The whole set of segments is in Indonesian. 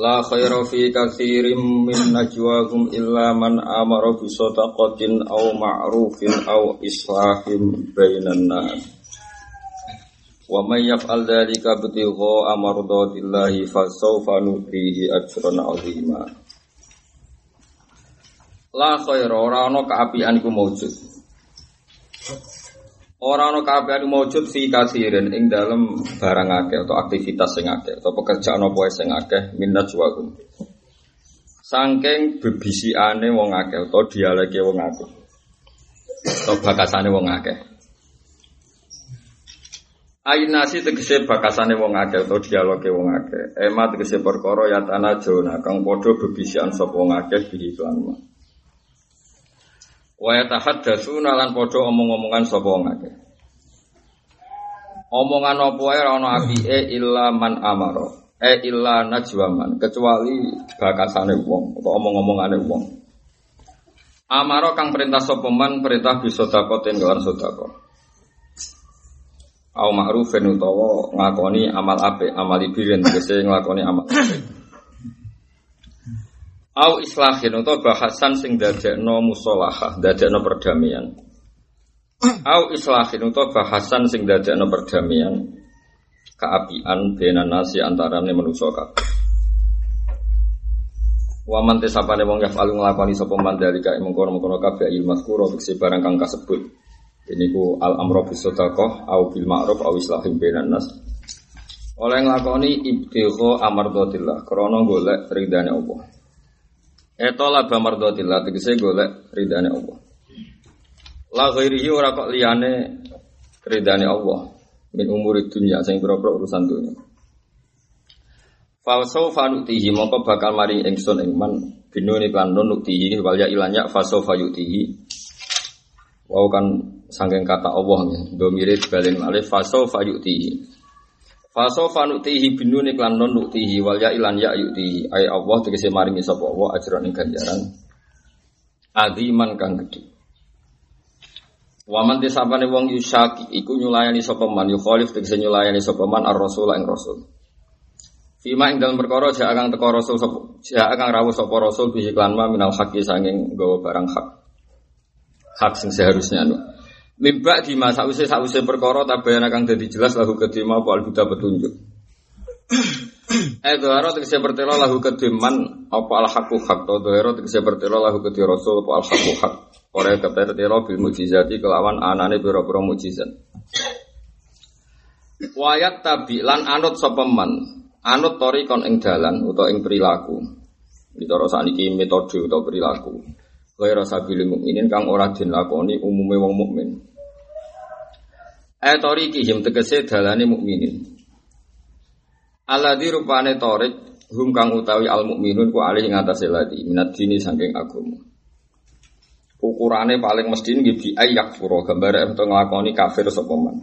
La khaira fi katsirin min najwahum illa man amara bi shadaqatin aw ma'rufin aw islahin bainan nas. Wa may yaf'al dzalika bitigha amardatillahi fasawfa nutihi ajran 'azima. La khaira ora ana kaapian iku maujud. Ora ana kaapian maujud fi katsirin ing dalem barang akeh atau aktivitas sing akeh atau pekerjaan apa sing akeh minat juwakum. Sangking bebisiane wong akeh atau dialeke wong akeh. Atau bakasane wong akeh. Ainasi tegese bakasane wong akeh atau dialoge wong akeh. Ema tegese perkara ya tanah jona kang padha bebisian sapa wong akeh ma. Wa yatahaddatsuna lan padha omong-omongan sapa wong akeh. Omongan apa wae ora ana apike illa man amara. E illa najwaman kecuali bakasane wong atau omong-omongane wong. Amara kang perintah sapa man perintah bisa takoten kelan sedekah. Au ma'rufin utawa ngakoni amal apik, amal ibirin tegese nglakoni amal. Au islahin utawa bahasan sing dadekno musolahah, dadekno perdamaian. Au islahin utawa bahasan sing dadekno perdamaian keapian bena nasi antarane manusa kabeh. Wa man tesapane wong yafalu nglakoni sapa man dalika mengkono-mengkono kabeh il mazkura tegese barang kang kasebut. Ini ku al amro bis sedekah au bil ma'ruf au islahin bainan nas. Oleh nglakoni ibtigha amardatillah krana golek ridane Allah. Eto laba mardatillah tegese golek ridane Allah. La ghairihi ora kok liyane ridane Allah min umuri dunya sing pira-pira urusan dunya. Fasau fanutihi mongko bakal mari ingsun ing man binuni kan nutihi wal ya ilanya fasau fayutihi. Wau kan sangking kata Allah ya, domire balen malih fasau fayutihi. Fasau fanutihi binuni kan nun nutihi wal ya ilan ya yutihi. Ay Allah tegese maringi sapa Allah ajran ing ganjaran aziman kang gedhe. Waman tisapane wong yusaki iku nyulayani sapa man yukhalif tegese nyulayani sapa man ar-rasul ing rasul. Fima ing dalem perkara jak kang teko rasul sapa jak kang rawuh sapa rasul iklan ma minal haqqi sanging nggawa barang hak. Hak sing seharusnya anu. Mimba di masa usai sause perkara tabayana kang dadi jelas lahu kedima apa al-huda petunjuk. Eh doharo tegese bertelo lahu kediman apa al-haqqu hak to doharo tegese bertelo lahu kedi rasul apa al-haqqu hak. Ora kepertelo bil mujizati kelawan anane pira-pira mujizat. Wayat tabi lan anut sapa man anut tori kon ing dalan utawa ing perilaku. Ditara sakniki metode utawa perilaku. Kaya sabili mukminin kang ora den lakoni umume wong mukmin. Eh tori kihim tegese dalane mukminin. Alladzi rupane torik hum kang utawi al mukminun ku alih ing atase ladi minat dini saking agama. Ukurane paling mesti nggih bi ayak furo gambar ento nglakoni kafir sapa man.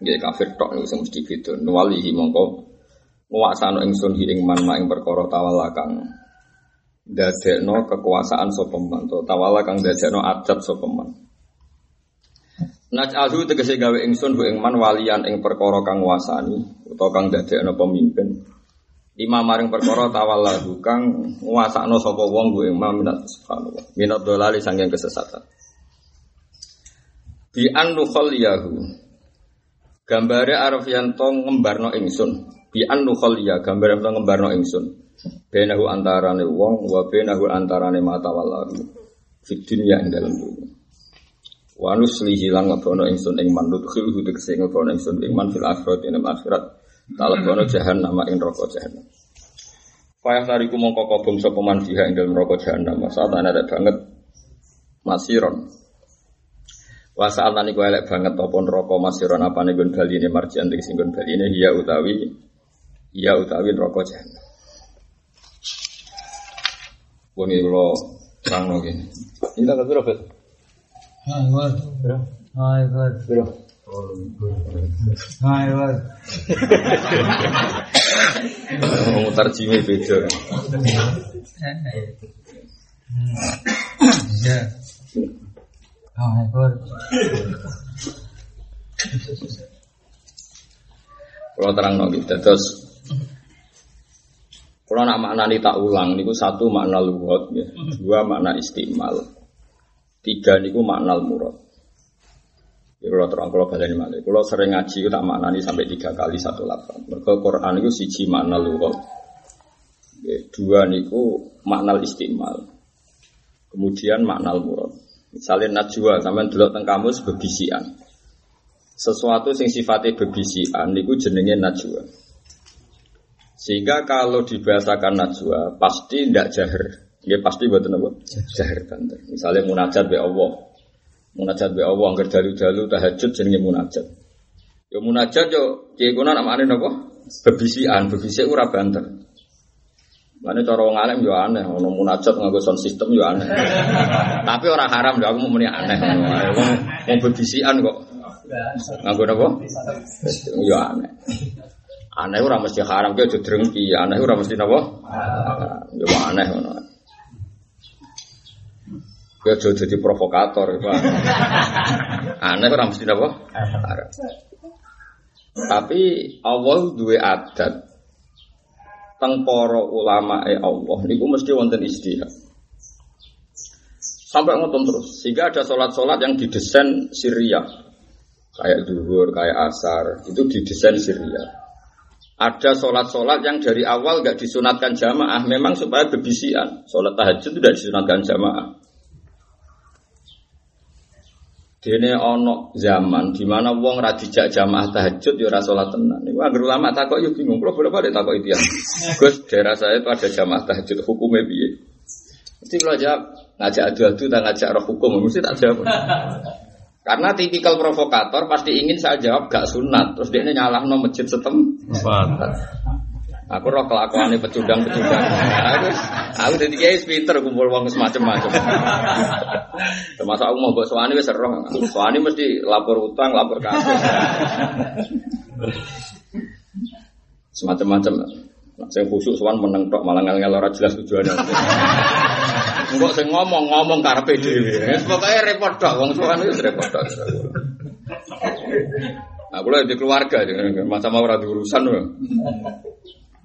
Nggih kafir tok niku sing mesti beda. Nuwalihi mongko nguwasano ingsun hi ing man ing perkara tawala kang dadekno kekuasaan sapa man to tawala kang dadekno adat sapa man. Naj'alhu tegese gawe ingsun hu ing man walian ing perkara kang nguasani utawa kang dadekno pemimpin. Lima maring perkara tawallahu kang nguasakno sapa wong hu ing man minat subhanallah. Minat dolali sanging kesesatan. Bi an nukhaliyahu Gambare yanto ngembarno ingsun. Bi an nukhaliya gambare ngembarno ingsun. Benahu antarane wong wa benahu antarane mata wallahu. Fid dunya ing dalam dunya. Wa nuslihi lan ngebono ingsun ing manut khilhu tegese ngebono ingsun ing man fil akhirat ing akhirat. Talebono jahannam ing neraka jahannam. Payah tariku mongko kobong sapa man fiha ing dalem neraka jahannam. Saat ana banget masiron. Wa saat niku elek banget apa neraka masiron apane nggon baline marjian tegese nggon baline ya utawi ya utawi neraka jahannam. Wong iki kula terangno iki. Ini tanggal berapa? Hai, War. Hai, War. Berapa? Hai, War. Mutar jime beda. Ya. Hai, War. Kalau terang nongki, terus kalau nak maknani tak ulang, niku satu makna lugat, ya. dua makna istimal, tiga niku makna murad. Ya kalau terang kalau balik malah, kalau sering ngaji itu tak maknani sampai tiga kali satu lapan. Mereka Quran itu siji makna lugat, ya, dua niku makna istimal, kemudian makna murad. Misalnya najwa, sampai dulu teng kamus bebisian. Sesuatu sing sifatnya bebisian niku jenenge najwa. Sehingga kalau dibahasakan najwa pasti tidak jahar. Ya pasti buat apa? Jahar banter. Misalnya munajat be Allah. Munajat be Allah angger dalu-dalu tahajud jenenge munajat. Ya munajat yo kiye kuna namane napa? Bebisian, bebisi ora banter. Mana cara wong alim yo aneh, ono munajat nganggo sound system yo aneh. Tapi orang haram yo aku mau muni aneh. Wong wong bebisian kok. Nganggo napa? Yo aneh. Aneh ora mesti haram ki aja drengki, aneh ora mesti napa? Yo aneh ngono. Yo aja dadi provokator. Aneh ora mesti napa? Tapi Allah duwe adat teng para ulama e Allah niku mesti wonten istihad. Sampai ngotot terus. Sehingga ada sholat-sholat yang didesain Syria. Kayak duhur, kayak asar. Itu didesain Syria. Ada sholat-sholat yang dari awal gak disunatkan jamaah. Memang supaya bebisian. Sholat tahajud tidak disunatkan jamaah. Dene ono zaman di mana wong ra dijak jamaah tahajud ya ora salat tenan. Niku anggere ulama takok yo bingung. Kulo boleh-boleh takok itu ya. Gus, daerah saya itu ada jamaah tahajud hukumnya piye? Mesti kalau jawab ngajak adu-adu tak ngajak roh hukum mesti tak jawab. Karena tipikal provokator pasti ingin saya jawab gak sunat. Terus dia nyalah no masjid setem. Aku roh kelakuan ini pecundang-pecundang. Aku, aku jadi kiai pinter kumpul uang semacam-macam. Termasuk aku mau buat suami wes roh. Suami mesti lapor utang, lapor kasus. Semacam-macam. Saya khusus suan meneng tok malah ngel jelas tujuannya. Enggak saya ngomong ngomong karpe dhewe. Pokoknya repot tok wong itu repot tok. Aku lagi di keluarga, masa mau ora urusan loh.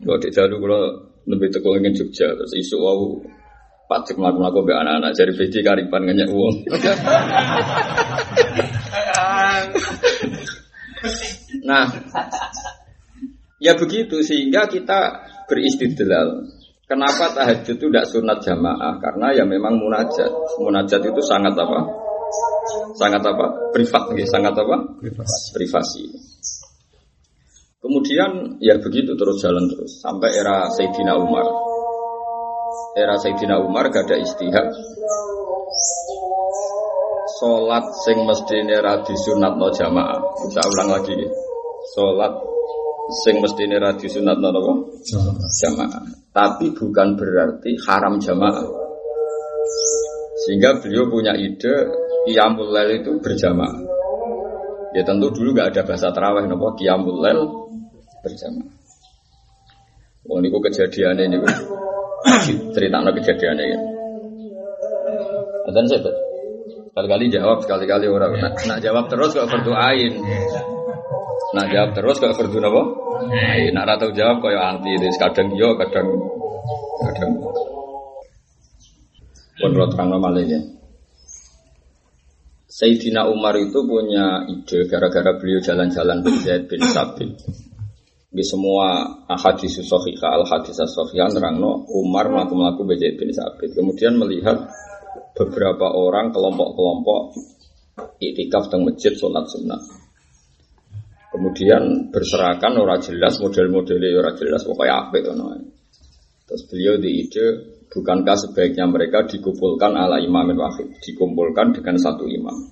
Kalau di jalur kalau lebih tekul ingin Jogja, terus isu wow pacek melakukan aku be anak-anak jadi PD karipan ngenyak uang. nah, ya begitu sehingga kita beristidlal. Kenapa tahajud itu tidak sunat jamaah? Karena ya memang munajat. Munajat itu sangat apa? Sangat apa? Privat, ya. sangat apa? Privasi. Privasi. Kemudian ya begitu terus jalan terus sampai era Sayyidina Umar. Era Sayyidina Umar gak ada istihad. Salat sing mestine ra disunatno jamaah. Bisa ulang lagi. Salat sing mestine ra disunatno napa? Jamaah. Tapi bukan berarti haram jamaah. Sehingga beliau punya ide Qiyamul Lail itu berjamaah. Ya tentu dulu gak ada bahasa terawih nopo Qiyamul Lail berjamaah. Wong niku kejadiannya niku cerita kejadiannya ya. Dan saya. Kali-kali jawab, sekali-kali orang. Nak, nak jawab terus kok berdoain. Nak jawab terus kok berdoa? Ain. Nak rata jawab kok anti. Terus kadang yo, kadang kadang. Pun lo terang ya. Sayyidina Umar itu punya ide gara-gara beliau jalan-jalan bin Zaid bin Sabit. Di semua hadis sahihah al hadis sahihah terangno Umar melaku-melaku Zaid bin Sabit. Kemudian melihat beberapa orang kelompok-kelompok itikaf di masjid sholat sunnah. Kemudian berserakan orang jelas model-modelnya orang jelas pokoknya apa itu Terus beliau di ide bukankah sebaiknya mereka dikumpulkan ala imamin wahid, dikumpulkan dengan satu imam.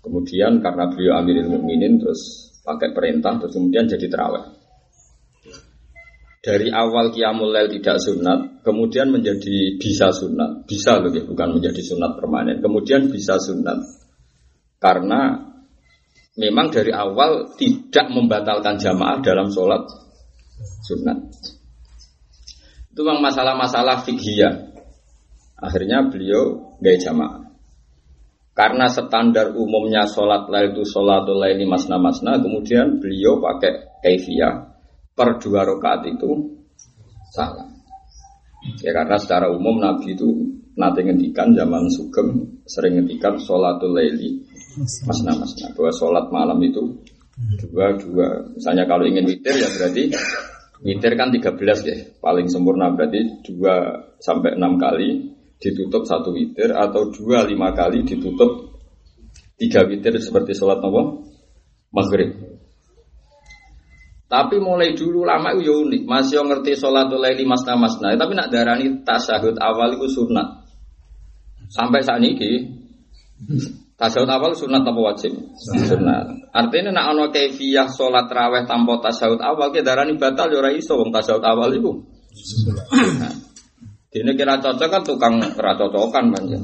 Kemudian karena beliau amirul mukminin terus pakai perintah terus kemudian jadi terawih. dari awal qiyamul lail tidak sunat, kemudian menjadi bisa sunat. Bisa loh ya, bukan menjadi sunat permanen. Kemudian bisa sunat. Karena memang dari awal tidak membatalkan jamaah dalam sholat sunat. Itu memang masalah-masalah fikih Akhirnya beliau gaya jamaah. Karena standar umumnya sholat lail itu sholatul laili masna masna, kemudian beliau pakai kaifiyah per dua rakaat itu salah. Ya karena secara umum Nabi itu nanti ngendikan zaman sugeng sering ngendikan sholatul laili masna masna bahwa sholat malam itu dua dua. Misalnya kalau ingin witir ya berarti witir kan 13 ya paling sempurna berarti dua sampai enam kali ditutup satu witir atau dua lima kali ditutup tiga witir seperti sholat nawa maghrib. Tapi mulai dulu lama itu ya unik, masih ngerti sholatul laili masna masna. Tapi nak darani tasahud awal itu sunat. Sampai saat ini tasahud awal sunat apa wajib? Sunat. Artinya nak ono kefiah sholat raweh tanpa tasahud awal ke darani batal ya ora iso wong tasahud awal itu. Ini kira cocok kan tukang kira cocokan banyak.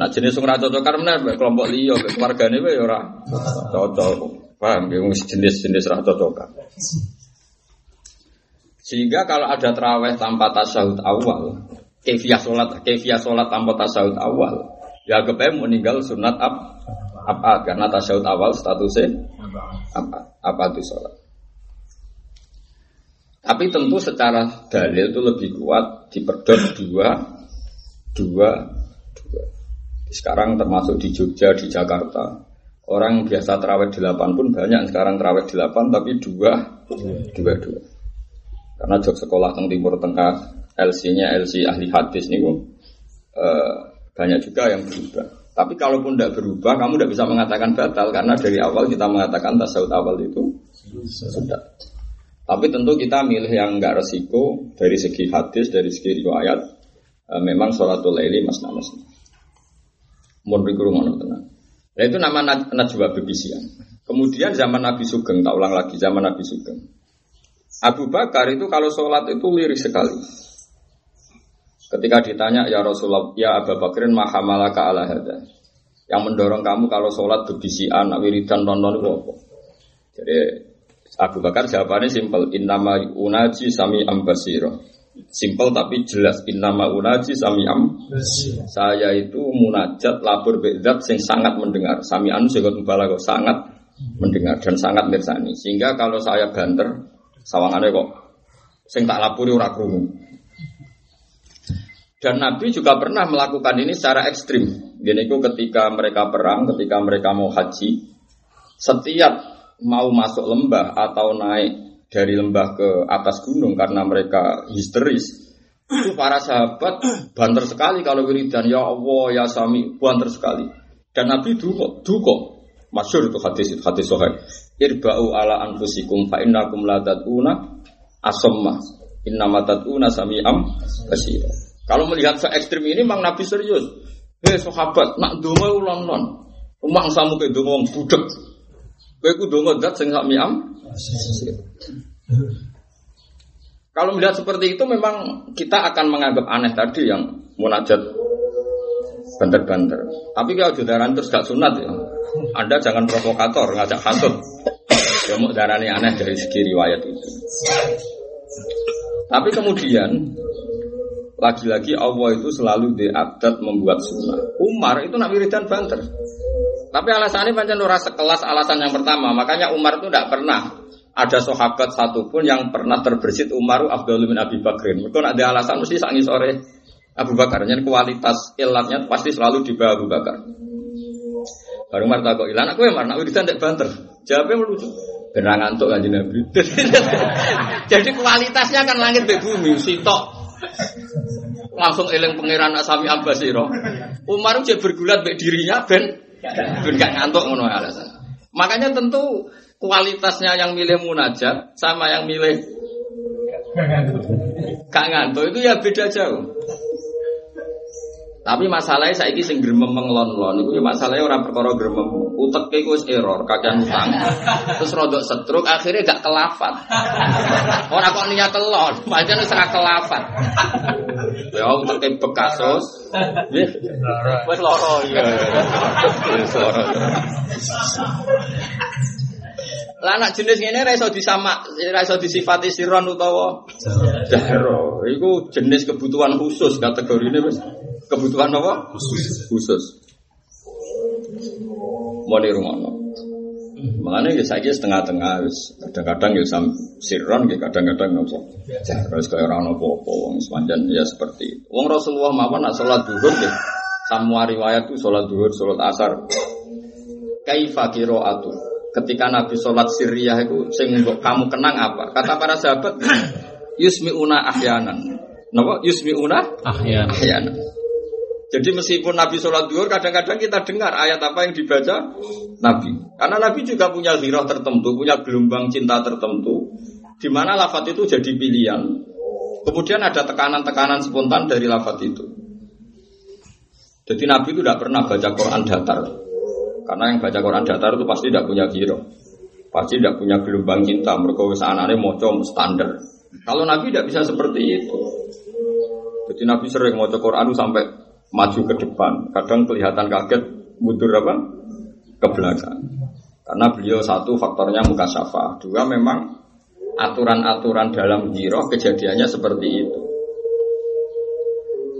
Nah jenis kira cocokan mana kelompok liyo, keluarga ini ya ora cocok. Paham ya, jenis-jenis rah cocokan. Sehingga kalau ada terawih tanpa tasawuf awal, kefiah sholat, kefiah sholat tanpa tasawuf awal, ya kepen meninggal sunat ab, apa karena tasawuf awal statusnya apa apa itu sholat. Tapi tentu secara dalil itu lebih kuat diperdot dua, dua, dua. Sekarang termasuk di Jogja, di Jakarta, Orang biasa terawih delapan pun banyak sekarang terawih delapan tapi dua, dua, dua. Karena jok sekolah teng timur tengah LC-nya LC ahli hadis nih, uh, banyak juga yang berubah. Tapi kalaupun tidak berubah, kamu tidak bisa mengatakan batal karena dari awal kita mengatakan tasawuf awal itu sudah. Tapi tentu kita milih yang enggak resiko dari segi hadis, dari segi riwayat. Uh, memang sholatul laili mas namas. Mohon tenang. Nah itu nama Najwa Bebisian. Kemudian zaman Nabi Sugeng, tak ulang lagi zaman Nabi Sugeng. Abu Bakar itu kalau sholat itu lirik sekali. Ketika ditanya ya Rasulullah, ya Abu Bakrin mahamalaka ala hada. Yang mendorong kamu kalau sholat bebisian, wiridan, nonton itu apa? Jadi Abu Bakar jawabannya simpel. Innama unaji sami ambasiro. Simpel tapi jelas innama unaji sami'am Saya itu munajat labur bedat sing sangat mendengar Sami'an sehingga kok sangat mendengar dan sangat mirsani Sehingga kalau saya banter Sawangannya kok Sing tak lapuri ora krungu Dan Nabi juga pernah melakukan ini secara ekstrim Gini itu ketika mereka perang, ketika mereka mau haji Setiap mau masuk lembah atau naik dari lembah ke atas gunung karena mereka histeris. Itu para sahabat banter sekali kalau wiridan ya Allah ya Sami banter sekali. Dan Nabi duko, duko. Masyur itu hadis itu hadis sohail. Irba'u ala anfusikum fa innakum la tad'una asamma. Innama tad'una sami'am basira. Kalau melihat se ekstrim ini memang Nabi serius. Hei sahabat, nak donga ulang non. Rumah samu ke donga wong budek. Kowe ku donga zat sing sami'am kalau melihat seperti itu memang kita akan menganggap aneh tadi yang munajat banter-banter. Tapi kalau judaran terus gak sunat ya. Anda jangan provokator, ngajak hasut. Ya mau darani aneh dari segi riwayat itu. Tapi kemudian lagi-lagi Allah itu selalu diadat membuat sunnah. Umar itu nak wiridan banter. Tapi alasannya pancen ora sekelas alasan yang pertama. Makanya Umar itu tidak pernah ada sahabat satupun yang pernah terbersit Umar Abdul bin Abi Bakrin. Mereka ada alasan mesti sangi sore Abu Bakar. Jadi kualitas ilatnya pasti selalu di bawah Abu Bakar. Baru Umar kok ilan aku yang mana wiridan tidak banter. Jawabnya melucu. Benar ngantuk kan Nabi. Jadi kualitasnya kan langit be bumi, sitok. Langsung eling pangeran Asami Abbasiro. Umar udah bergulat be dirinya ben ben gak ngantuk ngono alasan. Makanya tentu kualitasnya yang milih munajat sama yang milih gak ngantuk itu ya beda jauh. Tapi masalahnya saiki sing gremeng menglon-lon iku ya masalahnya orang perkara gremeng. Uteke iku wis error, kakean utang. Terus rodok setruk akhirnya gak kelafat. Ora kok niat telon, pancen wis ora kelafat. Ya uteke bekasos. Wis lara ya. Wis lara. Lah anak jenis ngene ra iso disama, ra iso disifati siron utawa jahro. Iku jenis kebutuhan khusus kategorine wis kebutuhan apa? Khusus. Khusus. Mau di rumah no. Makanya ya saya setengah-tengah, kadang-kadang ya sam siron, ya kadang-kadang nopo. Terus kayak orang nopo wong sepanjang ya seperti. Wong Rasulullah mawon nak sholat duhur ya. Semua riwayat tuh sholat duhur, sholat asar. Kaifa atu. Ketika Nabi sholat Syriah itu, sing kamu kenang apa? Kata para sahabat, yusmiuna ahyanan. Napa? Yusmiuna Ahyan. ahyanan. Jadi meskipun Nabi sholat duhur, kadang-kadang kita dengar ayat apa yang dibaca Nabi. Karena Nabi juga punya hirah tertentu, punya gelombang cinta tertentu, di mana lafat itu jadi pilihan. Kemudian ada tekanan-tekanan spontan dari lafat itu. Jadi Nabi itu tidak pernah baca Quran datar. Karena yang baca Quran datar itu pasti tidak punya hirah. Pasti tidak punya gelombang cinta. Mereka wis anane moco standar. Kalau Nabi tidak bisa seperti itu. Jadi Nabi sering mau Quran sampai maju ke depan. Kadang kelihatan kaget, mundur apa? Ke belakang. Karena beliau satu faktornya muka syafa. Dua memang aturan-aturan dalam giroh kejadiannya seperti itu.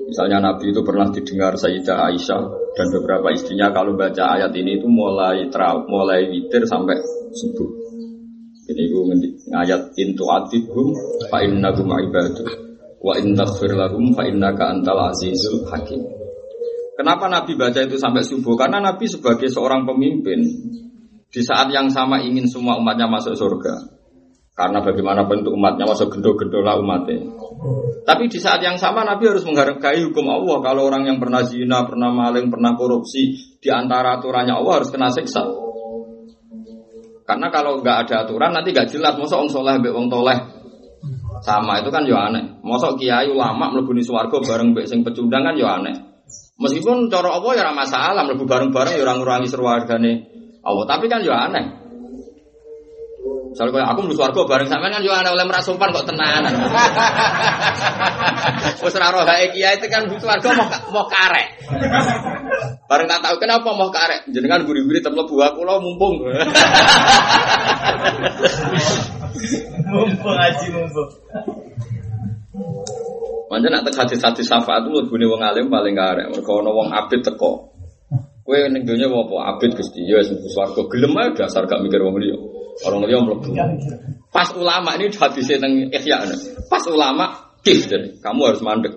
Misalnya Nabi itu pernah didengar Sayyidah Aisyah dan beberapa istrinya kalau baca ayat ini itu mulai terau, mulai witir sampai subuh. Ini gue ngayat intu atibhum fa innahum ibadu wa in taghfir lahum fa innaka antal azizul hakim. Kenapa Nabi baca itu sampai subuh? Karena Nabi sebagai seorang pemimpin di saat yang sama ingin semua umatnya masuk surga. Karena bagaimanapun untuk umatnya masuk gendo-gendo lah umatnya. Tapi di saat yang sama Nabi harus menghargai hukum Allah. Kalau orang yang pernah zina, pernah maling, pernah korupsi, di antara aturannya Allah harus kena siksa. Karena kalau nggak ada aturan nanti nggak jelas. Masa orang soleh, wong toleh sama itu kan ya aneh. Masa kiai ulama melebuni swarga bareng mbek sing pecundang kan ya aneh. Meskipun cara apa ya ora masalah mlebu bareng-bareng ya ora ngurangi serwargane Allah, tapi kan ya aneh. Misalnya kayak aku mlebu swarga bareng sampean kan yo aneh oleh merasumpan kok tenanan. Wis ora roh hae kiai itu kan swarga mau mau karek. Bareng tak tahu kenapa mau karek. Jenengan guri-guri tem mlebu aku lo mumpung. Mumpung aji mumpung. Manjen nak tek hadis-hadis syafaat itu mlebune wong alim paling karek. Mergo ana wong abid teko. Kowe ning donya apa abid Gusti ya swarga gelem ae dasar gak mikir wong liya. Orang liya mlebu. Pas ulama ini hadisnya teng Ihya. Pas ulama kif kamu harus mandek.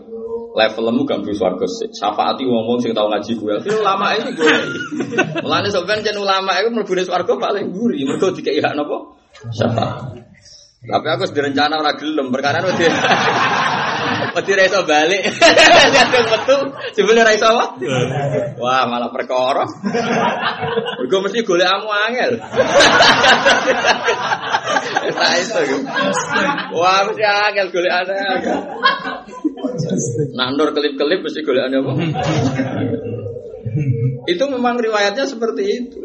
Levelmu gak bisa swarga sih. Syafaati wong-wong sing tau ngaji gue. Tapi ulama itu gue. Mulane sampean jen ulama itu mlebune swarga paling guri. Mergo dikei hak napa? Syafaat. Tapi aku sudah rencana ora gelem perkara wedi. Wedi ra iso balik. Lihat yang metu, sebenarnya ra iso apa? Wah, malah perkara. Mergo mesti golek amu angel. Iso. Wah, mesti angel golek aneh. Nah, nur kelip-kelip mesti golek aneh apa? Itu memang riwayatnya seperti itu.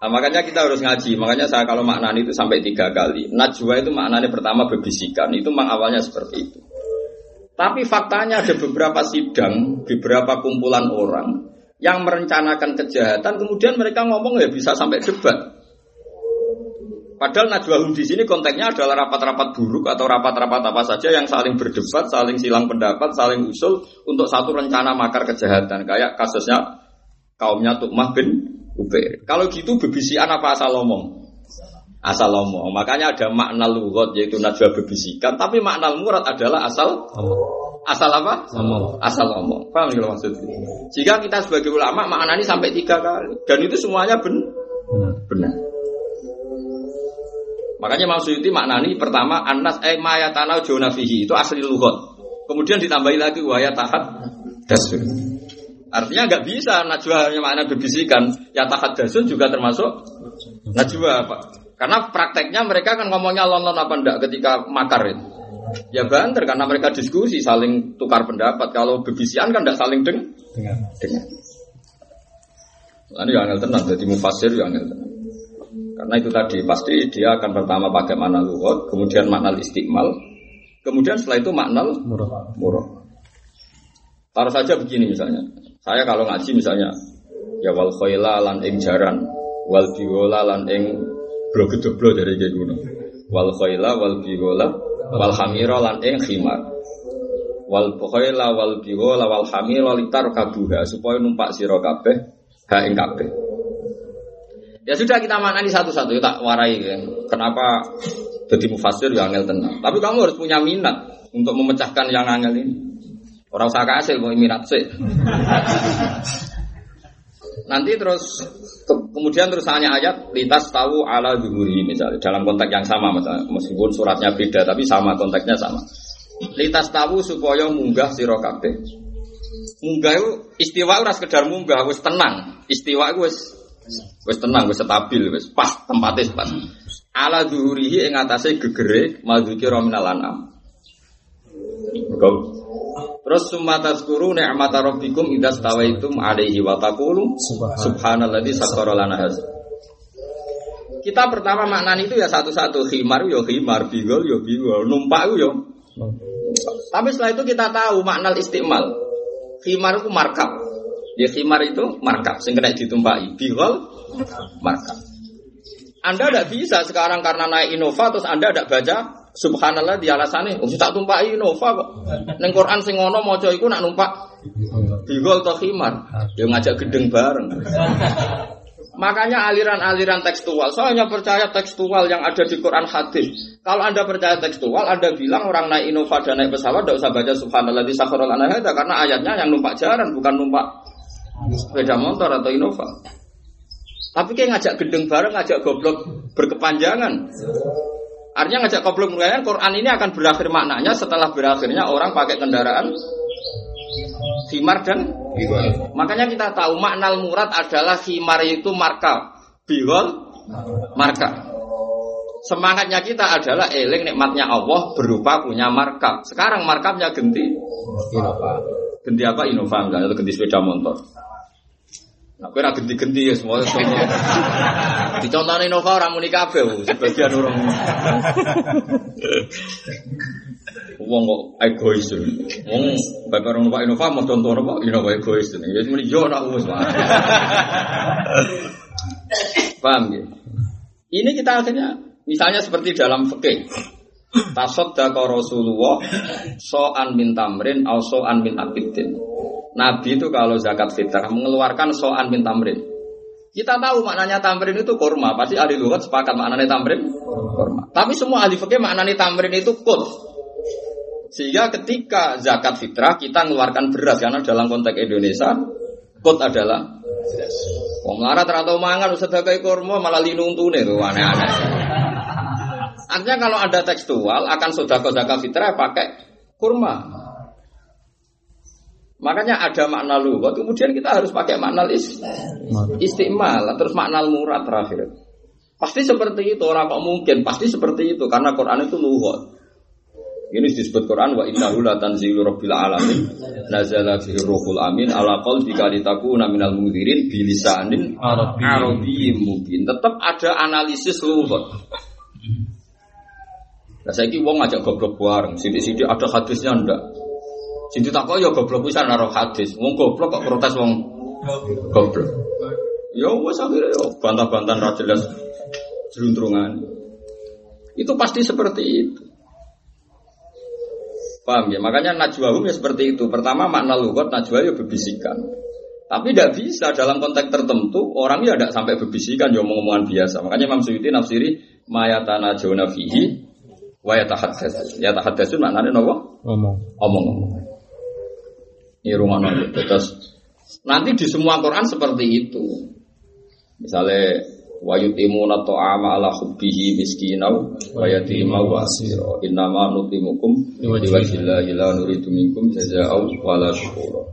Nah, makanya kita harus ngaji. Makanya saya kalau maknani itu sampai tiga kali. Najwa itu maknanya pertama berbisikan. Itu memang awalnya seperti itu. Tapi faktanya ada beberapa sidang, beberapa kumpulan orang yang merencanakan kejahatan, kemudian mereka ngomong ya bisa sampai debat. Padahal najwa di sini konteksnya adalah rapat-rapat buruk atau rapat-rapat apa saja yang saling berdebat, saling silang pendapat, saling usul untuk satu rencana makar kejahatan. Kayak kasusnya kaumnya Tukmah bin Ubair. Kalau gitu bebisian apa asal ngomong? Asal ngomong. Makanya ada makna lugot yaitu najwa bebisikan, tapi makna murad adalah asal asal apa? Ngomong. Asal ngomong. Paham kalau maksudnya? Jika kita sebagai ulama maknani sampai tiga kali dan itu semuanya ben Benar. benar. Makanya maksud itu maknani pertama anas eh maya tanau jonafihi itu asli lugot. Kemudian ditambahi lagi waya tahat dasur. Artinya nggak bisa najwa hanya makna bebisikan. Ya tahat dasun juga termasuk najwa pak. Karena prakteknya mereka kan ngomongnya lon-lon apa enggak ketika makar itu. Ya banter karena mereka diskusi saling tukar pendapat. Kalau bebisian kan tidak saling deng Dengar. dengar. Ini yang angel tenang, jadi mufasir yang angel tenang. Karena itu tadi pasti dia akan pertama pakai makna lugot, kemudian makna istiqmal, kemudian setelah itu makna Murah. murah. Taruh saja begini misalnya. Saya kalau ngaji misalnya ya wal khoila lan ing jaran, wal biwola lan ing blogedoblo dari kayak guna. Wal khoila wal biwola wal hamira lan ing khimar. Wal khoila wal biwola wal hamira litar kabuha supaya numpak sira kabeh ha ing kabeh. Ya sudah kita maknani satu-satu ya tak warai ya. Kenapa jadi mufasir yang angel tenang. Tapi kamu harus punya minat untuk memecahkan yang angel ini. Orang usah kasil mau minat sih. Nanti terus ke- kemudian terus hanya ayat litas tahu ala zuhuri misalnya dalam konteks yang sama misalnya meskipun suratnya beda tapi sama konteksnya sama. Litas tahu supaya munggah sira kabeh. Munggah itu istiwa ora sekedar munggah wis tenang. Istiwa itu wis wis tenang, wis stabil, wis pas tempatnya pas. Ala zuhurihi ing atase gegere mazukira minal anam. Kau Terus sumatas kuru ni'mata rabbikum idza stawaitum alaihi wa taqulu subhanalladzi sakhkhara lana hadza. Kita pertama maknani itu ya satu-satu khimar yo khimar, bigol yo bigol, numpak yo. Tapi setelah itu kita tahu makna istimal. Khimar itu markab. Ya khimar itu markab sing kena ditumpaki. Bigol markab. Anda tidak bisa sekarang karena naik Innova terus Anda tidak baca Subhanallah di alasannya, oh tak tumpai Innova kok. Neng Quran sing ngono iku nak numpak bigol atau khimar, ya ngajak gedeng bareng. Makanya aliran-aliran tekstual, saya hanya percaya tekstual yang ada di Quran hadis. Kalau Anda percaya tekstual, Anda bilang orang naik Innova dan naik pesawat tidak usah baca Subhanallah di sakharul anahada karena ayatnya yang numpak jaran bukan numpak sepeda motor atau Innova. Tapi kayak ngajak gendeng bareng, ngajak goblok berkepanjangan. Artinya ngajak goblok berkepanjangan, Quran ini akan berakhir maknanya setelah berakhirnya orang pakai kendaraan khimar dan Makanya kita tahu makna murad adalah khimar itu marka, bihol marka. Semangatnya kita adalah eling nikmatnya Allah berupa punya markab. Sekarang markabnya genti. Innova. Genti apa? Innova misalnya, atau genti sepeda motor. Kowe ora genti-genti ya semua semua. Dicontohne Innova orang muni kabeh, Bu. sebagian orang. Wong kok egois. Wong bapak orang numpak Innova mau contoh apa? Innova egois. Ya muni yo nak wis Pak. Paham ya? Ini kita akhirnya misalnya seperti dalam fikih. Tasaddaqa Rasulullah so'an min tamrin au so'an min abidin. Nabi itu kalau zakat fitrah mengeluarkan so'an min tamrin. Kita tahu maknanya tamrin itu kurma. Pasti ahli lughat sepakat maknanya tamrin kurma. Tapi semua ahli fikih maknanya tamrin itu kut. Sehingga ketika zakat fitrah kita mengeluarkan beras karena dalam konteks Indonesia kut adalah Wong melarat rantau mangan sedekah kurma malah linung tune tuh aneh-aneh. Artinya kalau ada tekstual akan sodako zakat fitrah pakai kurma. Makanya ada makna lugat, kemudian kita harus pakai makna is, istimal, terus makna murad terakhir. Pasti seperti itu, orang kok mungkin, pasti seperti itu, karena Quran itu lugat. Ini disebut Quran wa innahu la tanzilu rabbil alamin nazala bihi ruhul amin ala qalbika litakuna minal mundzirin bilisanin Arabi. arabiyyin mungkin. Tetap ada analisis lugat. Nah, saya wong ngajak goblok bareng, sidik-sidik ada hadisnya ndak? Sidik tak ya goblok bisa naruh hadis. Wong goblok kok protes wong goblok. Ya wes akhirnya ya bantah-bantahan ra jelas jeruntrungan. Itu pasti seperti itu. Paham ya? Makanya najwahum ya seperti itu. Pertama makna lugat najwa ya bebisikan. Tapi tidak bisa dalam konteks tertentu orang ya tidak sampai bebisikan ya omong-omongan biasa. Makanya Imam Suyuti nafsiri mayatana jona fihi wa yatahaddatsun. Yatahaddatsun maknanya nopo? Ngomong. Omong-omong. Ini rumah nanti. Terus nanti di semua Quran seperti itu. Misalnya wa yutimuna ta'ama ala hubbihi miskinau wa yatima wa asira innama nutimukum liwajhillahi la nuridu minkum jazaa'u wala syukura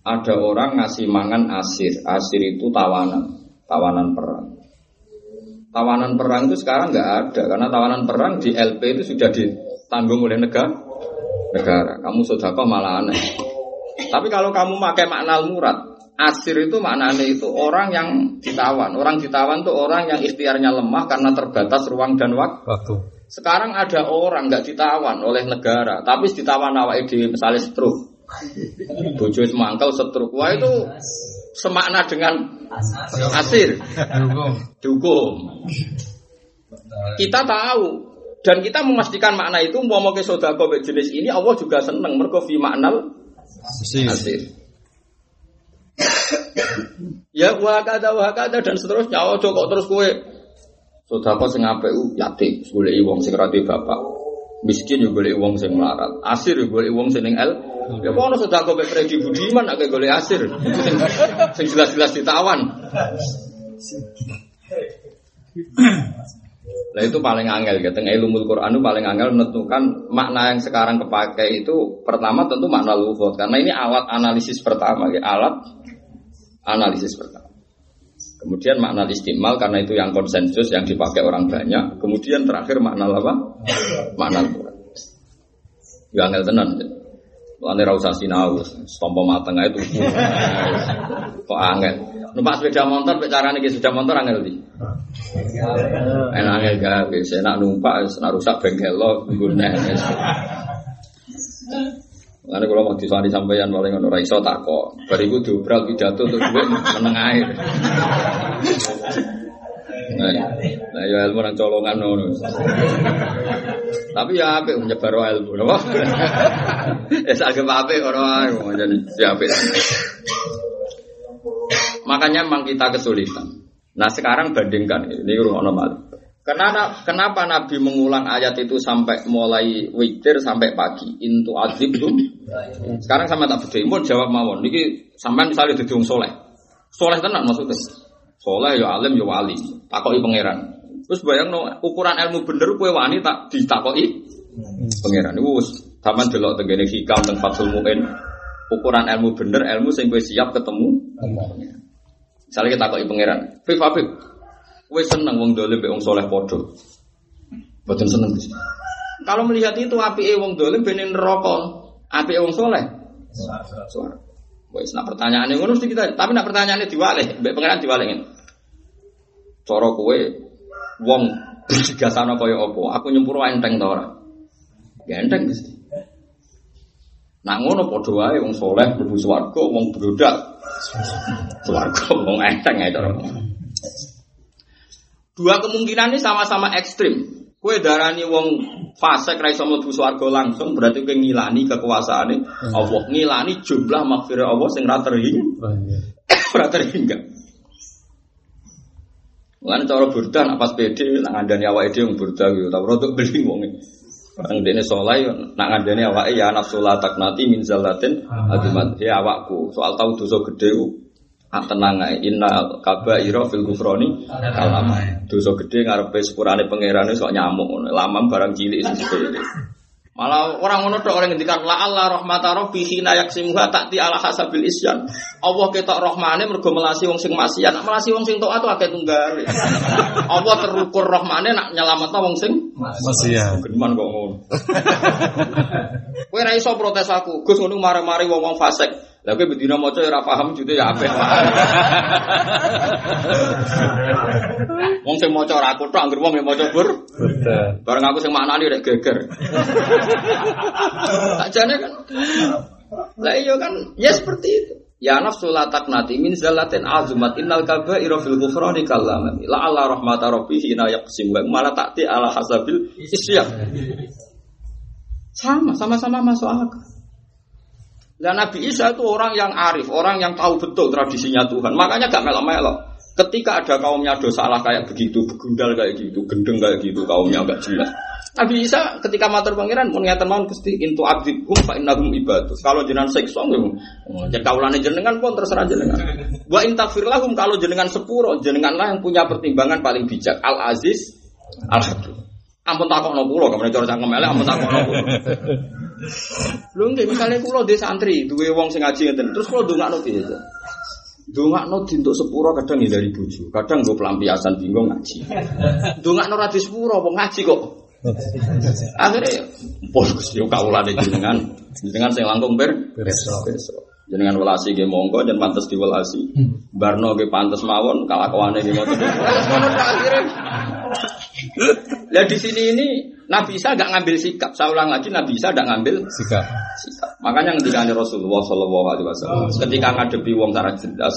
ada orang ngasih mangan asir asir itu tawanan tawanan perang tawanan perang itu sekarang nggak ada karena tawanan perang di LP itu sudah tanggung oleh negara. Negara. Kamu sodako malah aneh. Tapi kalau kamu pakai makna murad, asir itu maknanya itu orang yang ditawan. Orang ditawan itu orang yang ikhtiarnya lemah karena terbatas ruang dan waktu. Sekarang ada orang nggak ditawan oleh negara, tapi ditawan awak ide misalnya stroke. Bojo semangkal stroke. Wah itu semakna dengan asir, Dukung. dihukum. Kita tahu dan kita memastikan makna itu mau mau ke sodako jenis ini Allah juga seneng mergo fi maknal Asir. ya wakada wakada dan seterusnya. Oh kok terus kue sodako sing apik ku yatim, golek wong sing ra duwe bapak. Miskin yo golek wong sing melarat. Asir yo golek wong sing ning el. Ya ono sodako mek Freddy Budiman nek golek asir. Sing, sing jelas-jelas ditawan. Nah itu paling angel gitu. Ilmu Quran itu paling angel menentukan makna yang sekarang kepakai itu pertama tentu makna lughut karena ini alat analisis pertama ya, alat analisis pertama. Kemudian makna istimal karena itu yang konsensus yang dipakai orang banyak. Kemudian terakhir makna apa? Makna Quran. Ya angel tenan. Mulane ra usah sinau, stompo mateng tuku. Kok angel. Numpak sepeda motor, carane ki sepeda motor angel di. Enak angel gawe, enak numpak, nek rusak bengkel lo nggone. Mulane kalau mau disani sampeyan paling ono ra iso takok. Bariku diobral pidato terus duwe meneng ae. Nah, ya ilmu nang colongan ngono. Tapi ya apik nyebar wae ilmu, napa? Ya sagem apik ora ae ya apik. Makanya memang kita kesulitan. Nah sekarang bandingkan ini rumah malih. Kenapa, kenapa Nabi mengulang ayat itu sampai mulai witir sampai pagi? Intu azib tuh. Sekarang sama tak beda. Mau jawab mawon. Niki sampai misalnya orang soleh. Soleh tenan maksudnya. Soleh ya alim ya wali. Takoki pangeran. Terus bayang no, ukuran ilmu bener kue wani tak ditakoki pangeran. Wus, taman delok tenggene hikam teng Fathul Muin. Ukuran ilmu bener ilmu sing kowe siap ketemu. Misalnya kita takoki pangeran. Fif Fif. Kowe seneng wong dolim mbek wong soleh padha. Boten seneng Gusti. Kalau melihat itu apike wong dolim ben neraka, apike wong soleh. Suara. Wes nak pertanyaane ngono mesti kita, tapi nak pertanyaane diwaleh, mbek pangeran diwaleh ngene. Cara kowe wong digasana kaya apa? Aku nyempur enteng ta ora? Ya enteng Gusti. Nak ngono padha wae wong soleh mlebu swarga, wong brodak swarga, wong enteng ae cara. Dua kemungkinan ini sama-sama ekstrim. Kue darani wong fasik ra iso mlebu swarga langsung berarti kowe ngilani kekuasaane Allah, ngilani jumlah maghfirah Allah sing ra terhingga. Ora terhingga. Lan cara burda nak pas pede nak ngandani awake dhewe burda yo ta rodok beli wong. Orang dene soleh nak ngandani awake ya nafsu la taknati min zallatin adumat ya awakku. Soal tahu dosa gede ku ah, tenang ae. Inna kabaira fil gufrani kalam. Dosa gede ngarepe sepurane pangerane sok nyamuk ngono. Lamam barang cilik sing sepele malah orang ngono tok orang ngendikan la Allah rahmata rabbi hina yaksimuha ta'ti ala hasabil isyan Allah ketok rahmane mergo melasi wong sing maksiat nak melasi wong sing taat tuh akeh tunggal Allah terukur rahmane nak nyelametno wong sing ya. Geneman kok ngono. Kowe ra iso protes aku. Gus ngono mari-mari wong-wong fasik. Lah kowe bedina maca ora paham jute ya apik. Wong sing maca ora aku tok anggere wong yang maca bur. Bareng aku sing maknani rek geger. Sakjane kan. Lah iya kan ya seperti itu. Ya nafsu la taknati min zallatin azumat innal kaba'ira fil ghufrani kalamati. La Allah rahmata rabbi hina yaqsim wa malah takti ala hasabil isyan. Sama, sama-sama masuk akal. Dan Nabi Isa itu orang yang arif, orang yang tahu betul tradisinya Tuhan. Makanya gak melok-melok. Ketika ada kaumnya ada salah kayak begitu, begundal kayak gitu, gendeng kayak gitu, kaumnya agak jelas. Nabi Isa ketika matur pangeran pun ngeten mawon Gusti intu abdibhum fa innahum ibadus. Kalau jenengan seksa nggih. Jadi kaulane jenengan pun terserah jenengan. Wa in taghfir lahum kalau jenengan sepuro, jenenganlah yang punya pertimbangan paling bijak. Al Aziz Al Hakim. Ampun takokno kula, kamane cara cangkem elek ampun takokno kula. Lho nggih misale kula dhe santri, duwe wong sing ngaji ngeten, terus kula ndongakno piye? Dongakno untuk sepuro kadang dari bojo, kadang gue pelampiasan bingung ngaji. Dongakno ra di sepuro, wong ngaji kok Akhirnya, pun Gusti kawulane jenengan, jenengan sing langkung ber Besok. besok. Jenengan welasi ge monggo dan pantes diwelasi. Barno ge pantes mawon. Wes ngono tok akhire. Lah di sini ini Nabi Isa gak ngambil sikap. Saya ulang lagi Nabi Isa gak ngambil Sikap. sikap. Makanya ketika Rasulullah Shallallahu Alaihi Wasallam, ketika ngadepi wong secara jelas,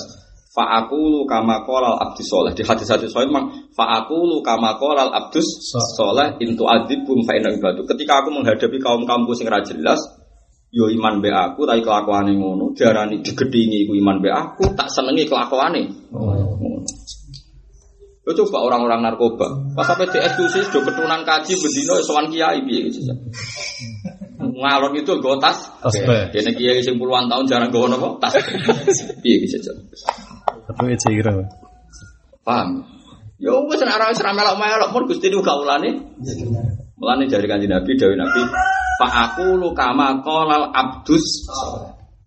Fa'akulu kama kolal abdus soleh di hadis hadis soleh memang Fa'akulu kama kolal abdus soleh intu adibum fa'inna ibadu. Ketika aku menghadapi kaum kaumku sing ra jelas, yo iman be aku, tapi kelakuane ngono, darani digedingi iku iman be aku, tak senengi kelakuane. Ngono. Yo coba orang-orang narkoba, pas sampai dieksekusi do ketunan kaji bendino sowan kiai piye gitu. Ngalor itu go tas. Dene kiai sing puluhan tahun jarang go nopo tas. Piye gitu. Tapi itu kira. Paham? Ya wis ora wis ra melok-melok pun Gusti niku gaulane. Mulane jari kanjeng Nabi dawuh Nabi, "Fa aku lu kama qalal abdus."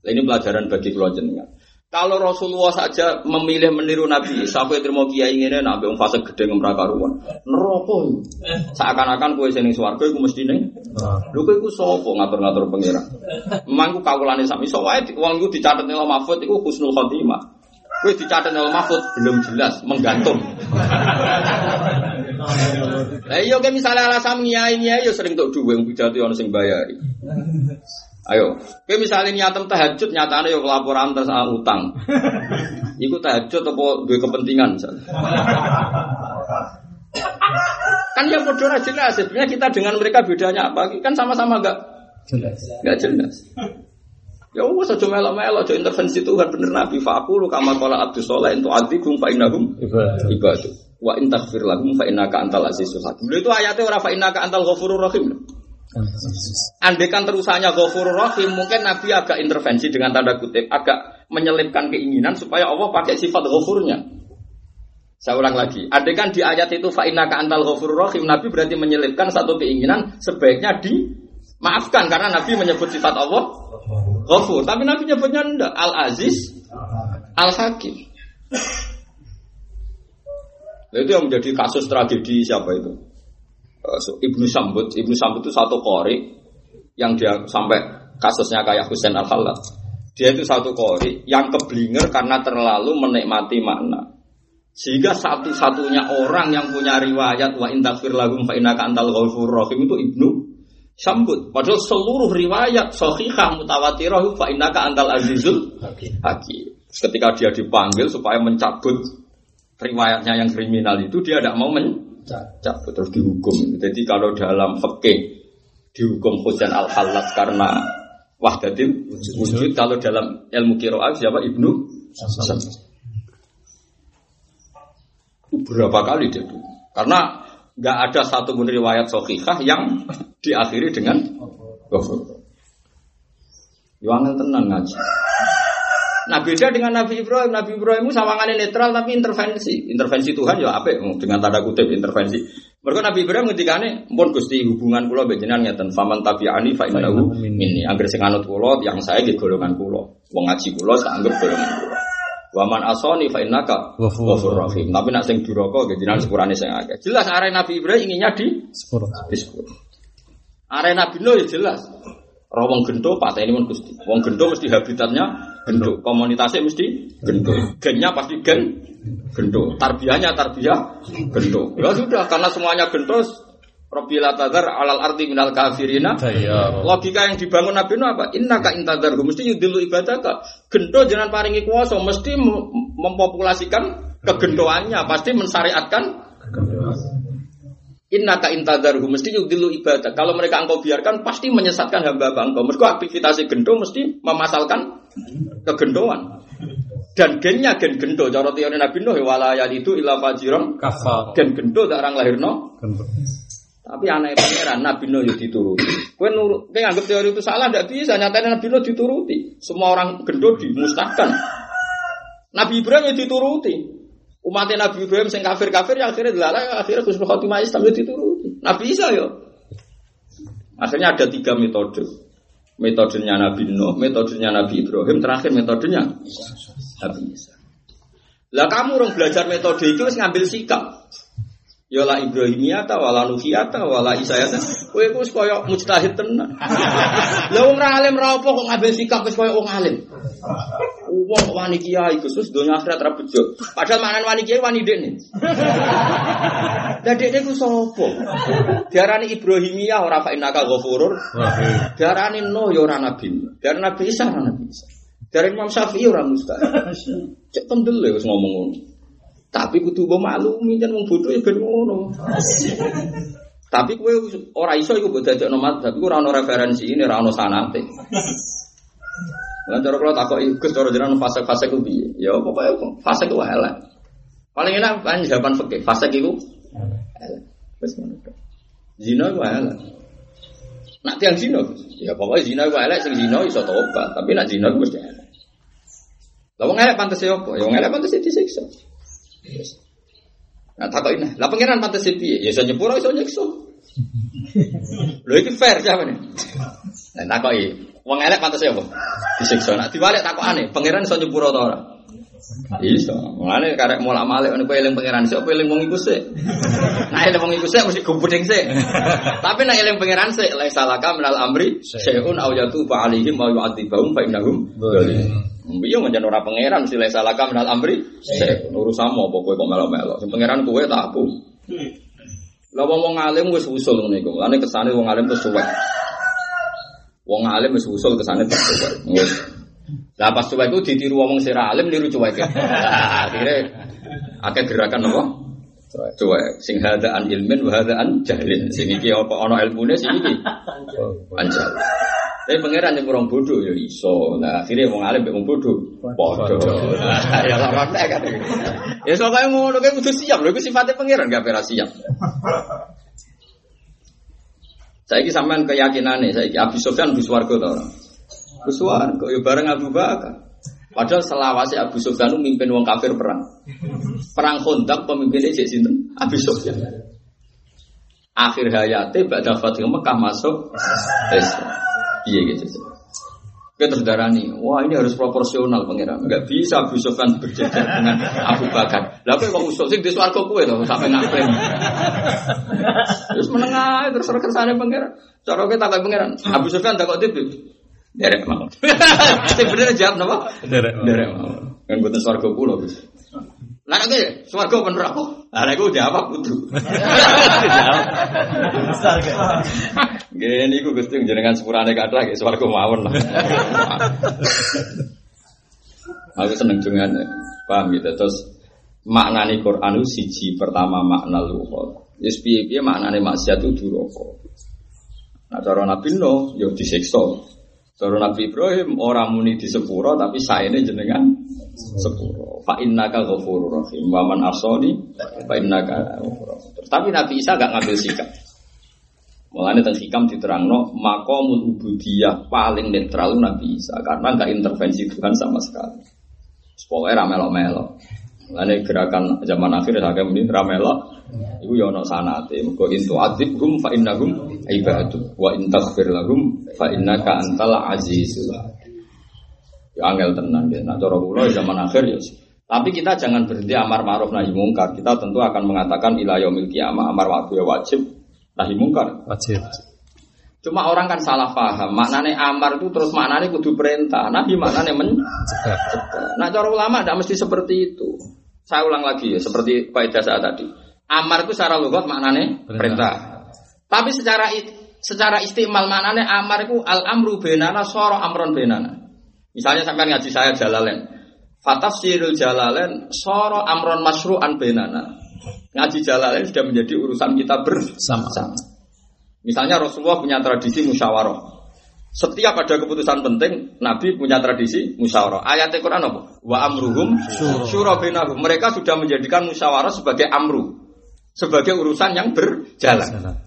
Ini pelajaran bagi kula jenengan. Kalau Rasulullah saja memilih meniru Nabi Isa, kowe terima kiai ngene nak wong fase gedhe ngemra karuan. Iku. Seakan-akan kowe sing ning swarga iku mesti ning Lho kowe iku sapa ngatur-ngatur pangeran? Memang ku kawulane sami iso wae wong iku dicatet ning Mahfud iku husnul khotimah. Kowe dicatet ning Mahfud belum jelas, menggantung. Lah iya kayak misalnya alasan nyai nyai ya sering tok duwe pidato ono sing bayari. Ayo, kayak misalnya niatem tahajud nyatane yo laporan terus ah, utang. Iku tahajud apa duwe kepentingan misalnya. Kan yang bodoh aja jelas. Sebenarnya kita dengan mereka bedanya apa? Kan sama-sama enggak enggak jelas. Ya wes aja melok-melok aja intervensi Tuhan bener Nabi faqulu kama qala Abdus Saleh itu adzibum fa innahum ibadu. Wa in taghfir lahum fa innaka antal azizul hakim. Itu ayatnya ora fa innaka antal ghafurur rahim. Andekan terusannya ghafurur rahim, mungkin Nabi agak intervensi dengan tanda kutip, agak menyelipkan keinginan supaya Allah pakai sifat ghafurnya. Saya ulang lagi, adekan di ayat itu fa innaka antal ghafurur rahim, Nabi berarti menyelipkan satu keinginan sebaiknya dimaafkan karena Nabi menyebut sifat Allah ghafur, tapi Nabi nyebutnya ndak Al-Aziz, Al-Hakim. Nah, itu yang menjadi kasus tragedi siapa itu? Eh, so, Ibnu Sambut. Ibnu Sambut itu satu kori yang dia sampai kasusnya kayak Husain Al Khalad. Dia itu satu kori yang keblinger karena terlalu menikmati makna. Sehingga satu-satunya orang yang punya riwayat wa intakfir lagum fa innaka antal ghafurur rahim itu Ibnu Sambut. Padahal seluruh riwayat sahihah mutawatirah fa innaka antal azizul hakim. Ketika dia dipanggil supaya mencabut riwayatnya yang kriminal itu dia tidak mau mencabut terus dihukum. Jadi kalau dalam fikih dihukum Husain al Khallas karena wahdatil wujud. Kalau dalam ilmu kiroah siapa Ibnu. Berapa kali dia dulu. Karena nggak ada satu pun riwayat sahihah yang diakhiri dengan ghafur. Yo angel tenan ngaji. Nah beda dengan Nabi Ibrahim. Nabi Ibrahim itu sawangannya netral tapi intervensi. Intervensi Tuhan ya apa? Dengan tanda kutip intervensi. Mereka Nabi Ibrahim ngendikane, "Mun Gusti hubungan kula mbek jenengan ngeten, faman tabi'ani fa innahu minni." Angger sing anut kula yang saya nggih golongan kula. Wong ngaji kula tak anggap golongan kula. Waman asoni fa innaka rahim. Tapi nak sing duraka jenengan sepurane sing akeh. Jelas arek Nabi Ibrahim inginnya di disebut. Arek Nabi Nuh ya jelas. Roh wong gento pateni mun Gusti. Wong gento mesti habitatnya gento, komunitasnya mesti gento. Gennya pasti gen gento. Tarbiyahnya tarbiyah gento. Ya sudah karena semuanya gento Rabbila tadar alal ardi minal kafirina Daya. Logika yang dibangun Nabi Nuh apa? Inna ka intadar mesti yudilu ibadaka. Gento jangan paringi kuasa, mesti mem- mempopulasikan kegendoannya, pasti mensyariatkan Inna ka intadarhu mesti yudilu ibadah. Kalau mereka engkau biarkan pasti menyesatkan hamba engkau. Mereka aktivitas gendo mesti memasalkan kegendoan. Dan gennya gen gendo. Cara teori Nabi Nuh walayat itu illa fajiran Kafal. gen gendo tak orang lahirno. Tapi anak pangeran Nabi Nuh yo dituruti. Kowe nurut, kowe anggap teori itu salah ndak bisa. Nyatanya Nabi Nuh dituruti. Semua orang gendo dimusnahkan. Nabi Ibrahim yo dituruti. Umatnya Nabi Ibrahim sing kafir-kafir ya akhirnya dilalai akhirnya Gus Khotimah Islam yo dituruti. Nabi Isa yo. Akhirnya ada tiga metode. Metodenya Nabi Nuh, metodenya Nabi Ibrahim, terakhir metodenya Nabi Isa. Lah kamu orang belajar metode itu harus ngambil sikap. Ya la Ibrahimiyata wala Nuhiyata wala Isayata. Kowe iku wis koyo mujtahid tenan. Lah wong ra alim ra apa kok ngambil sikap wis koyo wong alim. Wong kok wani kiai wis donya akhirat ra bejo. Padahal manan wani kiai wani dekne. Lah dekne ku sapa? Diarani Ibrahimiyah ora fa innaka ghafurur. Diarani Nuh ya ora nabi. Diarani Nabi Isa ora nabi Isa. Diarani Imam Syafi'i ora mustahil. Cek kendel ya wis ngomong ngono. Tapi kudu mbok maklumi jan wong bodoh ya ben ngono. Tapi kowe ora iso iku mbok dadekno madzhab, iku ora ono referensi ini, ora ono sanate. Lan cara kula takoki Gus cara jenengan fase-fase ku piye? Ya pokoke fase ku elek. Paling enak kan jawaban fikih, fase iku elek. Wis ngono. Zina ku elek. Nak tiang zina, ya pokoknya zina ku elek sing zina iso tobat, tapi nak zina ku mesti elek. Lah wong elek pantes ya apa? Ya wong elek pantes disiksa. Nah, takut ini. Lah pangeran pantas piye? Ya iso nyepuro iso nyiksa. Lho iki fair siapa nih? Nah, takoki. Wong elek pantas apa? Disiksa. Nak diwalik takokane, pangeran iso nyepuro ta ora? Iso. Mulane karek molak-malik nek kowe eling pangeran sik, kowe eling wong iku sik. Nah, eling wong iku sik mesti gubuding sik. Tapi nek eling pangeran sik, la salaka minal amri syai'un aw yatuba alaihim wa yu'adzibahum fa innahum dzalimun. Iya ngajen ora pangeran mesti la salaka minal amri syai'un urusanmu apa kowe kok melok-melok. Sing pangeran kowe tak aku. Lah wong wong alim wis usul ngene iku. Mulane kesane wong alim terus suwek. Wong alim wis usul kesane terus suwek. Wis lah pas coba itu ditiru ngomong sira alim niru cuek. Akhirnya akeh gerakan apa? Cuek. Sing hadaan ilmin wa hadaan jahlin. Sing iki apa ana ilmune sing iki. Anjal. Tapi pangeran yang kurang bodoh ya iso. Nah akhirnya wong alim wong bodoh. Bodoh. Ya ora kan. Ya soalnya ngono kayak kudu siap iku sifatnya pangeran gak pernah siap. Saya ini sampean keyakinannya, saya ini Abu Sufyan Abu Swargo tau Abu Swargo, ya bareng Abu Bakar. Padahal selawasi Abu Sufyan itu mimpin wong kafir perang. Perang kontak pemimpinnya Cek Sinten Abu Sufyan. Akhir hayatnya Ba'da Fatih Mekah masuk Islam. Iya gitu. Kita terus darani, wah ini harus proporsional pangeran. Enggak bisa Abu Sufyan berjajar dengan Abu Bakar. Lah kok usul sing di swarga kowe lho sampe ngaklaim. Terus menengah terus kersane pangeran. Cara kita takut pangeran. Abu Sufyan takut tipe. Derek mau. Bener jawab napa? Derek mau. Derek mau. Kan boten swarga kula, Gus. Lah nek swarga bener apa? Lah nek jawab kudu. Gini ku Gusti jenengan sepurane kathah ge swarga mawon lah. Aku seneng dengan paham gitu terus maknani Quran itu siji pertama makna luhur. Yes piye piye maknane maksiat itu duraka. Nah cara Nabi Nuh ya disiksa. Cara Nabi Ibrahim orang muni di sepuro tapi saene jenengan sepuro. Fa innaka ghafurur rahim. Wa man asani fa innaka rahim. Tapi Nabi Isa gak ngambil sikap. Mulane teng hikam diterangno maqamul ubudiyah paling netral Nabi Isa karena nggak intervensi Tuhan sama sekali. Pokoknya ramelo-melo. Mulane gerakan zaman akhir saya ini ramelo. Iku ya ono sanate. Mergo intu adibhum fa innahum ibadu wa in taghfir lahum fa innaka antal azizul Ya angel tenan ya. Nah cara kula zaman akhir ya. Tapi kita jangan berhenti amar ma'ruf nahi mungkar. Kita tentu akan mengatakan ila yaumil qiyamah amar ma'ruf ya wajib nahi mungkar. Wajib. Cuma orang kan salah paham. Maknanya amar itu terus maknanya kudu perintah. Nahi maknanya mencegah. Nah cara ulama tidak mesti seperti itu. Saya ulang lagi ya, seperti Pak Ida saat tadi. Amar itu secara lugat maknanya perintah. Perintah. Tapi secara secara istimal maknanya amar itu al amru benana soro amron benana. Misalnya sampai ngaji saya jalalen. Fatafsirul jalalen soro amron masru'an benana. Ngaji jalalen sudah menjadi urusan kita bersama. Misalnya Rasulullah punya tradisi musyawarah. Setiap ada keputusan penting, Nabi punya tradisi musyawarah. Ayat Al-Quran apa? Wa amruhum syura bainahum. Mereka sudah menjadikan musyawarah sebagai amru. Sebagai urusan yang berjalan.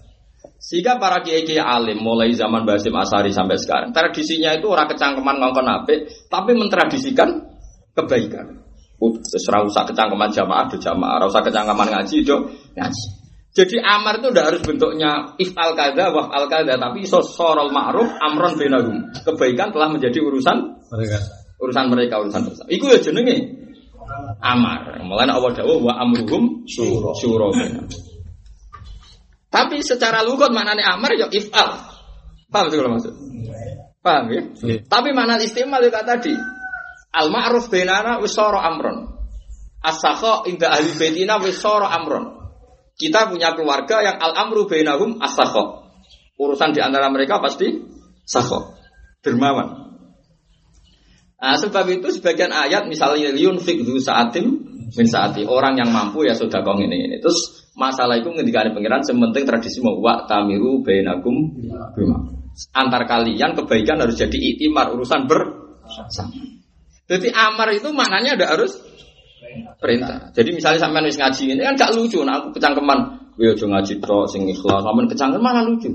Sehingga para kiai kiai alim mulai zaman Basim Asari sampai sekarang tradisinya itu orang kecangkeman ngongkon apik, tapi mentradisikan kebaikan. Serah usah kecangkeman jamaah do jamaah, usah kecangkeman ngaji do ngaji. Jadi amar itu tidak harus bentuknya ifal kada wah al kada, tapi iso sorol ma'ruf amron benahum. Kebaikan telah menjadi urusan Mereka. urusan mereka urusan bersama. Iku ya jenenge amar. Mulane Allah dawuh wa amruhum syura. Tapi secara lugat maknanya amar ya if'al. Paham itu kalau maksud? Paham ya? Iya. Tapi makna istimal ya kata tadi. Al ma'ruf bainana wis sara amron. As-sakha inda ahli baitina wis sara amron. Kita punya keluarga yang al amru bainahum as-sakha. Urusan di antara mereka pasti sakha. Dermawan. Nah, sebab itu sebagian ayat misalnya liun fikdu saatim min saati orang yang mampu ya sudah kong ini ini. Terus masalah itu ngendikane pangeran sementing tradisi mau wa tamiru bainakum. Antar kalian kebaikan harus jadi itimar urusan bersama. Jadi amar itu maknanya ada harus perintah. Jadi misalnya sampean wis ngaji ini kan gak lucu, nah aku kecangkeman, yo ngaji tok sing ikhlas, sampean kecangkeman malah lucu.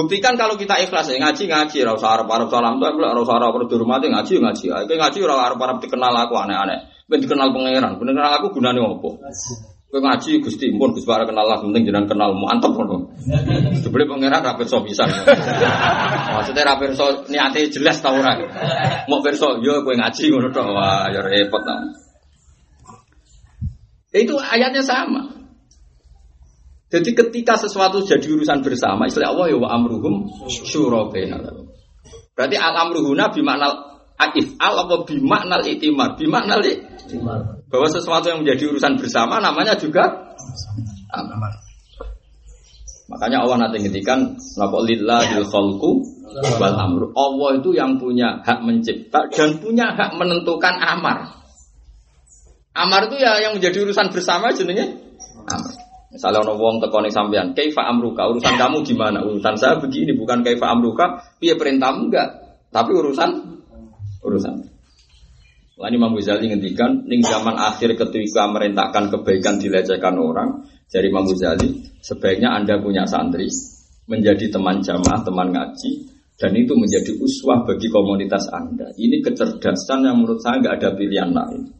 Buktikan kalau kita ikhlas ya ngaji ngaji, ora usah arep-arep salam tuh, ora usah arep dihormati ngaji ngaji. Ayo ngaji ora arep-arep dikenal aku aneh-aneh. Ben dikenal pangeran, ben kenal aku gunane opo? Kowe ngaji Gusti pun Gus Bara kenal lah, penting jenengan kenal mantep ngono. Dibeli pangeran ra pirsa pisan. Maksudnya ra pirsa niate jelas ta ora. Mau pirsa yo kowe ngaji ngono tok. Wah, ya repot ta. Itu ayatnya sama. Jadi ketika sesuatu jadi urusan bersama, istilah Allah ya wa amruhum syura bainahum. Berarti al amruhuna bimaknal aif al apa bimaknal itimar, bimaknal itimar. Bahwa sesuatu yang menjadi urusan bersama namanya juga amar. Makanya Allah nanti ngendikan napa lillahil khalqu wal amru. Allah itu yang punya hak mencipta dan punya hak menentukan amar. Amar itu ya yang menjadi urusan bersama jenenge amar. Misalnya ono wong tekoni sampean, kaifa amruka, urusan kamu gimana? Urusan saya begini, bukan kaifa amruka, piye perintahmu enggak, tapi urusan urusan. Lain Imam Ghazali ngendikan, ning zaman akhir ketika merintahkan kebaikan dilecehkan orang, dari Imam Ghazali, sebaiknya Anda punya santri, menjadi teman jamaah, teman ngaji, dan itu menjadi uswah bagi komunitas Anda. Ini kecerdasan yang menurut saya nggak ada pilihan lain.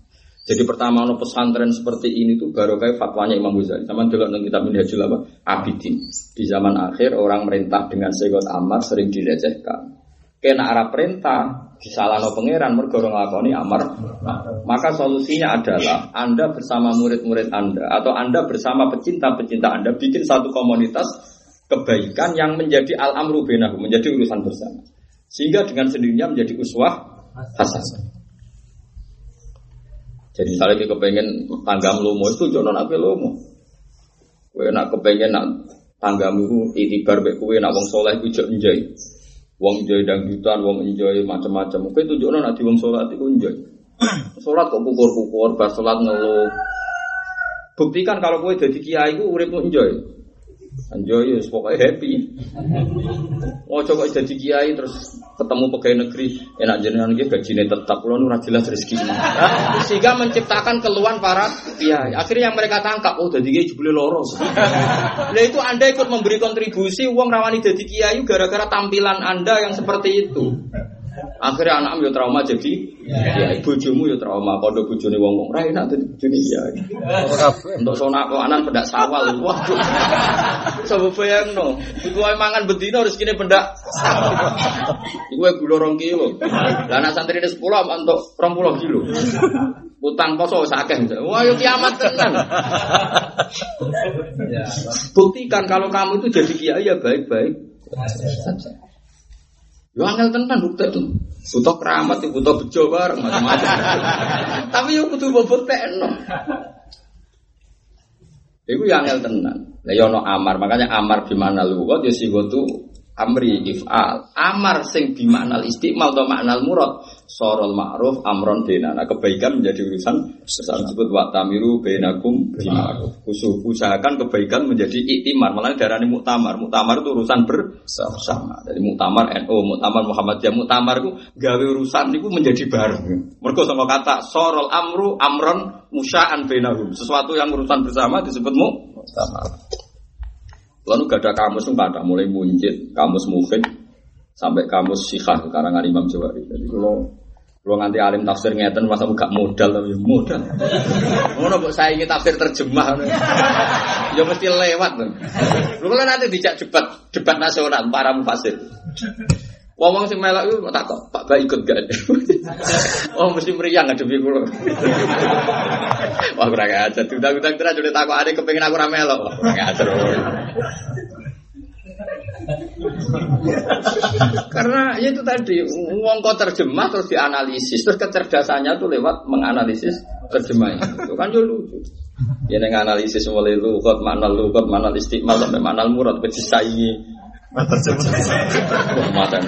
Jadi pertama ono pesantren seperti ini tuh baru kayak fatwanya Imam Ghazali. Sama dulu nang kitab Minhajul apa? Abidin. Di zaman akhir orang merintah dengan segot amar sering dilecehkan. Kena arah perintah disalahno pangeran mergo ora nglakoni amar. Maka solusinya adalah Anda bersama murid-murid Anda atau Anda bersama pecinta-pecinta Anda bikin satu komunitas kebaikan yang menjadi al-amru bainahum, menjadi urusan bersama. Sehingga dengan sendirinya menjadi uswah hasanah. Jadi misalnya kita kepengen tangga lomo itu jono apa lomo. Kue nak kepengen nak tanggamu itu baik kue nak wong soleh itu jauh enjoy. Wong enjoy dangdutan, wong enjoy macam-macam. Kue itu jono nak di wong sholat itu enjoy. Sholat kok pukul-pukul, pas sholat ngeluh. Buktikan kalau kue jadi kiai itu urip enjoy. Enjoy, ya, pokoknya happy. Oh coba jadi kiai terus ketemu pegawai negeri. Enak jenengan gitu gajinya tetap. Lo nurah jelas rezeki. Sehingga menciptakan keluhan para kiai. Akhirnya yang mereka tangkap oh jadi kiai jebule loro. Nah itu anda ikut memberi kontribusi uang rawani jadi kiai gara-gara tampilan anda yang seperti itu akhirnya anak yo trauma jadi ya. bojomu yo trauma. Kondo bojone wong wong ra enak dadi bojone ya. Untuk sonak anak pendak sawal. Waduh. Coba bayangno iku ae mangan bendina rezekine pendak iku ae gula 2 kilo. Lah anak santri 10 untuk 20 kilo. Utang poso wis akeh. Wah yo kiamat tenan. Buktikan kalau kamu itu jadi kiai ya baik-baik Yo angel tenan bukti itu. Butuh keramat, butuh bejo bareng macam-macam. Tapi yo kudu boboteno. Iku yang angel tenan. Lah yo ono amar, makanya amar di mana lugat yo sigotu amri if'al. Amar sing di makna istimal atau makna murad. Sorol ma'ruf amron benana. Kebaikan menjadi urusan besar disebut wa tamiru benakum bima'ruf. Usuh, usahakan kebaikan menjadi iktimar. Malah darahnya muktamar. Muktamar itu urusan bersama. Jadi muktamar NU, muktamar Muhammadiyah, muktamar itu gawe urusan itu menjadi bareng. Mereka sama kata sorol amru amron musya'an benahum. Sesuatu yang urusan bersama disebut muktamar. Lalu gak ada kamus nggak ada mulai muncit kamus mufid sampai kamus sikhah karangan Imam Jawari. Jadi kalau kalau nganti alim tafsir ngeten masa gak modal tapi modal. Ngono kok saya ingin tafsir terjemah. ya mesti lewat. Lu kalau nanti dijak debat debat nasional para mufasir. Ngomong sing melok itu tak kok Pak Ba ikut gak? oh mesti meriang ada kula. Wah kurang ajar. Terus jadi takut ada kepengen aku ramelo. Wah kurang ajar. Karena ya itu tadi uang kau terjemah terus dianalisis terus kecerdasannya tuh lewat menganalisis terjemahnya. Itu kan juga lucu. Ya neng analisis mulai lugat mana lugat mana istiqmal sampai mana murad ini. Mata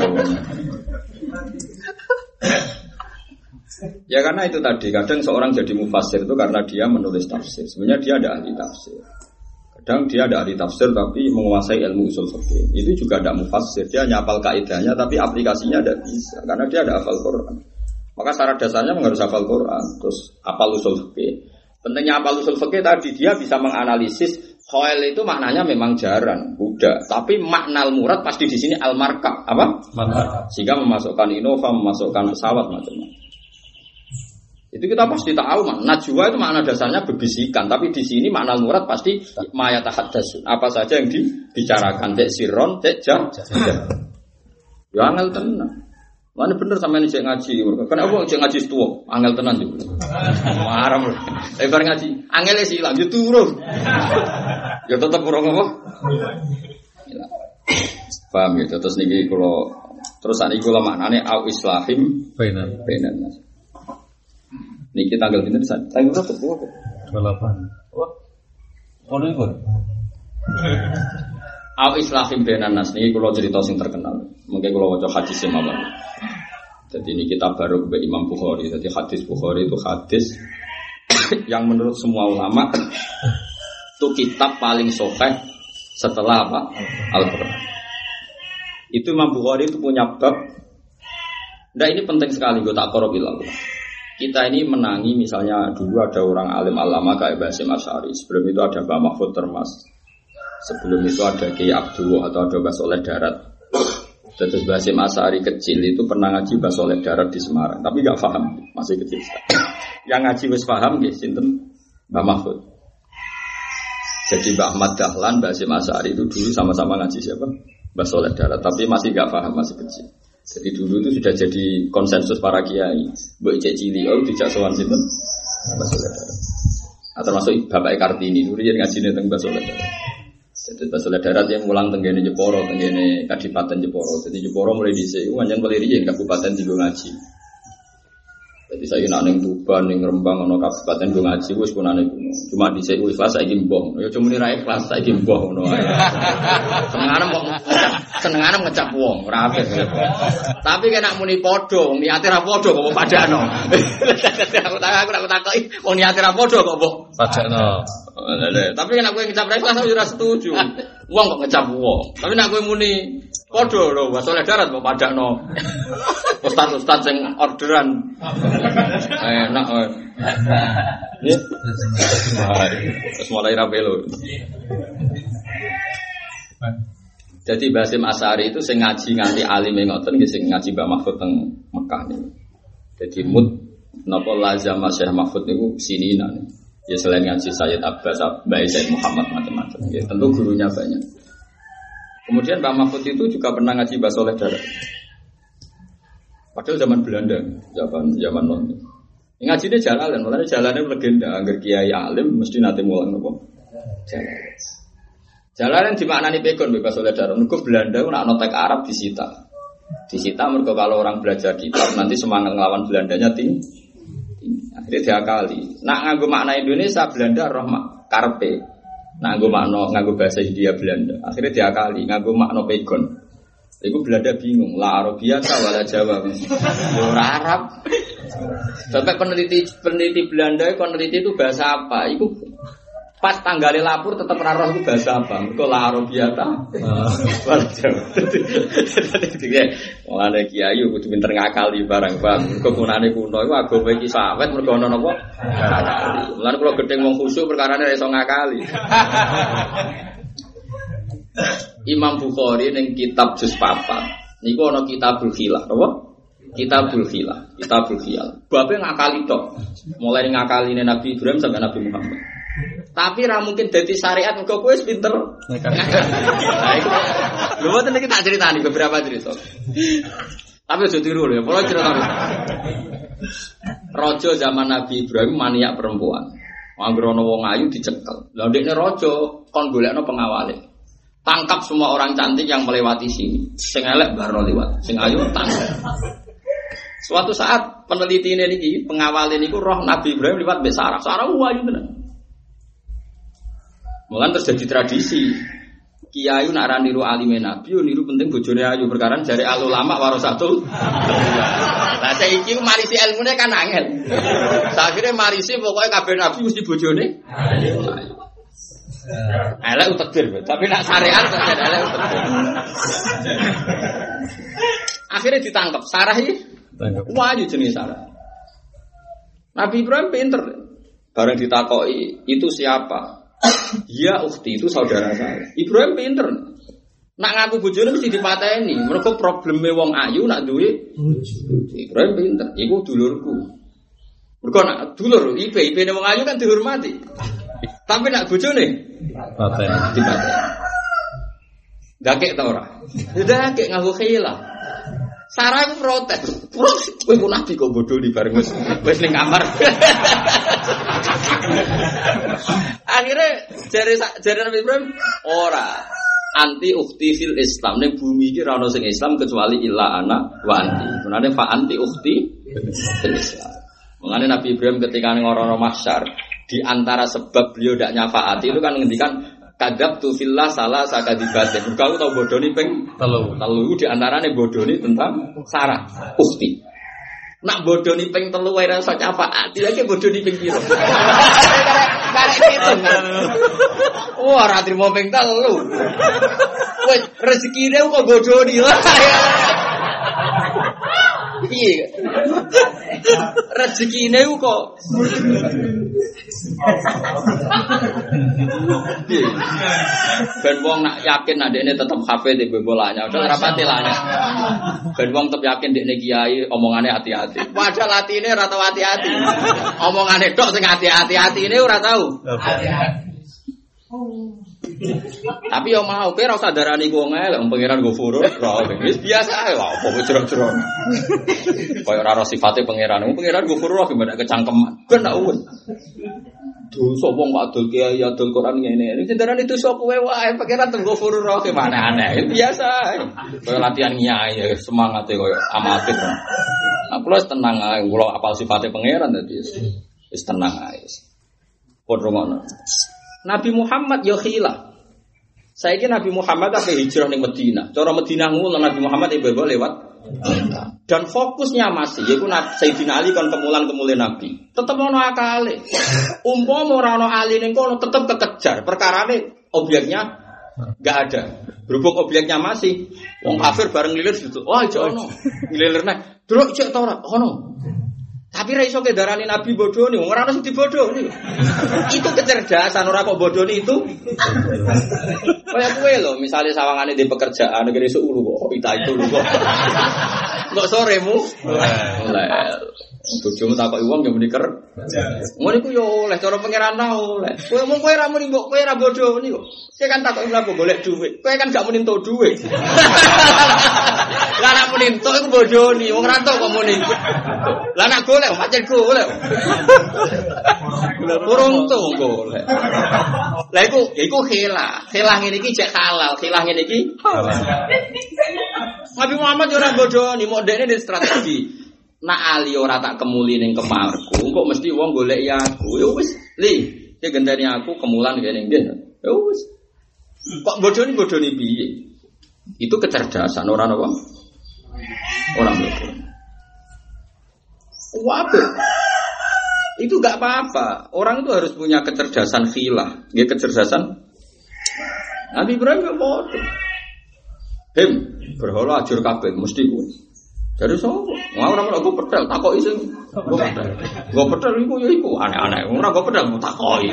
Ya karena itu tadi kadang seorang jadi mufasir itu karena dia menulis tafsir. Sebenarnya dia ada ahli tafsir. Kadang dia ada ahli tafsir tapi menguasai ilmu usul fikih. Itu juga ada mufasir. Dia nyapal kaidahnya tapi aplikasinya tidak bisa karena dia ada hafal Quran. Maka syarat dasarnya harus hafal Quran, terus hafal usul fikih. Pentingnya hafal usul fikih tadi dia bisa menganalisis Khoel itu maknanya memang jarang, Buddha. Tapi makna murad pasti di sini al marka apa? Marka. Sehingga memasukkan Innova, memasukkan pesawat macam-macam. Itu kita pasti tahu man. Najwa itu makna dasarnya bebisikan, tapi di sini makna murad pasti maya tahaddasun. Apa saja yang dibicarakan, cek siron, cek jam. Ya angel tenan. Mana bener sama ini cek ngaji, karena aku cek ngaji itu angel tenan juga. Marah loh. Eh bareng ngaji, angel sih lanjut turun. Ya tetap kurang apa? Paham ya, terus nih kalau terus saat ini kalau maknanya au islahim benar benar Niki tanggal ini bisa tanggal berapa? Dua delapan. Oh, ini pun. Al islahim benan nas niki kalau cerita sing terkenal. Mungkin kalau wajah hadis mawon. Jadi ini kita baru ke Imam Bukhari. Jadi hadis Bukhari itu hadis yang menurut semua ulama itu kitab paling sahih setelah apa? Al-Quran. Itu Imam Bukhari itu punya bab. Nah ini penting sekali gue tak korobil kita ini menangi misalnya dulu ada orang alim alama kayak Basim Asyari. Sebelum itu ada Mbak Mahfud Termas. Sebelum itu ada Kiai Abdul atau ada Mbak Soleh Darat. Terus Basim Asyari kecil itu pernah ngaji Mbak Soleh Darat di Semarang tapi gak paham masih kecil. Yang ngaji wis paham gitu sinten? Mbak Mahfud. Jadi Mbak Ahmad Dahlan, Basim Asyari itu dulu sama-sama ngaji siapa? Mbak Soleh Darat tapi masih gak paham masih kecil jadi dulu itu sudah jadi konsensus para kiai. Mbok Cek Cili, oh dijak sowan sinten? Mbak Soledad. Atau termasuk Bapak Kartini, dulu yang ngaji tentang Mbak Soledad. Jadi Mbak Soledad yang mulang tenggene Jeporo, tenggene Kadipaten Jeporo. Jadi Jeporo mulai di sini, wanjan mulai di Kabupaten Tigo Ngaji. Jadi saya nak neng Tuban, neng Rembang, ono kabupaten gue ngaji, wes pun aneh Cuma di saya ikhlas saya gimbong, ya cuma nih kelas saya gimbong, no. Senengan mau senengan ngecap wong, rapi. Tapi kena muni podo, niatnya podo kok padano. Aku tak aku tak takoki, wong niatnya podo kok kok padano. Tapi kena gue ngecap kelas aku sudah setuju. Wong kok ngecap wong. Tapi nak gue muni podo loh, oleh darat kok padano. Ustaz ustaz yang orderan. Enak. Ya. Terus mulai rapelo. Jadi Basim Asari itu sing ngaji nganti alim ngoten nggih sing ngaji Mbak Mahfud teng Mekah nih. Jadi mut napa lazam Syekh Mahfud niku sinina nih. Ya selain ngaji Sayyid Abbas, Mbak Said Muhammad macam-macam. Ya tentu gurunya banyak. Kemudian Mbak Mahfud itu juga pernah ngaji Mbak Soleh Darah. Padahal zaman Belanda, zaman zaman non. Ngaji dia jalan, malah jalannya legenda. Agar kiai alim mesti nanti mulang nopo. Jalan. Yang dimaknani pegon bebas oleh darah. Mereka Belanda nak notek Arab disita. Disita mereka kalau orang belajar kitab nanti semangat ngelawan Belandanya tinggi. Akhirnya diakali. Nak nganggo makna Indonesia Belanda rahmat karpe. Nak nganggo makna nganggo bahasa India Belanda. Akhirnya diakali nganggo makna pegon. Iku Belanda bingung, la Arabia wala Jawa. Yo Arab. Sampai peneliti peneliti Belanda peneliti itu bahasa apa? Iku pas tanggal lapor tetap raro itu bahasa apa? Mereka wala Jawa. Mulane kiai kudu pinter ngakali barang bang. Mergo kunane kuno iku agama iki sawet mergo ana napa? Kula gedeng wong khusyuk perkara iso ngakali. Imam Bukhari neng kitab juz papat. Niku ana kitabul khilah, apa? Kitabul khilah, kitabul khilah. Babe ngakali tok. Mulai ngakali Nabi Ibrahim sampai Nabi Muhammad. Tapi ra mungkin dadi syariat mergo kowe wis pinter. Lho mboten iki tak critani beberapa cerita. Tapi aja tiru lho, kalau cerita. Rojo zaman Nabi Ibrahim maniak perempuan. Anggere ana wong ayu dicekel. Lah ndekne raja kon golekno pengawale. Tangkap semua orang cantik yang melewati sini. Sing elek baru lewat, sing ayu tangkap. Suatu saat peneliti ini, pengawal ini roh Nabi Ibrahim lewat besar. Sarah ayu tenan. Mulan terjadi tradisi. Kiai nak ra niru alime Nabi, niru penting bojone ayu perkara jari al ulama warasatul. Lah saiki marisi ilmune kan angel. Akhirnya marisi pokoknya kabeh Nabi mesti bojone. Elek utekir, tapi nak syariat kok jadi elek utekir. Akhirnya ditangkap, Sarah ini wahyu jenis Sarah. Nabi Ibrahim pinter. Bareng ditakoi, itu siapa? Iya ukti itu saudara saya. Ibrahim pinter. Nak ngaku bojone mesti dipateni. Mereka probleme wong ayu nak duwe Ibrahim pinter. Iku dulurku. Mereka nak dulur, IP, IP wong ayu kan dihormati. Tapi nak bojone Paten. dipateni. Dakek ta ora? Dakek ngaku khila. Sarah itu protes. Kowe ku nabi kok bodoh di bareng wis wis ning kamar. Akhirnya jari jari Nabi Ibrahim ora anti ukti fil Islam ning bumi iki ora ono sing Islam kecuali illa ana wa anti. Menane fa anti ukti fil Islam. Mengenai Nabi Ibrahim ketika ngorono mahsyar di antara sebab beliau tidak nyafaati itu kan ngendikan kadab tu fillah salah sakadibatin. Kamu tahu bodoni peng Telu. telu di antaranya bodoni tentang Sarah ukti. Nak bodoni peng telu wae rasa nyafaati lagi bodoni peng piro. Karek itu. Wah, ra trimo peng telu. Wes rezekine kok bodoni. Piye? Rezekine kok Piye? Ben wong nak yakin nak dekne tetep hafid di bolanya, udah rapati lanya. Ben wong tetep yakin dekne kiai omongane hati-hati. Padahal atine ora tau hati-hati. Omongane tok sing hati-hati, atine ora tau. Tapi yo mau kowe ora usah darani ku wong elek, pangeran go furur, ora wis biasa ae lah, apa wis jero-jero. Kaya ora ora sifate pangeran, pangeran go furur gimana kecangkeman. Ben tak uwun. Dosa wong kok adol kiai adol Quran ngene. Ini darani dosa kowe wae, pangeran tenggo furur gimana aneh. Biasa ae. Kaya latihan nyai ya, semangate koyo amatir. Nah, kula wis tenang ae, kula apal sifate pangeran dadi wis tenang ae. Pun rumono. Nabi Muhammad ya khilah. Saya kira Nabi Muhammad apa hijrah ning Medina. Cara Medina ngono Nabi Muhammad ibu lewat dan fokusnya masih Nabi Sayyidina Ali kan kemulan kemulian Nabi. Tetep ono akale. Umpama ora ono Ali ning kono tetep kekejar. Perkarane objeknya nggak ada. Berhubung objeknya masih wong kafir bareng lilir situ. Wah, ijo ono. Lilirne, "Delok cek ta ora?" Tapi ra iso ke darani Nabi bodoh nih, ora ono sing dibodoh nih. itu kecerdasan ora kok bodoh nih itu. Kayak kue loh, misalnya sawangane di pekerjaan negeri seulu kok, ita itu lu kok. Kok soremu? Oleh. Bojomu takoki wong yo muni ker. Ngono iku yo oleh cara pangeran ta oleh. Kowe mung kowe ra muni mbok kowe ra bodoh niku. Kowe kan takoki lha golek dhuwit. Kowe kan gak muni entuk dhuwit. Lah nek muni entuk iku bodoh ni, wong ra entuk kok muni. Lah nek golek pancen golek. Kurung tuh golek. Lah iku iku khilah. Khilah ngene iki jek halal, khilah ngene iki Nabi Muhammad yo ora bodoh ni, mau dekne di strategi. Nak ali ora tak kemuli ning kemarku, kok mesti wong golek ya aku. Ya wis, li, ya gendani aku kemulan kene nggih. Ya wis. Kok bodoh ni bodoh ni piye? Itu kecerdasan orang apa? Orang bodoh. Waduh. Itu gak apa-apa. Orang itu harus punya kecerdasan khilah. Ya kecerdasan. Nabi Ibrahim ya bodoh. Him, berhala ajur kabeh mesti. Jadi so, mau ora gue pedal takoki sing gue pedal. Gue pedal iku ya iku aneh-aneh. Ora gue pedal mau takoki.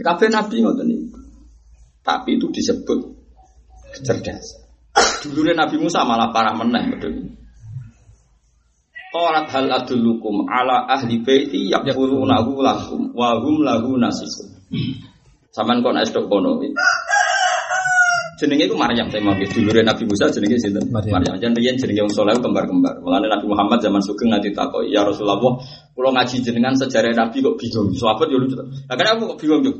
Kabeh nabi ngoten niku. Tapi itu disebut kecerdasan. Dulu Nabi Musa malah parah meneh betul. Qalat hal adullukum ala ahli baiti yaqulunahu lakum wa hum lahu nasikum. Saman kok nek kono. jenenge iku Maryam saya mau dulure Nabi Musa jenenge sinten? Maryam. Jan riyen jenenge wong saleh kembar-kembar. Mulane Nabi Muhammad zaman sugeng nanti takok, "Ya Rasulullah, kula ngaji jenengan sejarah Nabi kok bingung." Sahabat yo lucu. Lah kenapa kok bingung tuh?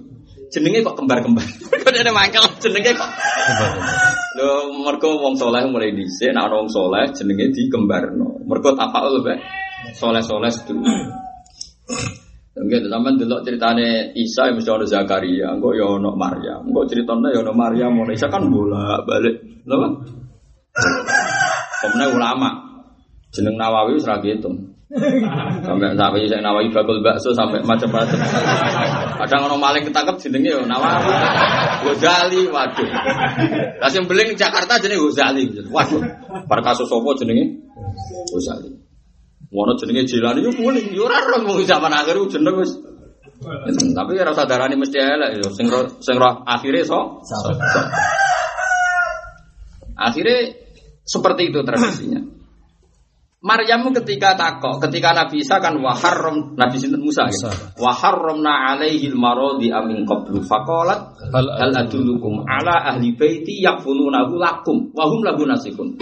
Jenenge kok kembar-kembar. Kok ada mangkel jenenge kok. Lho mergo wong saleh mulai dhisik nek ana wong saleh jenenge dikembarno. Mergo tafaul bae. Saleh-saleh sedulur. Enggak, sampean delok ceritane Isa yang mesti ono Zakaria, engko ya ono Maryam. Engko ceritane ya ono Maryam, ono Isa kan bolak-balik. Pak? Kemudian ulama jeneng Nawawi wis ra. Sampai sampai saya Nawawi bakul bakso sampai macam-macam. Kadang ono maling ketangkep jenenge ya Nawawi. Ghazali, waduh. Lah sing beling Jakarta jenenge Ghazali. Waduh. Bar kasus sapa jenenge? Ghazali. Wono jenenge Jilani yo boleh, yo ora ora mau zaman akhir jeneng wis. Tapi ora usah darani mesti elek yo sing sing akhire so. Akhirnya seperti itu tradisinya. Maryam ketika takok, ketika Nabi Isa kan waharrom Nabi Sinten Musa gitu. Waharromna alaihi marodi amin qablu faqalat Hal adullukum ala ahli baiti yakfulunahu lakum wa hum lahu nasikun.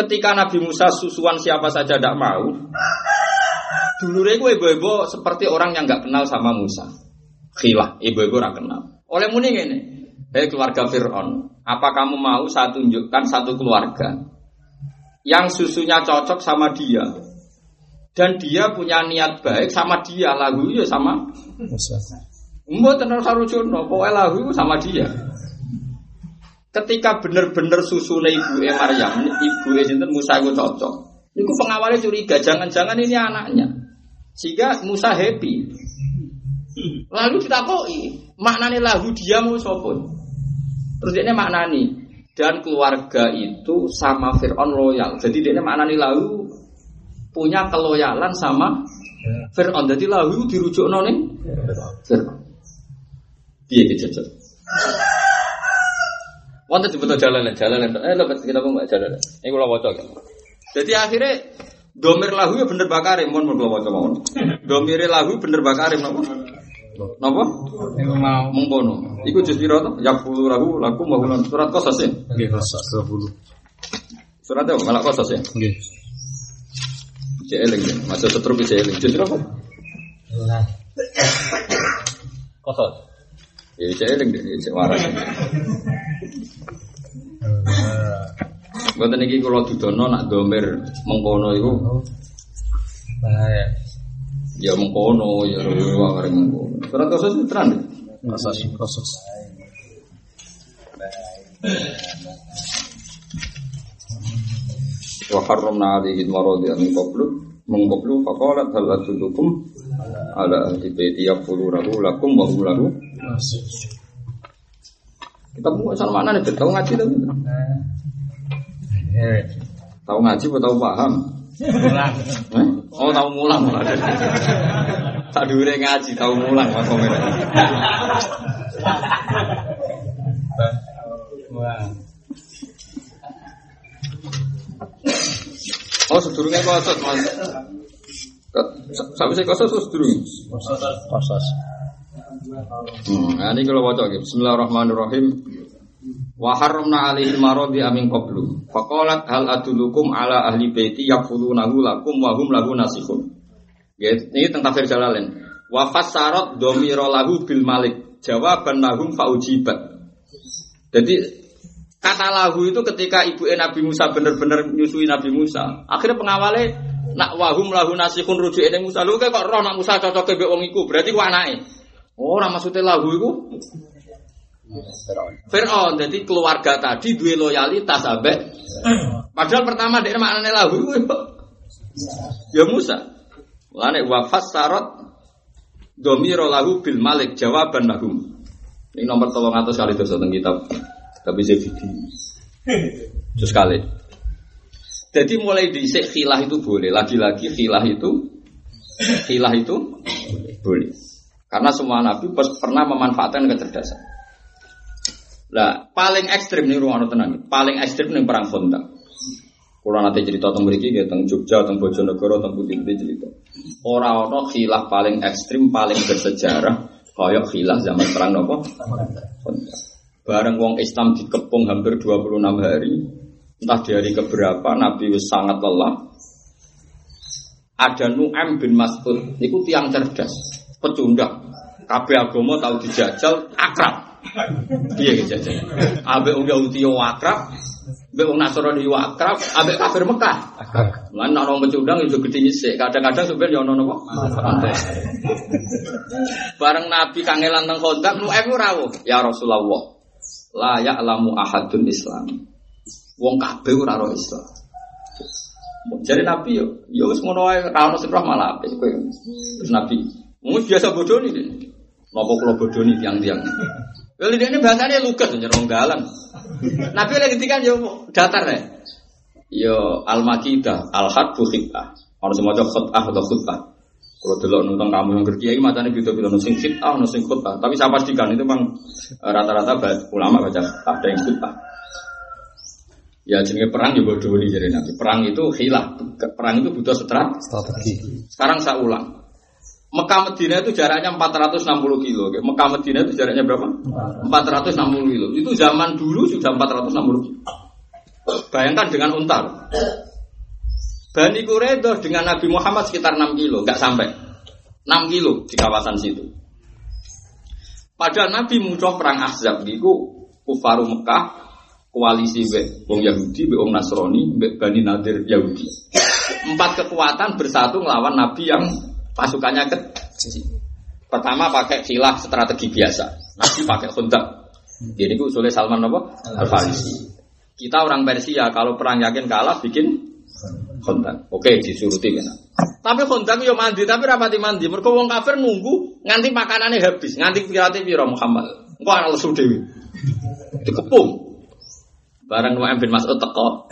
Ketika Nabi Musa susuan siapa saja tidak mau, dulure gue ibu-ibu seperti orang yang nggak kenal sama Musa. Khilah, ibu-ibu orang kenal. Oleh muni ini, hei keluarga Fir'aun, apa kamu mau saya tunjukkan satu keluarga yang susunya cocok sama dia dan dia punya niat baik sama dia lagu ya sama Musa. Mbok tenan sarujono, pokoknya lagu itu sama dia. Ketika bener-bener susune ibu e Maryam, ibu e sinten Musa itu cocok. Itu pengawalnya curiga, jangan-jangan ini anaknya. Sehingga Musa happy. Lalu ditakoi, maknane lahu dia mau sopun. Terus dia maknani dan keluarga itu sama Fir'aun loyal. Jadi dia maknani lahu punya keloyalan sama Fir'aun. Jadi lahu dirujuk nih Fir'aun. Iki jajar? Wonten sebut jalan jalan eh lho kita mau jalan. Ini kula waca kan. Jadi akhirnya domir lahu ya bener bakare mon mun kula waca mawon. Domir lahu bener bakare napa? Napa? Mau. Mengkono. Iku jus pira to? Ya puluh lahu lakum wa hulan surat qasas ya. Nggih, kosak 20. Surat apa? Malah qasas ya. Nggih. Cek eling ya. Masa setruk cek eling. Jus pira apa? Qasas. Ya cek eling deh, cek waras. Mboten iki kula dudono nak domir mengkono iku Bahaya. ya mengkono ya ora arep mengkono. Surat qasas itu tenan. deh. Kosak, kosak. wa harramna alaihi al-maradi min qablu min qablu faqalat hal adullukum ala ahli baiti yaqulunahu lakum wa hum lahu. Kita mau asal mana nih? Tahu ngaji tapi Eh, tahu ngaji atau tahu paham. Eh? oh tahu mulang. Tak diure ngaji tahu mulang mas komen oh sedurungnya kosot mas sampai saya kosot terus sedurung Kosak. Hmm, nah ini kalau wajah Bismillahirrahmanirrahim. Wa harramna alaihi maradi amin qablu. Faqalat hal adulukum ala ahli baiti yakfulunahu lakum wa hum lahu nasikhun. Ya, ini tentang tafsir Jalalain. Wa fassarat dhamira lahu bil malik. Jawaban lahum faujibat. Jadi kata lahu itu ketika ibu Nabi Musa benar-benar nyusui Nabi Musa. Akhirnya pengawalnya nak wahum lahu nasikhun rujuk ini Musa. Lu kok roh nak Musa cocok ke wong iku, berarti ku anake. Oh, ora maksudnya lahu iku Fir'aun, jadi keluarga tadi dua loyalitas sampai. Padahal pertama dia maknanya lahu iku ya Musa. Lane wafat sarot domiro lahu bil malik jawaban lahum. Ini nomor tolong atas kali terus tentang kitab tapi saya video. Terus kali. Jadi mulai di khilah itu boleh. Lagi-lagi khilah itu khilah itu boleh. Karena semua nabi pernah memanfaatkan kecerdasan. Lah, paling ekstrim nih ruang tenang. Paling ekstrim nih perang Honda. Kalau nanti cerita tentang mereka, ya tentang Jogja, tentang Bojonegoro, tentang Putih-Putih cerita. Orang-orang khilah paling ekstrim, paling bersejarah, kayak khilah zaman perang nopo. Bareng wong Islam dikepung hampir 26 hari. Entah di hari keberapa Nabi wis sangat lelah. Ada Nu'aim bin Mas'ud, niku tiang cerdas, pecundang. Kabeh agama tahu dijajal akrab. Iya dijajal. Ambek wong Yahudi yo akrab, ambek wong Nasrani yo akrab, ambek kafir Mekah. Lan ana wong pecundang itu gede nyisik, kadang-kadang sebenarnya ono napa? Bareng Nabi kangelan teng Khandaq, Nu'aim ora. Ya Rasulullah, la ya'lamu ahadun Islam. Wong kabeh ora ro Islam. Jadi Nabi yo, yo wis ngono wae ra sing roh malah apik kowe. Terus Nabi, wis biasa bodoni deh. Napa kula bodoni tiang-tiang. Lha ini bahasane lugas nyerong dalan. Nabi lagi ngendikan yo datar ya. Yo al-makidah, al-hadbu khitah. Ono maca khutbah atau khutbah. Kalau dulu nonton kamu yang kerja ini macamnya beda-beda ono sing khitah, ono sing khutbah. Tapi saya pastikan itu memang eh, rata-rata ulama baca ada yang khutbah. Ya jenenge perang ya bodoh nih jadi nanti. Perang itu hilah. Perang itu butuh strat. Strategi. Sekarang saya ulang. Mekah Medina itu jaraknya 460 kilo. Mekah Medina itu jaraknya berapa? 460 kilo. Itu zaman dulu sudah 460 kilo. Bayangkan dengan untar. Bani Quraidah dengan Nabi Muhammad sekitar 6 kilo, nggak sampai 6 kilo di kawasan situ. Padahal Nabi muncul perang Ahzab itu kufaru Mekah koalisi be wong Yahudi, be wong Nasrani, be Bani Nadir Yahudi. Empat kekuatan bersatu melawan Nabi yang pasukannya ke Pertama pakai silah strategi biasa. Nabi pakai khundak. Jadi itu usulnya Salman apa? Al Farisi. Kita orang Persia kalau perang yakin kalah bikin khundak. Oke, disuruti kan. Tapi khundak yo mandi, tapi rapati mandi. Mergo wong kafir nunggu nganti makanannya habis, nganti pirate piro Muhammad. Engko ana lesu dhewe. Dikepung. Barang Nu'aim bin Mas'ud teko.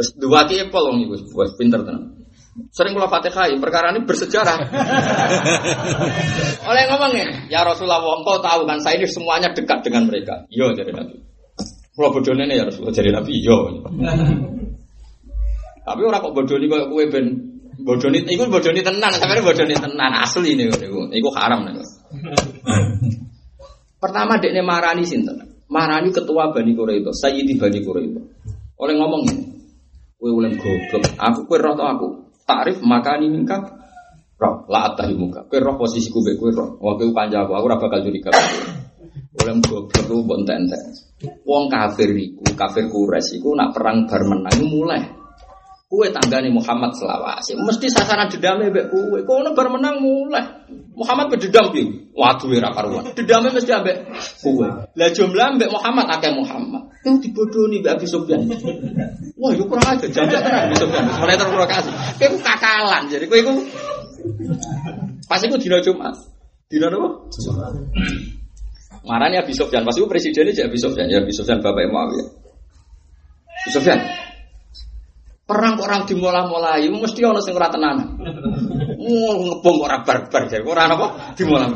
Wis dua ki epol wong iku, wis pinter tenan. Sering kula Fatihah, perkara ini bersejarah. Oleh ngomong ya, ya Rasulullah, engkau tahu kan saya ini semuanya dekat dengan mereka. Iya jadi Nabi. Kalau bodohnya ya Rasulullah jadi Nabi, iya. Tapi orang kok bodoh kok kue ben bodoh ini, itu bodoh ini tenan, sampai bodoh ini tenan asli nih, itu, itu haram nih. Pertama dekne marani sinten? Marani ketua Bani Quraidah, Sayyidi Bani Quraidah. Oleh ngomong ini, kowe ulem goblok, aku kowe roh tau aku. Takrif makani mingka roh, la atahi muka. Kowe roh posisiku mbek kowe roh. Kowe kanca aku, aku ora bakal curiga. Ulem goblok ku mbok entek. Wong kafir iku, kafir Quraisy iku nak perang bar menang mulai. Kue tanggane Muhammad selawase. Mesti sasaran dendamnya mbek kue. Kono bar menang mulai. Muhammad berdendam piye? Waduh ora karuan. Dendamnya mesti ambek kue. Lah jumlah mbek Muhammad akeh Muhammad. Yang dibodohi mbek Abi Sufyan. Wah, itu kurang aja tenan Abi Sufyan. Mulai terprovokasi. Kowe ku kakalan. Jadi kowe iku pas iku dina Jumat. Dina apa? Marahnya Abi Sufyan. Pas iku presidennya Abi Sufyan. Ya Abi Sufyan bapak Muawiyah. Abi Sufyan, perang kok orang dimulai-mulai, mesti ono sing ora. Oh, ngebom kok ora barbar, jadi ora apa dimulai.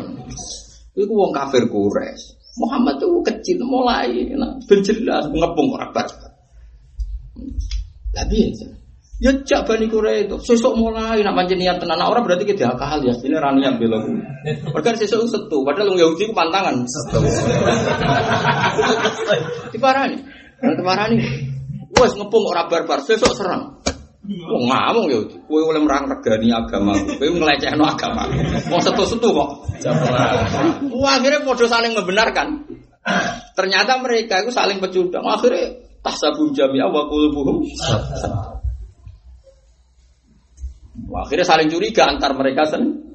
Iku wong kafir Quraisy. Muhammad itu kecil mulai, nah, ben jelas ngebom kok ora barbar. Lah biasa. Ya jak bani Quraisy itu sesuk mulai nak pancen niat tenan Nah, orang berarti kita akal ya ini ra niat kuwi. Mergo sesuk setu padahal wong Yahudi ku pantangan. Diparani. Diparani. Wes ngepung ora barbar, sesuk serang. Wong ngamung ya, kowe oleh merang regani agama, kowe ngelecehno agama. Wong setu-setu kok. Wah, akhirnya podo saling membenarkan. Ternyata mereka itu saling pecundang. Akhirnya tahsabun jami'ah wa qulubuhum Wah, akhirnya saling curiga antar mereka sen.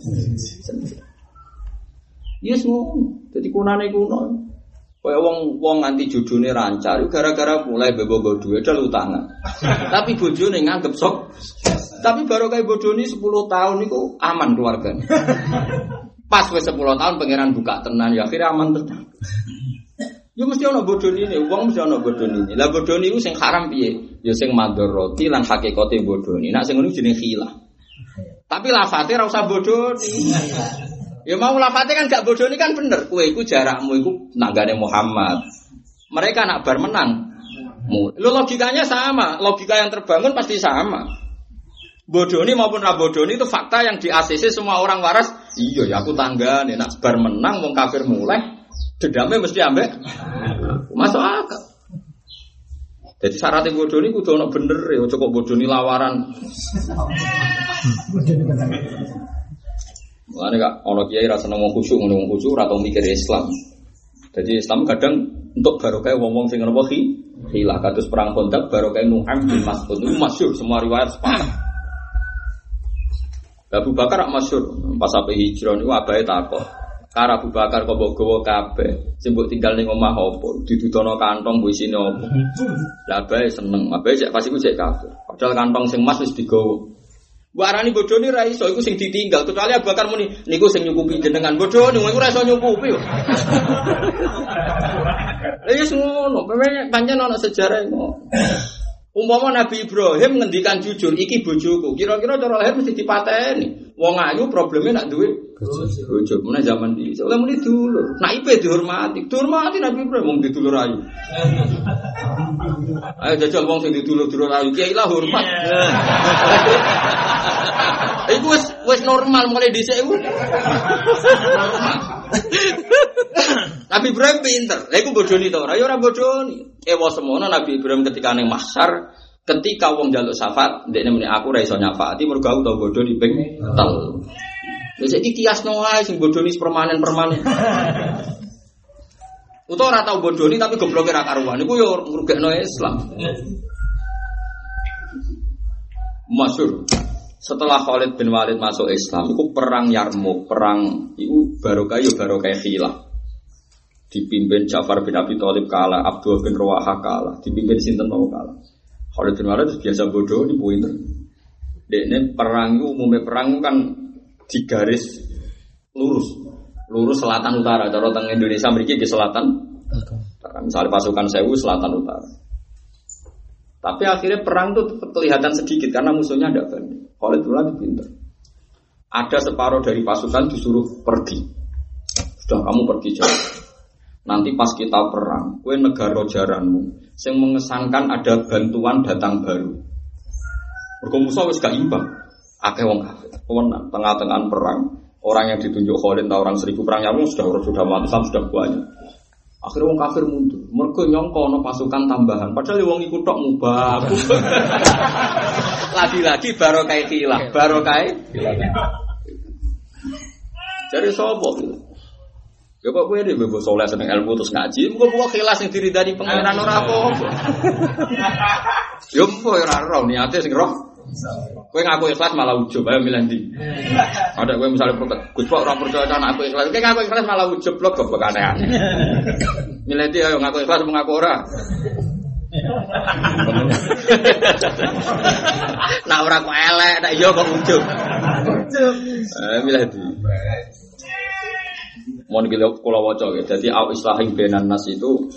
Yes, ngono. Jadi kunane kuno. Kaya wong wong nganti jodone rancar, gara-gara mulai bebo duit dal utangan. Tapi bojone nganggep sok. Tapi baru kayak bojone 10 tahun niku aman keluarganya. Pas wis 10 tahun pangeran buka tenan ya akhirnya aman tenan. Ya mesti ana bodoni ini, wong mesti ana bodoni ini. Lah bodoni iku sing haram piye? Ya sing madharati lan hakikate bodoni. Nak sing ngono jenenge khilah. Tapi lafate ora usah bodoni. Ya mau lafate kan gak bodoni kan bener. Kue iku jarakmu iku nanggane Muhammad. Mereka nak bar menang. Lo logikanya sama, logika yang terbangun pasti sama. Bodoni maupun rabodoni itu fakta yang di ACC semua orang waras. Iya ya aku tanggane nak bar menang wong kafir mulai. Dendamnya mesti ambek. Masuk akal. Jadi syaratnya bodoh ini ono bener ya, bodoh ini lawaran. Mulane kak ono kiai rasa wong khusyuk ngono khusyuk ora mikir Islam. Jadi Islam kadang untuk barokah wong-wong sing napa khi khilah kados perang Khandaq barokah Nu'aim bin Mas'ud itu masyhur semua riwayat sepakat. Abu Bakar masyhur pas sampai hijrah niku abahe takok. Kara Abu Bakar kok mbok gawa kabeh. Sing tinggal ning omah apa? Didudono kantong mbok isine apa? Lah abahe seneng, abahe cek pas iku cek kabeh. Padahal kantong sing emas wis digawa. Mbok arani bodoni ra iso iku sing ditinggal kecuali Abu Bakar muni niku sing nyukupi jenengan bodoni iku ora iso nyukupi. Lah ya ngono, pancen ana sejarah ngono. Umpama Nabi Ibrahim ngendikan jujur, iki bojoku. Kira-kira cara lahir mesti dipateni. Wong ayu problemnya nak duwe bojo. Mana zaman di soalnya muni dulur. Nak ipe dihormati. Dihormati Nabi Ibrahim wong ditulur ayu. Ayo jajal wong sing ditulur dulur ayu. Kiai lah hormat. Iku wis wis normal mulai dhisik iku. Nabi Ibrahim pinter. Lha iku bodoni to ora? Ya ora bodoni. Ewa semono Nabi Ibrahim ketika ning mahsyar ketika wong jaluk syafaat, ndekne muni aku ora iso nyafaati mergo aku tau bodoni ping tel. Wis iki kiasno wae sing bodoni permanen-permanen. Utawa ora tau bodoni tapi gobloke ra karuan. Iku yo ngrugekno Islam. Masyur. Setelah Khalid bin Walid masuk Islam, itu perang Yarmouk, perang itu barokah ya barokah khilah. Dipimpin Ja'far bin Abi Thalib kalah, Abdul bin Rawaha kalah, dipimpin Sinten mau kalah. Khalid bin Walid biasa bodoh di pointer. Ini perang umumnya perang kan di garis lurus, lurus selatan utara. Kalau teng Indonesia memiliki di selatan, misalnya pasukan Sewu selatan utara. Tapi akhirnya perang itu kelihatan sedikit karena musuhnya ada banyak. Khalid bin Walid pinter. Ada separuh dari pasukan disuruh pergi. Sudah kamu pergi jauh. Nanti pas kita perang, kue negara jaranmu, yang mengesankan ada bantuan datang baru. Berkomusa wis gak imbang. Akeh wong kafir. Tengah-tengah perang, orang yang ditunjuk Khalid atau orang seribu perang yang sudah sudah mati sudah banyak. Akhirnya wong kafir mundur. Mereka nyongko no pasukan tambahan. Padahal wong ikut tok mubah. Lagi-lagi baru kayak hilang, baru kayak. Jadi gitu. Ya kok gue deh bebo soleh seneng ilmu terus ngaji, gue buat khilas yang diri dari pengiran orang apa? Ya mpo ya roh niatnya sing roh. Kowe ngaku ikhlas malah ujub, ayo milih ndi. Ada kowe misalnya protes, Gus Pak ora percaya ana aku ikhlas. Kowe ngaku ikhlas malah ujub blok kok aneh-aneh. Milih ndi ayo ngaku ikhlas mengaku ora. Nah ora kok elek, tak iya kok ujub. Eh milih ndi. Mohon gila kula waca ya. Jadi au islahin benan nas itu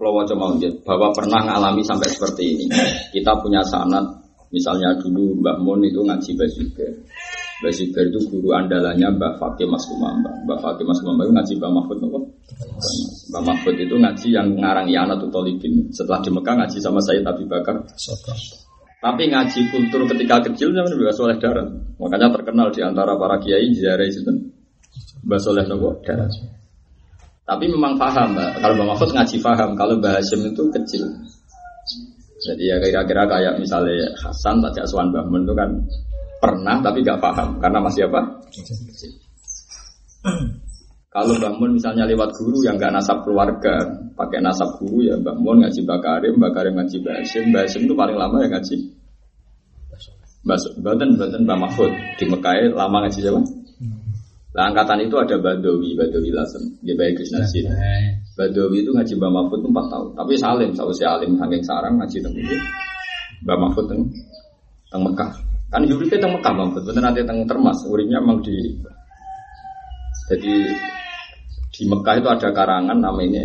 kula waca mau bahwa pernah ngalami sampai seperti ini. Kita punya sanat Misalnya dulu Mbak Mon itu ngaji Basiber. Basiber itu guru andalannya Mbak Fakih Mas Kumamba. Mbak Fakih Mas Kumamba itu ngaji Mbak Mahfud apa? Mbak Mahfud itu ngaji yang ngarang Yana Tutolibin. Setelah di Mekah ngaji sama saya Abi Bakar. Tapi ngaji kultur ketika kecil zaman Mbak Soleh Darat. Makanya terkenal di antara para kiai ziarah itu Mbak Soleh Nopo Darat. Tapi memang paham, Mbak. Kalau Mbak Mahfud ngaji paham, kalau Mbak Hashim itu kecil. Jadi ya kira-kira kayak misalnya Hasan tak Aswan Bahmun itu kan pernah tapi gak paham karena masih apa? Kalau bangun misalnya lewat guru yang gak nasab keluarga, pakai nasab guru ya bangun ngaji Bakarim, Bakarim ngaji Basim, Basim itu paling lama ya ngaji. Badan Badan Mbak Mahfud di Mekah lama ngaji siapa? Nah, angkatan itu ada Badawi, Badawi Lasem, dia baik Krishna Sih. Badawi itu ngaji Mbak Mahfud itu 4 tahun. Tapi Salim, si Alim, saking sarang ngaji itu. Mbak Mahfud teng, teng Mekah. Kan hidupnya teng Mekah Mahfud, bener nanti teng Termas, uripnya memang di. Jadi di Mekah itu ada karangan namanya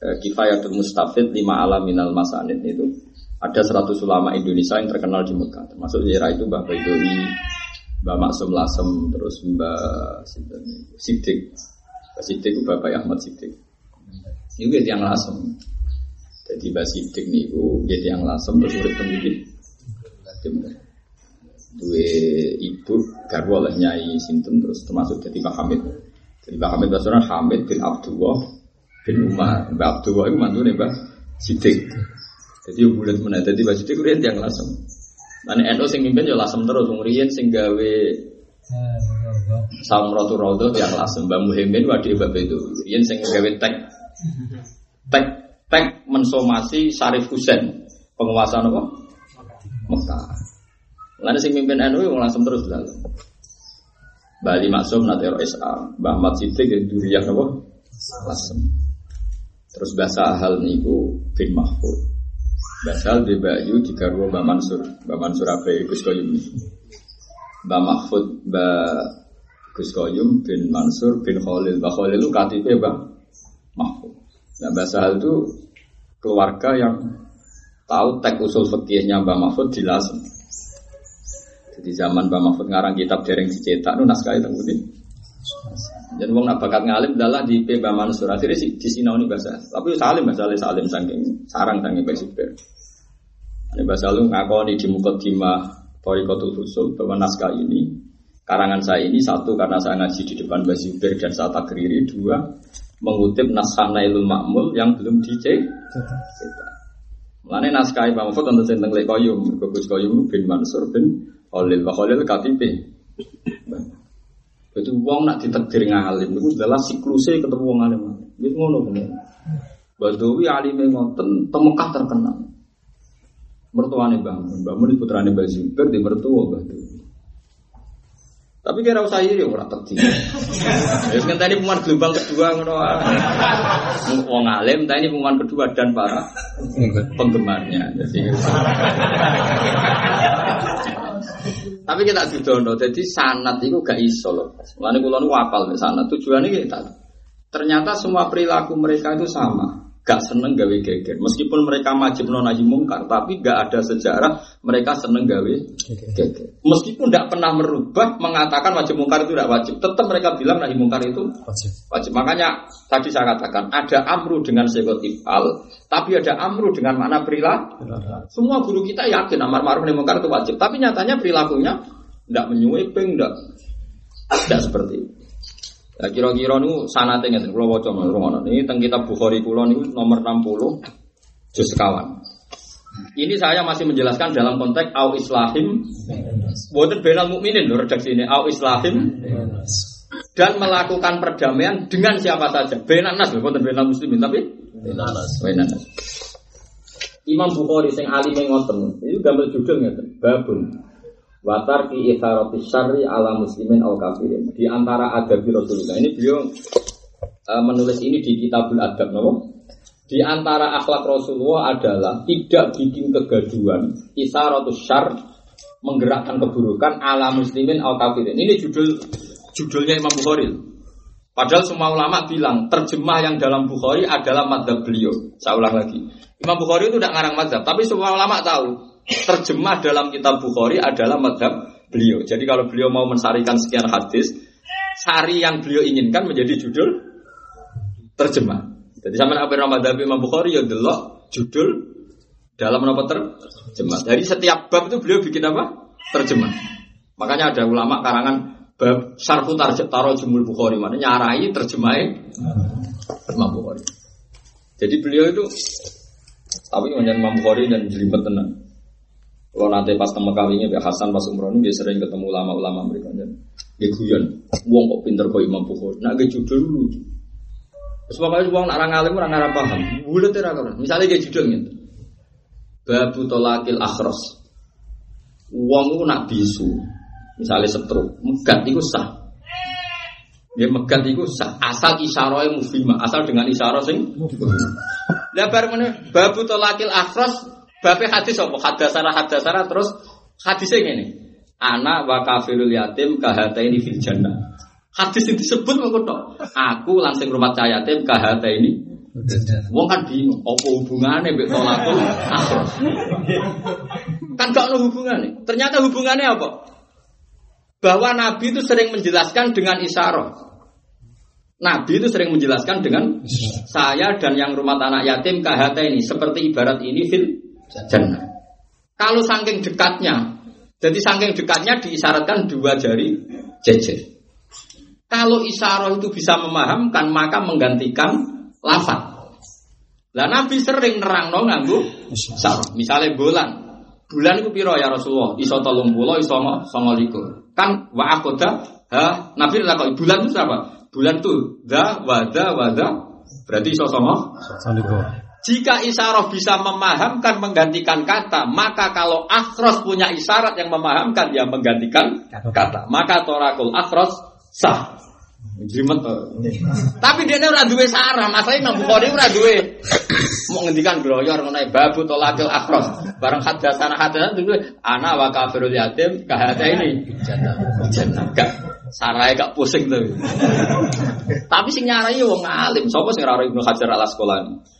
eh, Kifayatul Mustafid lima alam minal masanid itu ada 100 ulama Indonesia yang terkenal di Mekah termasuk daerah itu Mbak Baidowi Mbak Maksum Lasem, terus Mbak Sidik. Mbak Sidik Bapak Ahmad Sidik. Ini gue yang lasem. Jadi Mbak Sidik nih, gue yang lasem terus urip pendidik. Dua ibu garwa oleh Nyai Sinten terus termasuk jadi Pak Hamid. Jadi Pak Hamid Basuran Hamid bin Abdullah bin Umar. Mbak Abdullah itu mantu nih Mbak Sidik. Jadi bulat mana? Jadi Mbak Sidik itu yang lasem. Nanti NU sing mimpin ya lasem terus. Ngurian sing gawe Samratu Raudo yang lasem. Mbak Muhyiddin wadi Mbak Bedu. Ngurian sing gawe tek tek tek mensomasi Syarif Husain penguasa apa? Mekah. Lalu sing mimpin NU langsung terus lalu. Bali Maksum nanti RSA, Mbah Ahmad Siddiq yang durian apa? Lasem. Terus bahasa hal niku bin Mahfud. Bahasa hal di Bayu di Garwo Mbah Mansur, Mbah Mansur apa Gus Koyum. Mbah Mahfud, Mbah Gus Koyum bin Mansur bin Khalil. Mbah Khalil itu KTP Mbah Mahfud. Nah bahasa hal itu keluarga yang tahu tek usul fikihnya Mbah Mahfud Lasem. Jadi zaman Mbah Mahfud ngarang kitab dereng dicetak nu naskah itu putih. Dan wong nak bakat ngalim adalah di Mbah Mansur akhirnya si di sinau ini bahasa. Tapi salim bahasa salim saking sarang saking besiber. Ini bahasa lu ngakoni di mukaddimah Torikotul Husul bahwa naskah ini karangan saya ini satu karena saya ngaji di depan Mbah Zubair dan saat takriri dua mengutip naskah Nailul Makmul yang belum dicetak. Mulane naskah Imam Mahfud tentang lek koyum, Gus koyum bin Mansur bin Khalil, wa Khalil KTP. Itu wong nak ditakdir ngalim itu adalah siklusnya ketemu wong alim. Wis ngono bener. Badawi alime ngoten temekah terkenal. Mertuane Mbah Mun putrane Mbah Zubair di mertua Badawi. Tapi kira usah iri ora tekti. Wis ngenteni pengumuman gelombang kedua ngono wae. Wong alim tadi pengumuman kedua dan para penggemarnya. Jadi Tapi kita didono, jadi sanat itu gak iso loh. Nu apal mek sanat. Tujuannya kita ternyata semua perilaku mereka itu sama. Gak seneng gawe geger. Meskipun mereka wajib nahi mungkar, tapi gak ada sejarah mereka seneng gawe geger. Meskipun tidak pernah merubah mengatakan wajib mungkar itu tidak wajib, tetap mereka bilang nahi mungkar itu Wajib. wajib. Makanya tadi saya katakan ada amru dengan sekot ifal, tapi ada amru dengan makna perilaku. Semua guru kita yakin amar ma'ruf nahi mungkar itu wajib, tapi nyatanya perilakunya tidak menyueping, tidak tidak seperti itu. Nah, kira-kira nu sanate ngeten kula waca ngono. Ini teng kitab Bukhari kula niku nomor 60 juz sekawan. Ini saya masih menjelaskan dalam konteks au islahim boten benal mukminin lho redaksi ini au islahim dan melakukan perdamaian dengan siapa saja. Benan nas lho boten benal muslimin tapi benan nas. Imam Bukhari sing alim ngoten, itu gambar judul ngeten, babun Watar ki itharati syarri ala muslimin al kafirin. Di antara adab Rasulullah ini beliau uh, menulis ini di kitabul adab, no? Di antara akhlak Rasulullah adalah tidak bikin kegaduhan, isaratus syar menggerakkan keburukan ala muslimin al kafirin. Ini judul judulnya Imam Bukhari. Padahal semua ulama bilang terjemah yang dalam Bukhari adalah madhab beliau. Saya ulang lagi. Imam Bukhari itu tidak ngarang madhab, tapi semua ulama tahu terjemah dalam kitab Bukhari adalah madhab beliau. Jadi kalau beliau mau mensarikan sekian hadis, sari yang beliau inginkan menjadi judul terjemah. Jadi sama apa yang madhab Imam Bukhari ya delok judul dalam apa terjemah. Dari setiap bab itu beliau bikin apa? Terjemah. Makanya ada ulama karangan bab syarfu taro jumul Bukhari mana nyarai terjemahnya Imam Bukhari. Jadi beliau itu tapi menjadi Imam Bukhari dan jelimet tenang. Kalau nanti pas temu kawinnya Mbak Hasan pas umroh ini sering ketemu ulama-ulama mereka dan dia guyon. Wong kok pinter kok Imam Bukhari. Nah, dia judul dulu. Terus pokoknya wong nak orang alim orang Arab paham. Bulat ya. Misalnya dia judul gitu. Babu tolakil akhros. Wong itu nak bisu. Misalnya setruk. Megat itu sah. Dia megat itu sah. Asal isyarahnya mufimah. Asal dengan isyarah sing. Lah mana? Babu tolakil akhros Bape hadis apa? Hadasana hadasana terus hadisnya gini. Anak wa kafirul yatim kahata ini fil jannah. Hadis yang disebut mengkotok. Aku langsung rumah cahaya yatim kahata ini. Wong kan bingung, apa hubungannya mbek tolakul? Kan gak ada hubungannya. Ternyata hubungannya apa? Bahwa Nabi itu sering menjelaskan dengan isyarah. Nabi itu sering menjelaskan dengan saya dan yang rumah anak yatim kahata ini seperti ibarat ini fil jannah. Kalau saking dekatnya, jadi saking dekatnya diisyaratkan dua jari jejer. Kalau isyarah itu bisa memahamkan, maka menggantikan lafat. Lah Nabi sering nerangno nganggo isyarat. Misalnya bulan. Bulan itu piro ya Rasulullah? Iso 30, iso 29. Kan wa akoda ha Nabi lakon bulan itu apa? Bulan itu da wada wada berarti iso sama jika isyarat bisa memahamkan menggantikan kata, maka kalau akhros punya isyarat yang memahamkan yang menggantikan kata, maka torakul akhros sah. Jrimet to. Tapi dia ora duwe sarah, masalah Imam Bukhari ora duwe. Mau ngendikan gloyor ngono ae, babu tolakil akhros. Bareng hadasana hadasana duwe ana wa kafirul yatim kahata ini. Jannah. Sarai gak pusing tuh. Tapi sing nyarai wong alim, sapa sing ora Ibnu Hajar Al Asqalani?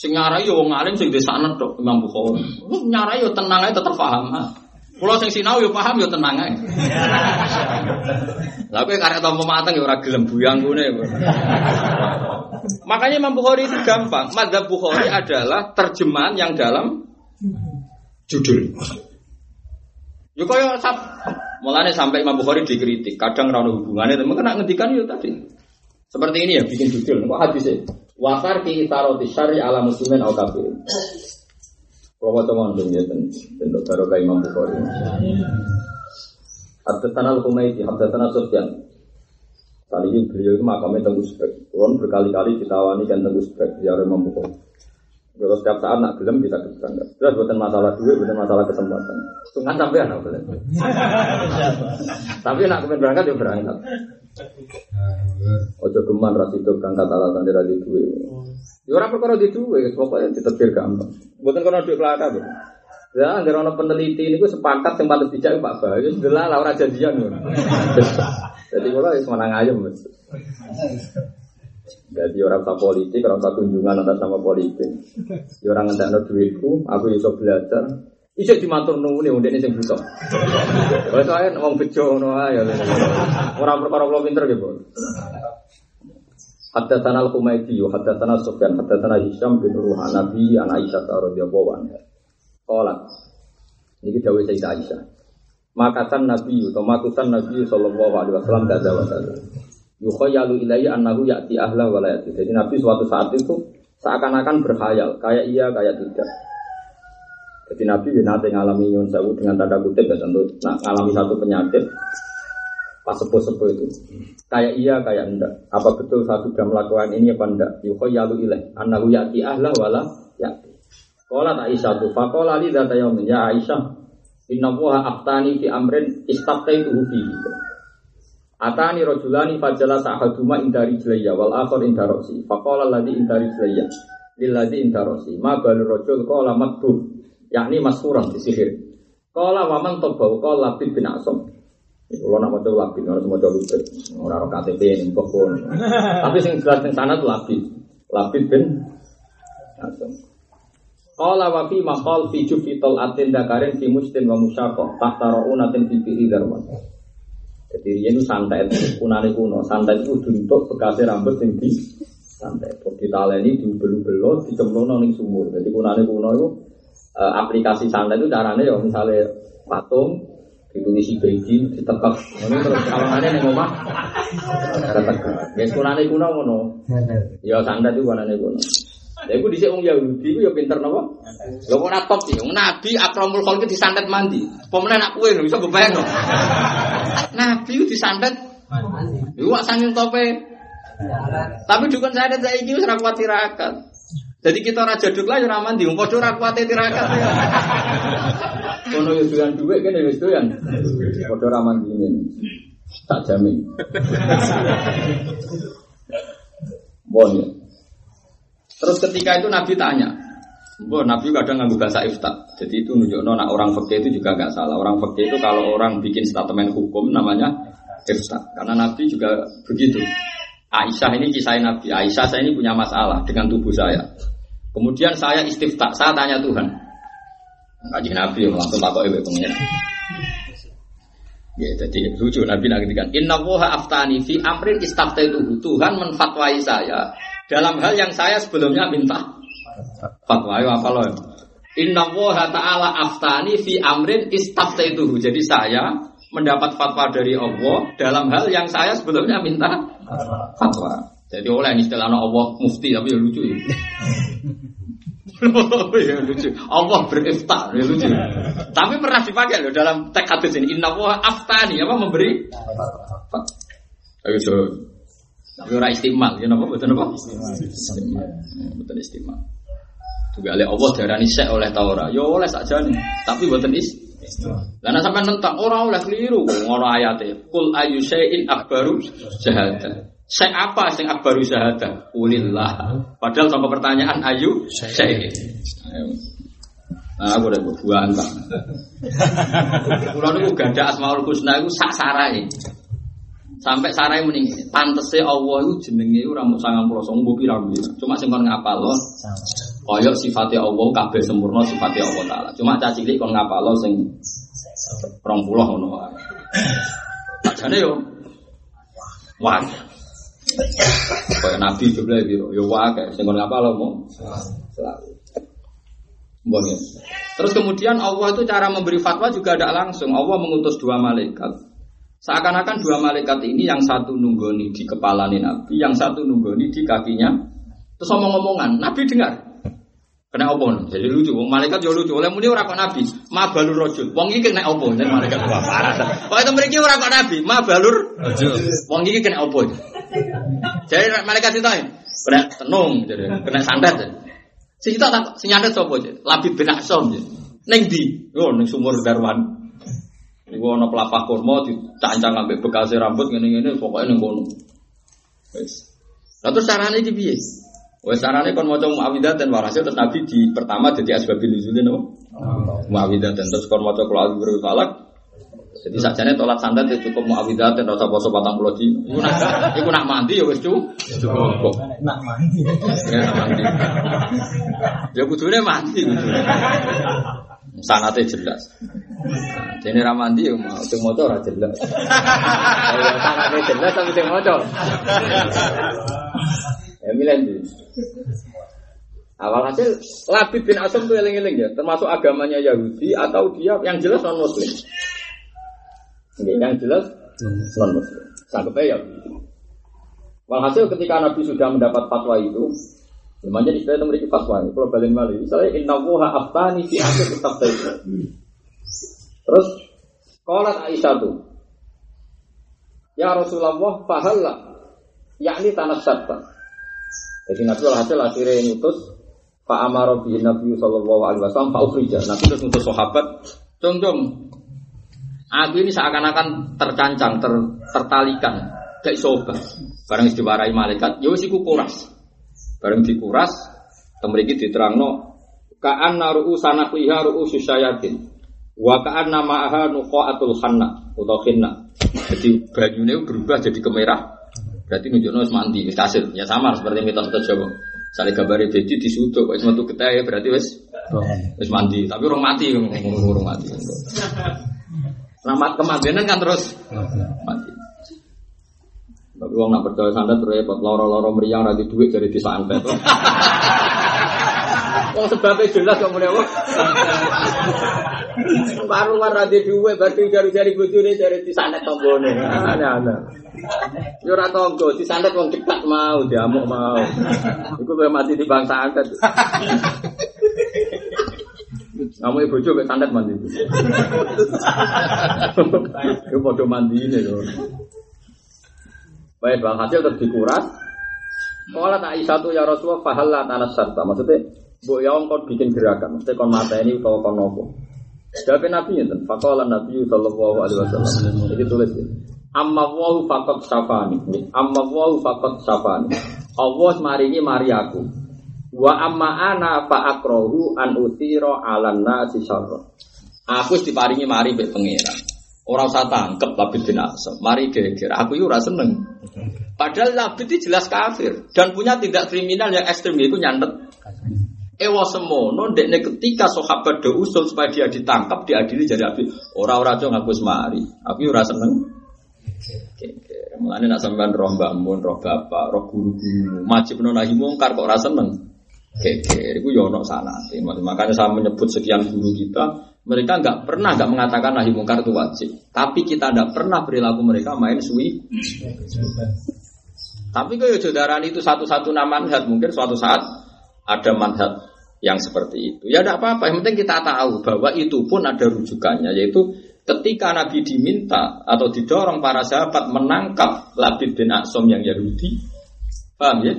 Sing nyarai yo wong alim sing desanet tok Imam Bukhari. Nyarai yo tenang ae tetep paham. Kulo sing sinau yo paham yo tenang ae. Lah kowe karek tampa mateng yo ora gelem buyang ngene. Makanya Imam Bukhari itu gampang. Madzhab Bukhari adalah terjemahan yang dalam judul. Yo sap mulane sampai Imam Bukhari dikritik, kadang ra ono hubungane temen kena ngendikan yo tadi. Seperti ini ya bikin judul. Kok hadisnya? Wasar ki itaroti syari ala muslimin au kafirin. Kalau mau teman dong ya tentu baru kayak Imam Bukhari. Haddatana al-Humaydi, haddatana Sufyan. Kali ini beliau itu makamnya. Kulon berkali-kali ditawani kan tenggu spek ya Imam Bukhari. Kalau setiap saat nak gelem bisa berangkat. Jelas bukan masalah duit, bukan masalah kesempatan. Tunggu sampai anak boleh. Tapi nak kemudian berangkat ya berangkat. Ojo geman ras itu berangkat alasan dia di duit. Ya orang perkara di duit, pokoknya ditetir gampang. Bukan karena duit kelaka tuh. Ya, anggar ono peneliti ini gue sepakat yang paling bijak Pak Bah. Ya sudah lah, orang janjian. Jadi kalau ya semanang aja mas. Jadi orang tak politik, orang tak kunjungan atas nama politik. Ya orang ngendak duitku, aku bisa belajar. Bisa dimatur nunggu nih, udah ini yang butuh. Kalau saya ngomong bejo, no ayo. Orang perkara kalau pinter gitu. Hatta tanal kumaiti, hatta tanal Sufyan, hatta tanal Hisham bin Ruhan Nabi, anak Aisyah radhiyallahu anha. Kolat. Ini kita Sayyidah Aisyah. Makatan Nabi, atau matusan Nabi Sallallahu Alaihi Wasallam gada wa gada. Yukhayalu ilayya annahu ya'ti ahla wa ya'ti. Jadi Nabi suatu saat itu seakan-akan berkhayal, kayak iya, kayak tidak. Jadi Nabi nanti ngalami nyun sewu dengan tanda kutip ya tentu nah, ngalami satu penyakit pas sepuh-sepuh itu. Kayak iya, kayak enggak. Apa betul saya sudah melakukan ini apa enggak? Yukhayalu ilayya annahu ya'ti ahla wa la ya'ti. Qala Aisyah tu faqala li dzata ya Aisyah inna wa aftani fi amrin istaqaituhu fihi. Atani rajulani fajala sa'haduma indari jlayya wal akhar indarosi. Faqala alladhi indari jlayya lilladhi indarosi. Ma balu rajul qala matbur yakni maskuran disihir. Qala wa man tabau qala labid bin Asam. Kalau nak mau coba labid, harus mau coba labid. Orang KTP ini pun. Tapi sing jelas sing sana tuh labid. Labid bin Asam. Qala wa fi maqal fi jufi atin dakarin fi mustin wa musyaqah tahta ra'unatin fi bi'i darwan. Jadi dia itu santai, kunane kuno. Santai itu untuk bekasnya rambut yang di santai. Kok kita ini di belu-belu, di cemlono ning sumur. Jadi kunane kuno itu eh, aplikasi santai itu caranya ya misalnya patung ditulisi beji ditekek ini terus kawangannya ning omah tetek guys kunane kuno ngono ya santai itu kunane kuno Lha iku dhisik wong Yahudi iku ya pinter napa? Lha kok ora top iki. Wong Nabi akramul khalqi disantet mandi. Pemene nak kowe iso kebayang. Nabi ku disantet Iku wak sanging tope. Tapi dukun saya dan saya ini ora kuat tirakat. Jadi kita raja duk lah ya ora mandi, wong padha ora kuat tirakat. Kono yo doyan dhuwit kene wis doyan. Padha ora mandi ini. Tak jamin. Bon. Terus ketika itu Nabi tanya, Bo, Nabi kadang ngambil bahasa ifta. Jadi itu nunjukno nak orang fakih itu juga nggak salah. Orang fakih itu kalau orang bikin statement hukum namanya ifta. Karena Nabi juga begitu. Aisyah ini kisah Nabi. Aisyah saya ini punya masalah dengan tubuh saya. Kemudian saya istifta, saya tanya Tuhan. Kaji Nabi langsung takut ibu pengen. Ya, jadi lucu Nabi nak ngendikan, Inna woha aftani fi amrin istaftaitu. Tuhan menfatwai saya dalam hal yang saya sebelumnya minta fatwa. Ayo apa loh? Inna woha ta'ala aftani fi amrin istaftaitu. Jadi saya mendapat fatwa dari Allah dalam hal yang saya sebelumnya minta fatwa. Jadi oleh istilah Allah mufti tapi ya lucu ya. ya lucu. Allah berifta ya lucu. Tapi pernah dipakai loh dalam teks hadis ini. Inna aftani apa memberi? Ayo coba. Tapi ora istimal, ya napa betul napa? Istimal. Betul istimal. Juga oleh Allah darani sek oleh Taurat. Ya oleh sakjane, tapi boten is. Lah nek sampean nentang ora oleh keliru ngono ayate. Kul ayu syai'in akbaru syahada. Sek apa sing akbaru syahada? Ulillah. Padahal sama pertanyaan ayu syai'in. Nah, aku udah berbuah entah. Kulo niku gak ada asmaul husna iku sak sarai. Sampai sarai mending pantese Allah itu jenenge ora mung 99 mbok pira-pira. Cuma sing kon ngapal Koyok sifatnya Allah kabeh sempurna sifatnya Allah taala. Cuma caci cilik kon ngapalo sing 20 ngono wae. Yo wah. Kayak Nabi juga biro, yo wah kayak sing kon ngapalo mau. Terus kemudian Allah itu cara memberi fatwa juga ada langsung. Allah mengutus dua malaikat. Seakan-akan dua malaikat ini yang satu nunggoni di kepala Nabi, yang satu nunggoni di kakinya. Terus omong-omongan, Nabi dengar. Kena opo? Jadi lucu, wong malaikat yo lucu. Oleh muni ora kok nabi, ma balur rajul. Wong iki kena opo? Jadi malaikat wah parah. Pokoke itu mriki ora kok nabi, ma balur rajul. Wong iki kena opo? Jadi malaikat ditanya, kena tenung, jadi kena santet. Si tak si nyantet sapa bin Aksom jadi. Neng di, yo neng sumur Darwan. Iku ana pelapah kurma dicancang ambek bekas rambut ngene-ngene pokoke ning kono. Wis. Lah terus carane iki piye? Wes carane kon maca Muawidah dan Warasil terus Nabi di pertama jadi asbabun nuzulin no. Muawidah dan terus kon maca Qul a'udzu falak. Jadi sajane tolak santet ya cukup Muawidah dan rasa poso 40 di. Iku nak iku nak mandi ya wis cukup. Cukup. Nak mandi. Ya nak mandi. Ya kudune mandi. Sanate jelas. Nah, Dene ra mandi ya mau sing maca ora jelas. Ya sanate jelas tapi sing maca. Ya milih itu. Awal hasil Labid bin Asam itu eling-eling ya, termasuk agamanya Yahudi atau dia yang jelas non Muslim. yang jelas non Muslim. Sanggup ya. Walhasil ketika Nabi sudah mendapat fatwa itu, Namanya istilah itu memiliki fatwa. Kalau balik balik, misalnya Inna wuha aftani fi akhir kitab Terus, Qalat Aisyah tuh, Ya Rasulullah, fahallah, yakni tanah syarta. Jadi Nabi hasil akhirnya ngutus Pak Amaro bin Nabi Sallallahu Alaihi Wasallam Pak Ukhrija. Nabi terus ngutus sahabat, Jom jom, aku ini seakan-akan tercancang, ter, tertalikan, kayak sobat. Barang diwarai malaikat, ya wis iku kuras. Bareng dikuras, temeriki diterangno kaan naru'u sanakliha ru'u susyayatin. Wa kaan nama aha nuqa'atul khanna atau khinna. Jadi banyunya berubah jadi kemerah. Berarti nunjukno wis mandi, wis kasil. Ya sama seperti mitos mitos Jawa. Sale gambare bedi disutuk kok wis metu getih berarti wis wis mandi, tapi urung mati urung mati. Selamat kemandian kan terus mati. Tapi wong nak percaya santet repot loro-loro meriang ra duit dari disantet. Wong sebabnya jelas kok mulai wong. Baru war ra duit berarti jari-jari bojone dari disantet tombone. Aneh-aneh. Yo ora tonggo disantet wong dekat mau diamuk mau. Iku kowe mati di bangsa santet. Kamu ibu coba santet mandi. Padha mandi ini loh. Baik, bang hasil terus dikuras. Kalau tak satu ya Rasulullah fahalah tanah sarta. Maksudnya, bu ya kau bikin gerakan. Maksudnya kau mata ini atau kau nopo. Jadi Nabi itu, fakola Nabi Sallallahu Alaihi Wasallam. Jadi tulis ini. Amma wahu fakot safani. Amma wahu fakot safani. Allah maringi mari aku. Wa amma ana fa akrohu an utiro alan nasi syarra. Aku diparingi mari mbek. Orang usah tangkep Labid bin Asam. Mari geger. Aku rasa seneng. Padahal Labid itu jelas kafir dan punya tindak kriminal yang ekstrim itu nyantet. Ewa semono dekne ketika sahabat do usul supaya dia ditangkap diadili jadi api. Orang-orang aja ngaku semari. Aku ora seneng. Mulane nak sampean roh mbak mun, roh bapak, roh guru-guru, wajib nahi mungkar kok ora seneng. Geger, itu yono sana. Makanya saya menyebut sekian guru kita, mereka nggak pernah nggak mengatakan nahi mungkar itu wajib. Tapi kita tidak pernah perilaku mereka main suwi. Tapi kok ya darani itu satu-satu nama manhaj, mungkin suatu saat ada manhaj yang seperti itu. Ya tidak apa-apa, yang penting kita tahu bahwa itu pun ada rujukannya, yaitu ketika Nabi diminta atau didorong para sahabat menangkap Labid bin Aksom yang Yahudi, paham ya?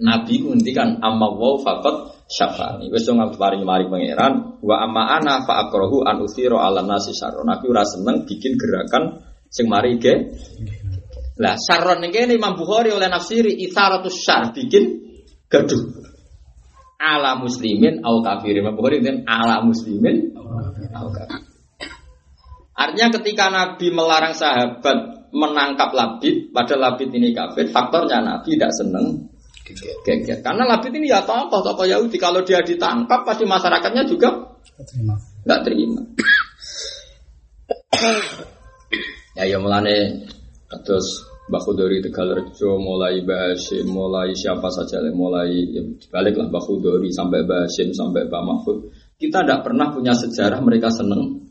Nabi ngendikan amma wa faqat syafani. Wis dong paring mari pangeran wa amma ana fa akrahu an uthira ala nasi syarron. Nabi ora seneng bikin gerakan sing mari ge. Lah syarron ini Imam Bukhari oleh nafsiri itharatus syar bikin gaduh. Ala muslimin au kafirin. Imam Bukhari dan ala muslimin au kafir. Artinya ketika Nabi melarang sahabat menangkap Labid, pada Labid ini kafir, faktornya Nabi tidak seneng geger. Karena Labid ini ya tokoh tokoh Yahudi. Kalau dia ditangkap pasti masyarakatnya juga nggak terima. ya ya mulane terus Mbak Khudori Tegalrejo mulai Basim, mulai siapa saja, mulai ya, balik lah Mbak Khudori sampai Basim sampai Mbak Mahfud. Kita tidak pernah punya sejarah mereka seneng.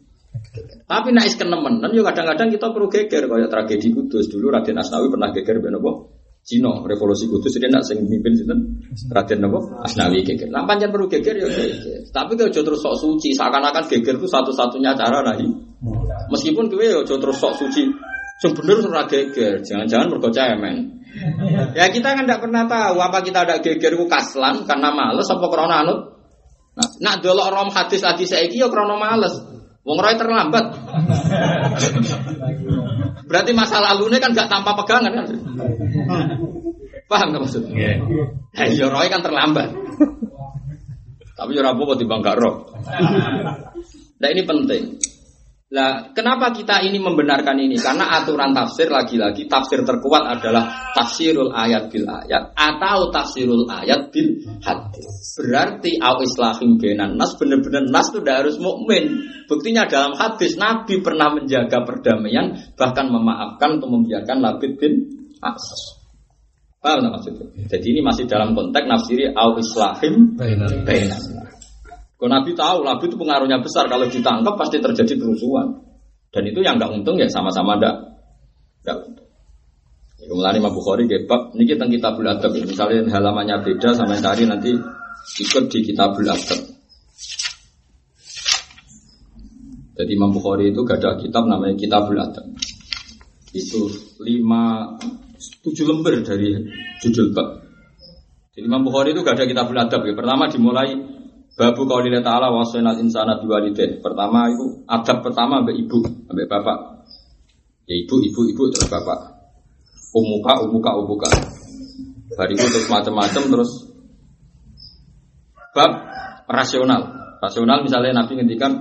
Tapi naik kenemen, dan juga kadang-kadang kita perlu geger kayak tragedi Kudus dulu Raden Asnawi pernah geger benopo Cino revolusi Kudus dia nak sing mimpin sinten Raden napa Asnawi geger. Lah pancen perlu geger ya geger. Tapi kalau terus sok suci seakan-akan geger itu satu-satunya cara nahi. Meskipun kowe ya terus sok suci sing bener ora geger, jangan-jangan mergo cemen. ya kita kan tidak pernah tahu apa kita ada geger ku kaslan karena males apa krana anut. Nah, nak delok rom hadis hadis saiki ya krana males. Wong roy terlambat. Berarti masa lalunya kan gak tanpa pegangan kan? Paham gak maksudnya? Yeah. Ya roy kan terlambat. Tapi ya rabu di bangga roh. Nah ini penting. Nah, kenapa kita ini membenarkan ini? Karena aturan tafsir lagi-lagi tafsir terkuat adalah tafsirul ayat bil ayat atau tafsirul ayat bil hadis. Berarti au islahim benan nas benar-benar nas itu harus mukmin. Buktinya dalam hadis Nabi pernah menjaga perdamaian bahkan memaafkan untuk membiarkan Labid bin Asas. Paham maksudnya? Jadi ini masih dalam konteks nafsiri au islahim benan. Kalau Nabi tahu, Nabi itu pengaruhnya besar. Kalau ditangkap pasti terjadi kerusuhan. Dan itu yang nggak untung ya sama-sama nggak nggak untung. Ya, mulai Imam Bukhari gebab, ini kita kitabul adab. Misalnya halamannya beda sama yang tadi nanti ikut di kitabul adab. Jadi Imam Bukhari itu gak ada kitab namanya kitabul adab. Itu lima tujuh lembar dari judul bab. Jadi Imam Bukhari itu gak ada kitabul adab ya. Pertama dimulai Babu kaulilah ta'ala wasainal insana biwalideh. Pertama itu adab pertama ambek ibu, ambek bapak. Ya ibu, ibu, ibu terus bapak. Umuka, umuka, umuka. Hari itu terus macam-macam terus bab rasional. Rasional misalnya Nabi ngendikan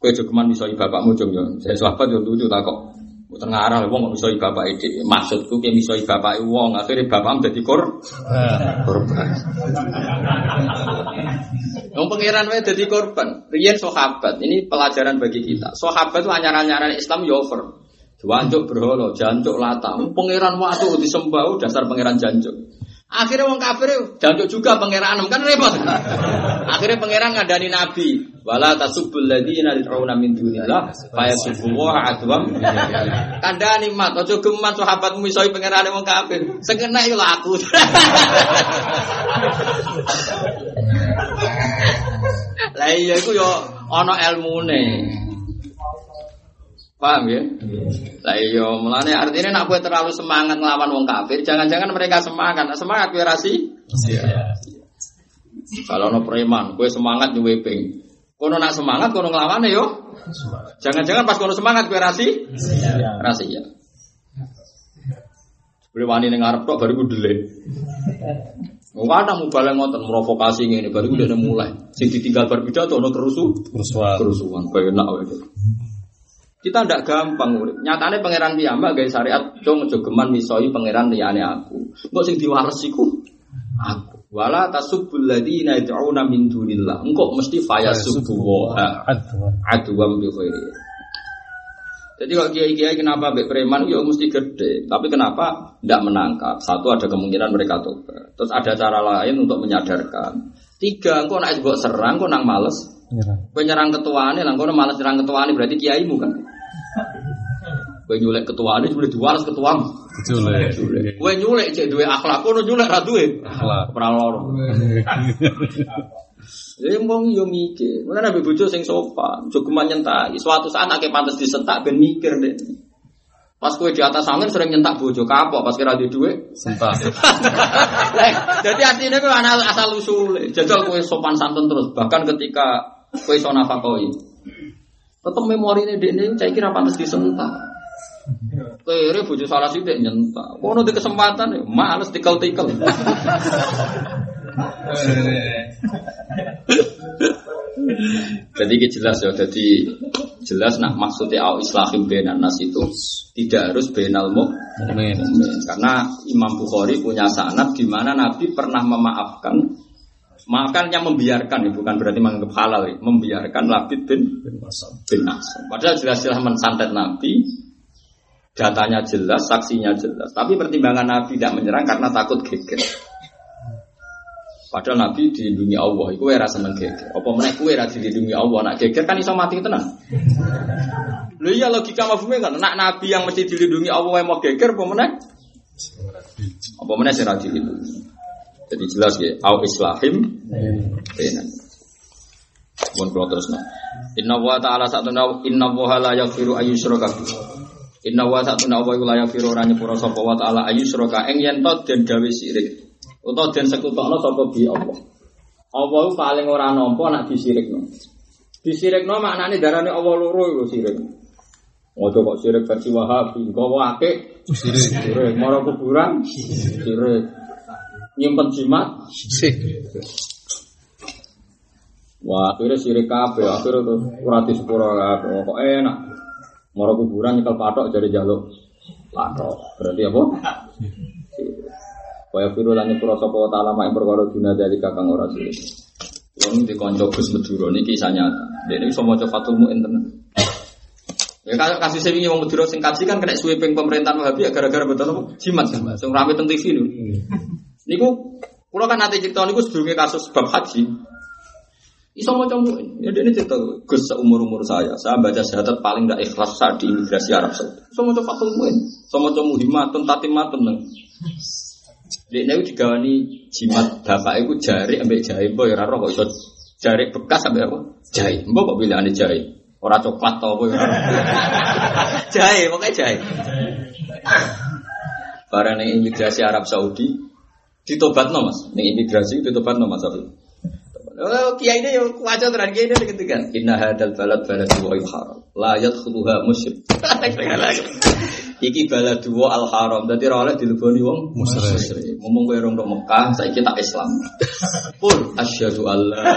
kue jogeman bisa bapakmu jom yo. Saya sahabat yo lucu tak Mboten ngarah wong kok misoi bapak iki. Maksudku ki misoi bapak wong, akhirnya bapak dadi kor korban. Wong pangeran wae dadi korban. Riyen sahabat, ini pelajaran bagi kita. Sahabat itu anyaran-anyaran Islam yo over. Jancuk berhala, jancuk lata. Pangeran waktu disembah dasar pangeran jancuk. Akhirnya wong kafir jancuk juga pangeran kan repot. Akhirnya pangeran ngadani nabi. Wala tasubbul ladzina yad'una min dunillah fa yasubbuha adwam. Kandhani mat aja geman sahabatmu iso pangeran wong kafir. Sing kena yo aku. Lah iya iku yo ana ilmune. Paham ya? Lah iya, mulane artinya nak kowe terlalu semangat ngelawan wong kafir, jangan-jangan mereka semangat. Nah, semangat kowe rasi? Iya. Kalau no preman, kowe semangat nyuwe ping. Kono nak semangat, kono ngelawan yo. Jangan-jangan pas kono semangat kowe rasi? Rasi ya. Boleh wani ning ngarep tok baru delek. Wong kadang mubaleng ngoten provokasi ngene baru udah mulai. Sing ditinggal berpidato ono kerusu, kerusuhan. Kerusuhan, kowe enak wae. Kita ndak gampang urip. Nyatane pangeran piyambak gawe syariat cung jogeman misoi pangeran liyane aku. Engko sing diwales iku aku. Wala tasubbul ladina yad'una min dunillah. Engko mesti fayasubbu wa adwam bi khairi. Jadi kalau kiai-kiai kenapa mbek preman ya mesti gede. Tapi kenapa tidak menangkap? Satu ada kemungkinan mereka tobat. Terus ada cara lain untuk menyadarkan. Tiga, engkau naik buat serang, engkau nang males. Nyerang ketuaan lah, engkau males nyerang ketuaan berarti kiaimu kan? Kowe nyulek ketua ini boleh diwales ketua. Betul ya. Kowe nyulek cek duwe akhlak kono nyulek ra duwe. Akhlak. Ora loro. Ya mong yo mikir. Mulane nabi bojo sing sopan, jogeman nyentak. Suatu saat akeh pantes disentak ben mikir deh. Pas kowe di atas angin sering nyentak bojo kapok pas kira di duwe. Sentak. Jadi aslinya kowe ana asal usule. Jajal kowe sopan santun terus bahkan ketika kowe iso nafakoi. Tetep memorine dekne saya kira pantes disentak. Kere bojo salah sithik nyentak. Kono di kesempatan males tikel-tikel. Jadi ini jelas ya, jadi jelas nak maksudnya au islahim benan nas itu tidak harus benal mukmin. Karena Imam Bukhari punya sanad di mana Nabi pernah memaafkan Maafkan yang membiarkan, ya, bukan berarti menganggap halal, ya. membiarkan Labid bin bin Asam. Padahal jelas-jelas mensantet Nabi, datanya jelas, saksinya jelas. Tapi pertimbangan Nabi tidak menyerang karena takut geger. Padahal Nabi dilindungi Allah, itu era seneng geger. Apa meneh kowe era dilindungi Allah, nak geger kan iso mati tenan. Lho iya logika mafhume kan, nak Nabi yang mesti dilindungi Allah yang mau geger apa meneh? Apa sing ra dilindungi. Jadi jelas ya, au islahim benan. Mun kula terusno. Inna wa ta'ala satuna inna wa la yaghfiru ayyusyraka. Inna wa satuna wa la yaghfiru ora nyepura sapa wa ta'ala ayyusyraka ing yen to den gawe sirik. Utawa den sekutokno sapa bi Allah. Allah paling ora nampa nek disirikno. Disirikno maknane darane Allah loro iku sirik. Ojo kok sirik versi Wahabi, gawa akeh Sirik. sirik, mara kuburan sirik. Nyimpen jimat. Wah, akhirnya sirik kabeh, akhirnya tuh ora disepuro kabeh. Kok enak. Moro kuburan nyekel patok jadi jaluk patok. Berarti apa? Kaya firu lan nyepuro sapa ta'ala mak ing perkara dina dari kakang ora sirik. Wong di kanca Gus Madura niki kisah nyata. Dene iso maca Fathul Muin tenan. Ya kalau kasus ini wong Madura sing kaji kan kena sweeping pemerintahan Wahabi ya gara-gara betul apa? Jimat. Sing rame teng TV niku. Niku kula kan nate cerita niku sedurunge kasus bab haji. Iso maca muin. Ya dene cerita Gus seumur-umur saya, saya baca syahadat paling ndak ikhlas saat di imigrasi Arab Saudi. Iso maca Fathul Muin. Iso maca muhimatun tatimatun. neng. Dek niku digawani jimat bapak iku jari ambek jahe mbok ya ora kok iso jari bekas ambek apa? Jahe. Mbok kok pilihane jahe. Ora coklat to apa ya jahe, pokoknya jahe. Barang imigrasi Arab Saudi ditobatno Mas. Ning imigrasi ditobatno Mas Abi. Oh, kiai ini yang kuaca teran kiai ini ketika. Inna hadal balad balad dua al haram La yadkhuluha musyrik. Iki balad dua al haram Jadi rawalnya dileboni wong Musyrik. Ngomong gue orang Mekah Saya kita Islam. Pun asyhadu Allah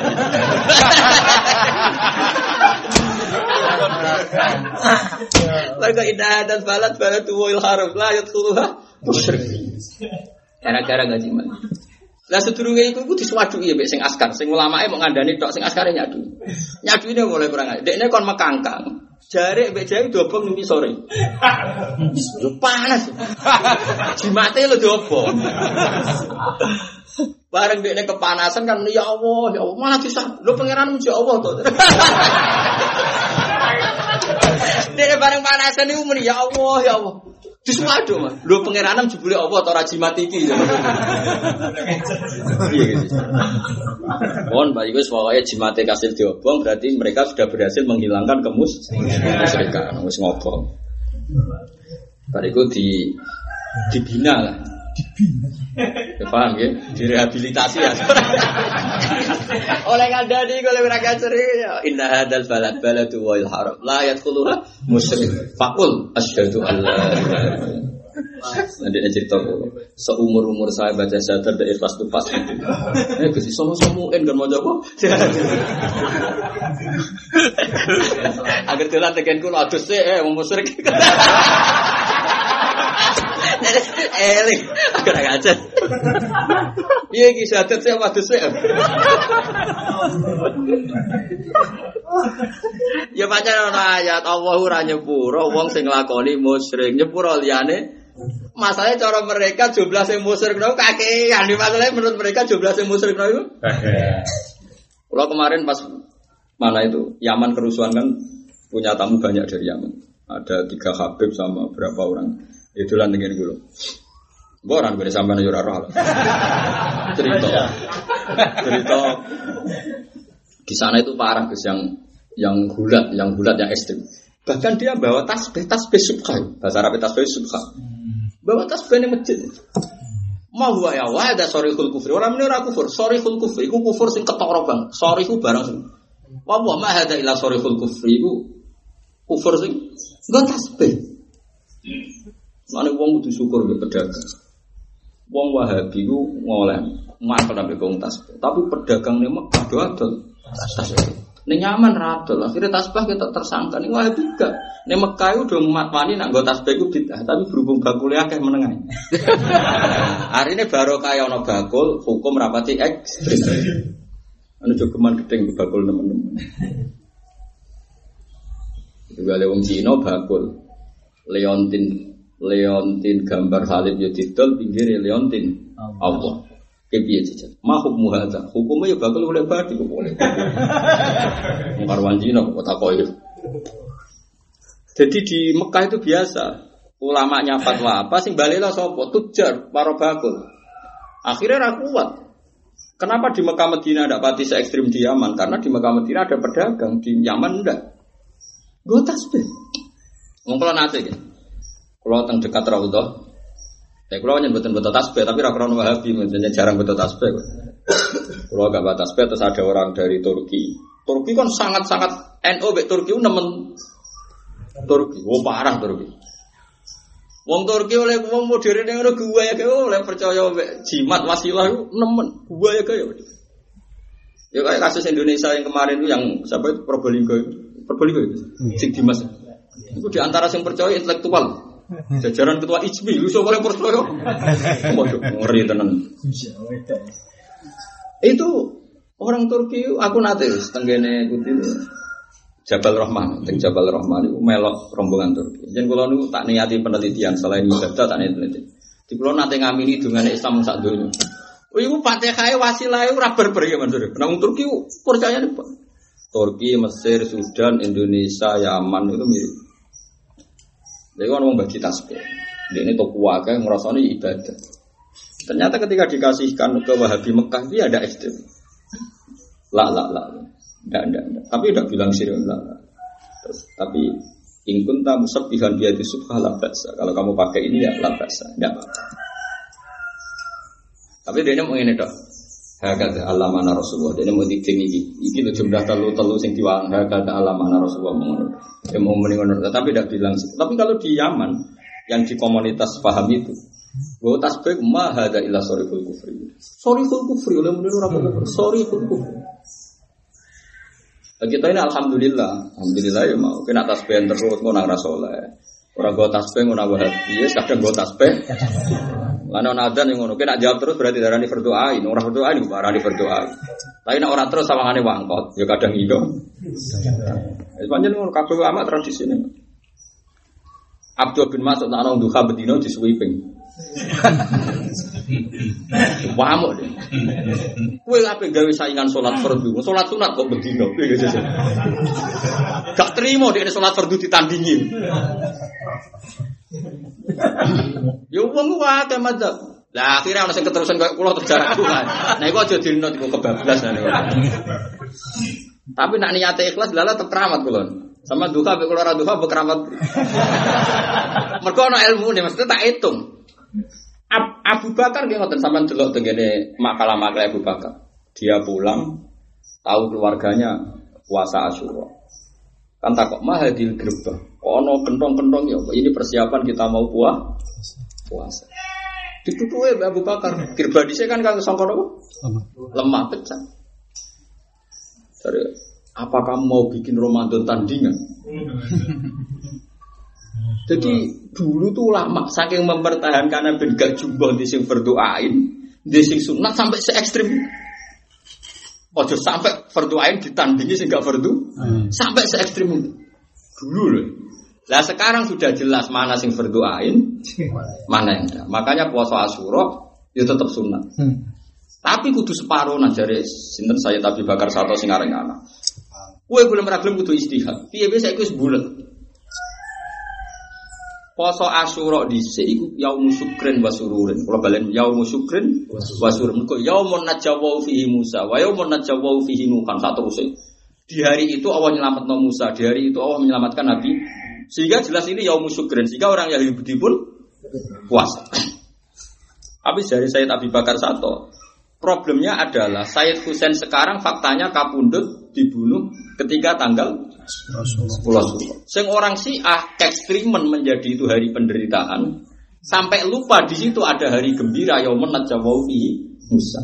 Maka inna hadal balad balad dua al haram La yadkhuluha musyrik Gara-gara gak jimat lah sedurunge iku iku diswadui ya sing askar, sing ulamae mau ngandani tok sing askare nyadu. Ini mulai kurang aja. Dekne kon mekangkang. Jare mbek jare dobong ning sore. Yo panas. Jimate lho dobong. Bareng dekne kepanasan kan ya Allah, ya Allah malah bisa. Lho pangeran muji Allah to. Dekne bareng panasan niku muni ya Allah, ya Allah. Diswadu mah. Lho pangeranam jebule apa ta ora jimat iki. Iya gitu. Mohon Pak Iku pokoknya jimate kasil diobong berarti mereka sudah berhasil menghilangkan kemus kemusyrikan wis ngobong. Bariku di dibina lah. Paham ya? Direhabilitasi ya. Oleh ngandani oleh ora kaceri ya. Inna hadal balad baladu wal haram la yadkhuluha musyrik. Fakul asyhadu an la ilaha illallah. Nanti dia cerita seumur umur saya baca syahadat dari ikhlas itu pas. Eh, kasi sama sama kan mau coba. Agar tuh tekan kulo sih, eh mau musyrik. Eling, agar aja. Iya ki syahadat saya sih. Ya pancen ana ayat Allah ora nyepuro wong sing nglakoni musyrik, nyepuro liyane Masalahnya cara mereka jumlah yang musyrik itu kakean. Masalahnya menurut mereka jumlah yang musyrik itu. Kalau kemarin pas mana itu Yaman kerusuhan kan punya tamu banyak dari Yaman. Ada tiga Habib sama berapa orang. Itulah dengan gue. Gue orang gue sampai nanya roh. Cerita, cerita di sana itu parah guys yang yang gulat, yang gulat yang ekstrim. Bahkan dia bawa tasbih, tasbih subha. Bahasa Arab tasbih subha. Bawa tasbih di masjid. Mau gua ya wah ada sorry kul kufri. Orang ini orang kufur. Sorry kul kufri. Iku kufur sing ketoro bang. Sorry ku barang sing. Wah wah mah ada ilah sorry kul kufri. Iku kufur sing. Gak tasbih. Mana uang butuh syukur be pedagang. Wong Wahabi ku ngoleh mantel sampai kong tasbih. Tapi pedagang nih mah aduh tasbih. Ini nyaman radol, akhirnya tasbih kita tersangka. Ini Wahabi gak. Ini Mekah udah mat mani nak gue tasbih itu bid'ah, tapi berhubung bakul ya kayak menengah. Hari ini baru kayak ono bakul, hukum rapati ekstrim. Anu jogeman gedeng di bakul teman-teman. Juga lewong Cina bakul, Leontin, Leontin gambar salib ya didol pinggir Leontin Allah. Kepiye jajan? Mahuk muhada. Hukumnya ya bakal boleh badi kok boleh. Karwan Cina kok tak koyo. Jadi di Mekah itu biasa. Ulamanya fatwa apa sing balela sapa? Tujar para bakul. Akhirnya ra kuat. Kenapa di Mekah Medina ada pati se ekstrim di Yaman? Karena di Mekah Medina ada pedagang, di Yaman enggak. Gue tasbih. Ngomong nate gitu. Kalau teng dekat Raudhah, ya kalau hanya betul tasbih, tapi rakron wahabi, maksudnya jarang betul tasbih. Kalau gak batas tasbih, terus ada orang dari Turki. Turki kan sangat sangat NO, be Turki nemen Turki, oh parah Turki. Wong Turki oleh wong modern yang udah gua ya kayak oleh percaya jimat wasilah nemen gua ya kayak. Ya kayak kasus Indonesia yang kemarin itu yang siapa itu Probolinggo itu, Probolinggo itu, Sing Dimas. Itu di antara yang percaya intelektual. Jajaran ketua IJMI, lu yang percaya? Waduh, ngeri tenan. Itu orang Turki, aku nanti setenggene putih Jabal Rahman, teng Jabal Rahman itu melok rombongan Turki. Jadi kalau nu tak niati penelitian selain ibadah tak niati penelitian. Di kalau nanti ngamini dengan Islam dunia. Oh, ibu fatihah wasilah itu rabar ya Mansur. Nah, Turki percaya nih. Turki, Mesir, Sudan, Indonesia, Yaman itu mirip. Jadi kan mau bagi tasbih. Dia ini toko waga ngerasa ini ibadah. Ternyata ketika dikasihkan ke Wahabi Mekah dia ada ekstrim. Lah lah lah. Enggak, enggak, enggak. Tapi udah bilang sirun lah. Terus, tapi ingkun tamu sepihan dia di subhah la Kalau kamu pakai ini ya la Enggak apa-apa. Tapi dia ini ini dong. Hakata alamana Rasulullah. Dia mau dikting ini. Iki lo jumlah telu telu sing diwang. Hakata alamana Rasulullah mengenur. Dia mau mengenur. Tapi tidak bilang. Tapi kalau di Yaman yang di komunitas paham itu, bahwa tasbih mah ada ilah sorry full kufri. Sorry full kufri oleh menurut kufri. Sorry full kufri. Nah, kita ini alhamdulillah, alhamdulillah ya mau kena tasbih terus mau nang rasoleh. Orang gue tasbih nang wahabi, kadang gue tasbih. Karena nadzan yang ngono, kena jawab terus berarti darah ini berdoa, ini orang berdoa ini barang berdoa. Tapi nak orang terus sama ane wangkot, ya kadang iya. Sepanjang ngono kabeh ulama ini. Abdul bin Mas'ud nak nong duha bedino di sweeping. Wamuk deh. Kue apa gawe saingan sholat fardu, sholat sunat kok bedino. Gak terima dia sholat fardu ditandingin. Ya wong ku akeh madzhab. Lah akhirnya ana sing keterusan kayak kula terjarak kan. Nah iku aja dino iku kebablas nah. Tapi nak niate ikhlas lala tetep kula. Sama duka mek kula ora duka be keramat. Mergo ana ilmu nih mesti tak hitung. Abu Bakar nggih ngoten sampean delok tengene makalah-makalah Abu Bakar. Dia pulang tahu keluarganya puasa Asyura. Kan takut mahadil gerbah. Ono kentong-kentong ya, ini persiapan kita mau puah puasa. Ditutuwe Abu Bakar. Gerbah dhisik kan kang sangka apa? Lemah pecah. Jadi, apa kamu mau bikin Ramadan tandingan? Jadi dulu tuh lama saking mempertahankan ben gak jumbo di sing berdoain, di sing sunat sampai se ekstrim. Ojo sampai berdoain ditandingi sing gak hmm. sampai se ekstrim itu. Dulu loh. Lah sekarang sudah jelas mana sing berdoain, mana yang enggak. Makanya puasa Asyura itu tetap sunat. Hmm. Tapi kudu separuh nah dari sinten saya tapi bakar satu sing areng anak. Kue belum ragilum kudu istihad. Piye biasa iku bulat. Poso Asyura dhisik iku yaumu syukrin wa sururin. Kula balen yaumu syukrin wa sururin. Kok yaumun najawau fihi Musa wa yaumun najawau fihi Nuhan satu usai. Di hari itu Allah menyelamatkan Musa, di hari itu Allah menyelamatkan Nabi. Sehingga jelas ini yaumu syukrin. Sehingga orang Yahudi pun puasa. Habis dari Sayyid Abi Bakar Sato, problemnya adalah Sayyid Husain sekarang faktanya kapundut dibunuh ketika tanggal Pulau Sing orang Syiah ekstrimen menjadi itu hari penderitaan sampai lupa di situ ada hari gembira yang najawau Musa.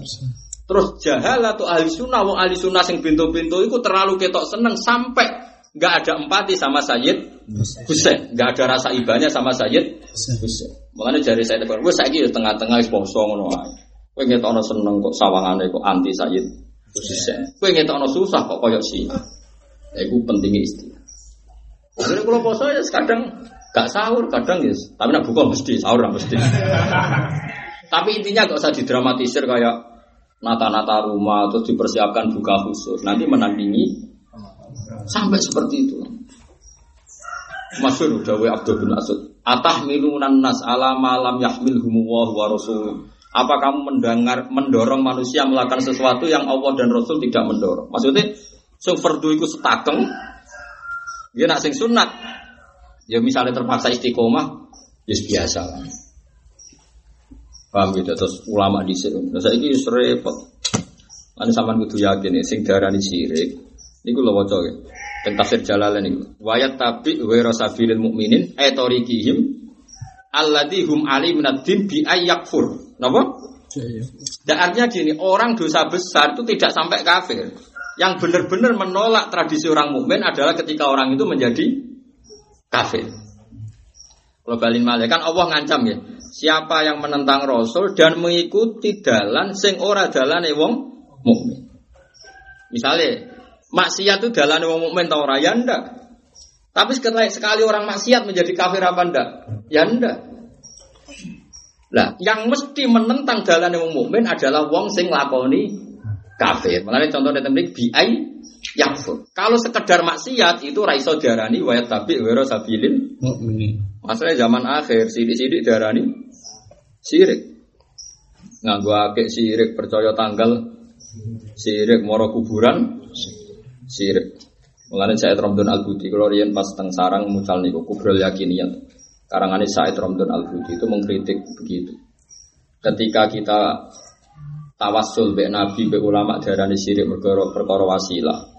Terus jahal atau ahli sunnah, wong ahli sunnah sing pintu-pintu itu terlalu ketok seneng sampai nggak ada empati sama Sayyid Husain, nggak ada rasa ibanya sama Sayyid Husain. Makanya jari saya tegur, gue saya tengah-tengah poso ngono ae. Kowe ngetokno seneng kok sawangane kok anti Sayyid Husain. Kowe ngetokno susah kok koyok Syiah. Ya, itu pentingnya istilah. Jadi kalau poso ya kadang gak sahur, kadang ya. Tapi nak buka mesti sahur lah mesti. Tapi intinya gak usah didramatisir kayak nata-nata rumah atau dipersiapkan buka khusus. Nanti menandingi sampai seperti itu. Masyur Dawe Abdul bin Asud. Atah milunan nas ala malam yahmilhumullah wa rasul. Apa kamu mendengar mendorong manusia melakukan sesuatu yang Allah dan Rasul tidak mendorong? Maksudnya Sing fardu iku setakeng. Dia nak sing sunat. Ya misalnya terpaksa istiqomah, ya biasa. Paham gitu terus ulama di sini. Nah, saya ini repot. Ane sampean kudu yakin ya, sing darani sirik. Niku lho waca ya. Teng tafsir Jalalain niku. Wayat tabi wa rasabilil mukminin etorikihim alladzi hum ali minad-din bi ayyakfur. Napa? Dan artinya gini, orang dosa besar itu tidak sampai kafir. Yang benar-benar menolak tradisi orang mukmin adalah ketika orang itu menjadi kafir. Globalin malah kan Allah ngancam ya. Siapa yang menentang Rasul dan mengikuti dalan sing ora dalane wong mukmin. Misalnya maksiat itu dalane wong mukmin tau ora ya ndak. Tapi sekali, sekali orang maksiat menjadi kafir apa ndak? Ya ndak. Nah, yang mesti menentang dalane wong mukmin adalah wong sing lakoni kafir. Mulane contoh dari temrik biai yakfur. Kalau sekedar maksiat itu raiso darani wayat tapi wero sabilin Masalahnya zaman akhir sidik-sidik darani sirik. Nganggo akeh sirik percaya tanggal sirik moro kuburan sirik. Mulane saya Ramdan Al Budi kalau pas teng sarang mucal niku kubrul yakiniyat. Karangane Said Ramdan Al Budi itu mengkritik begitu. Ketika kita tawasul be nabi be ulama darani sirik perkara perkara wasilah.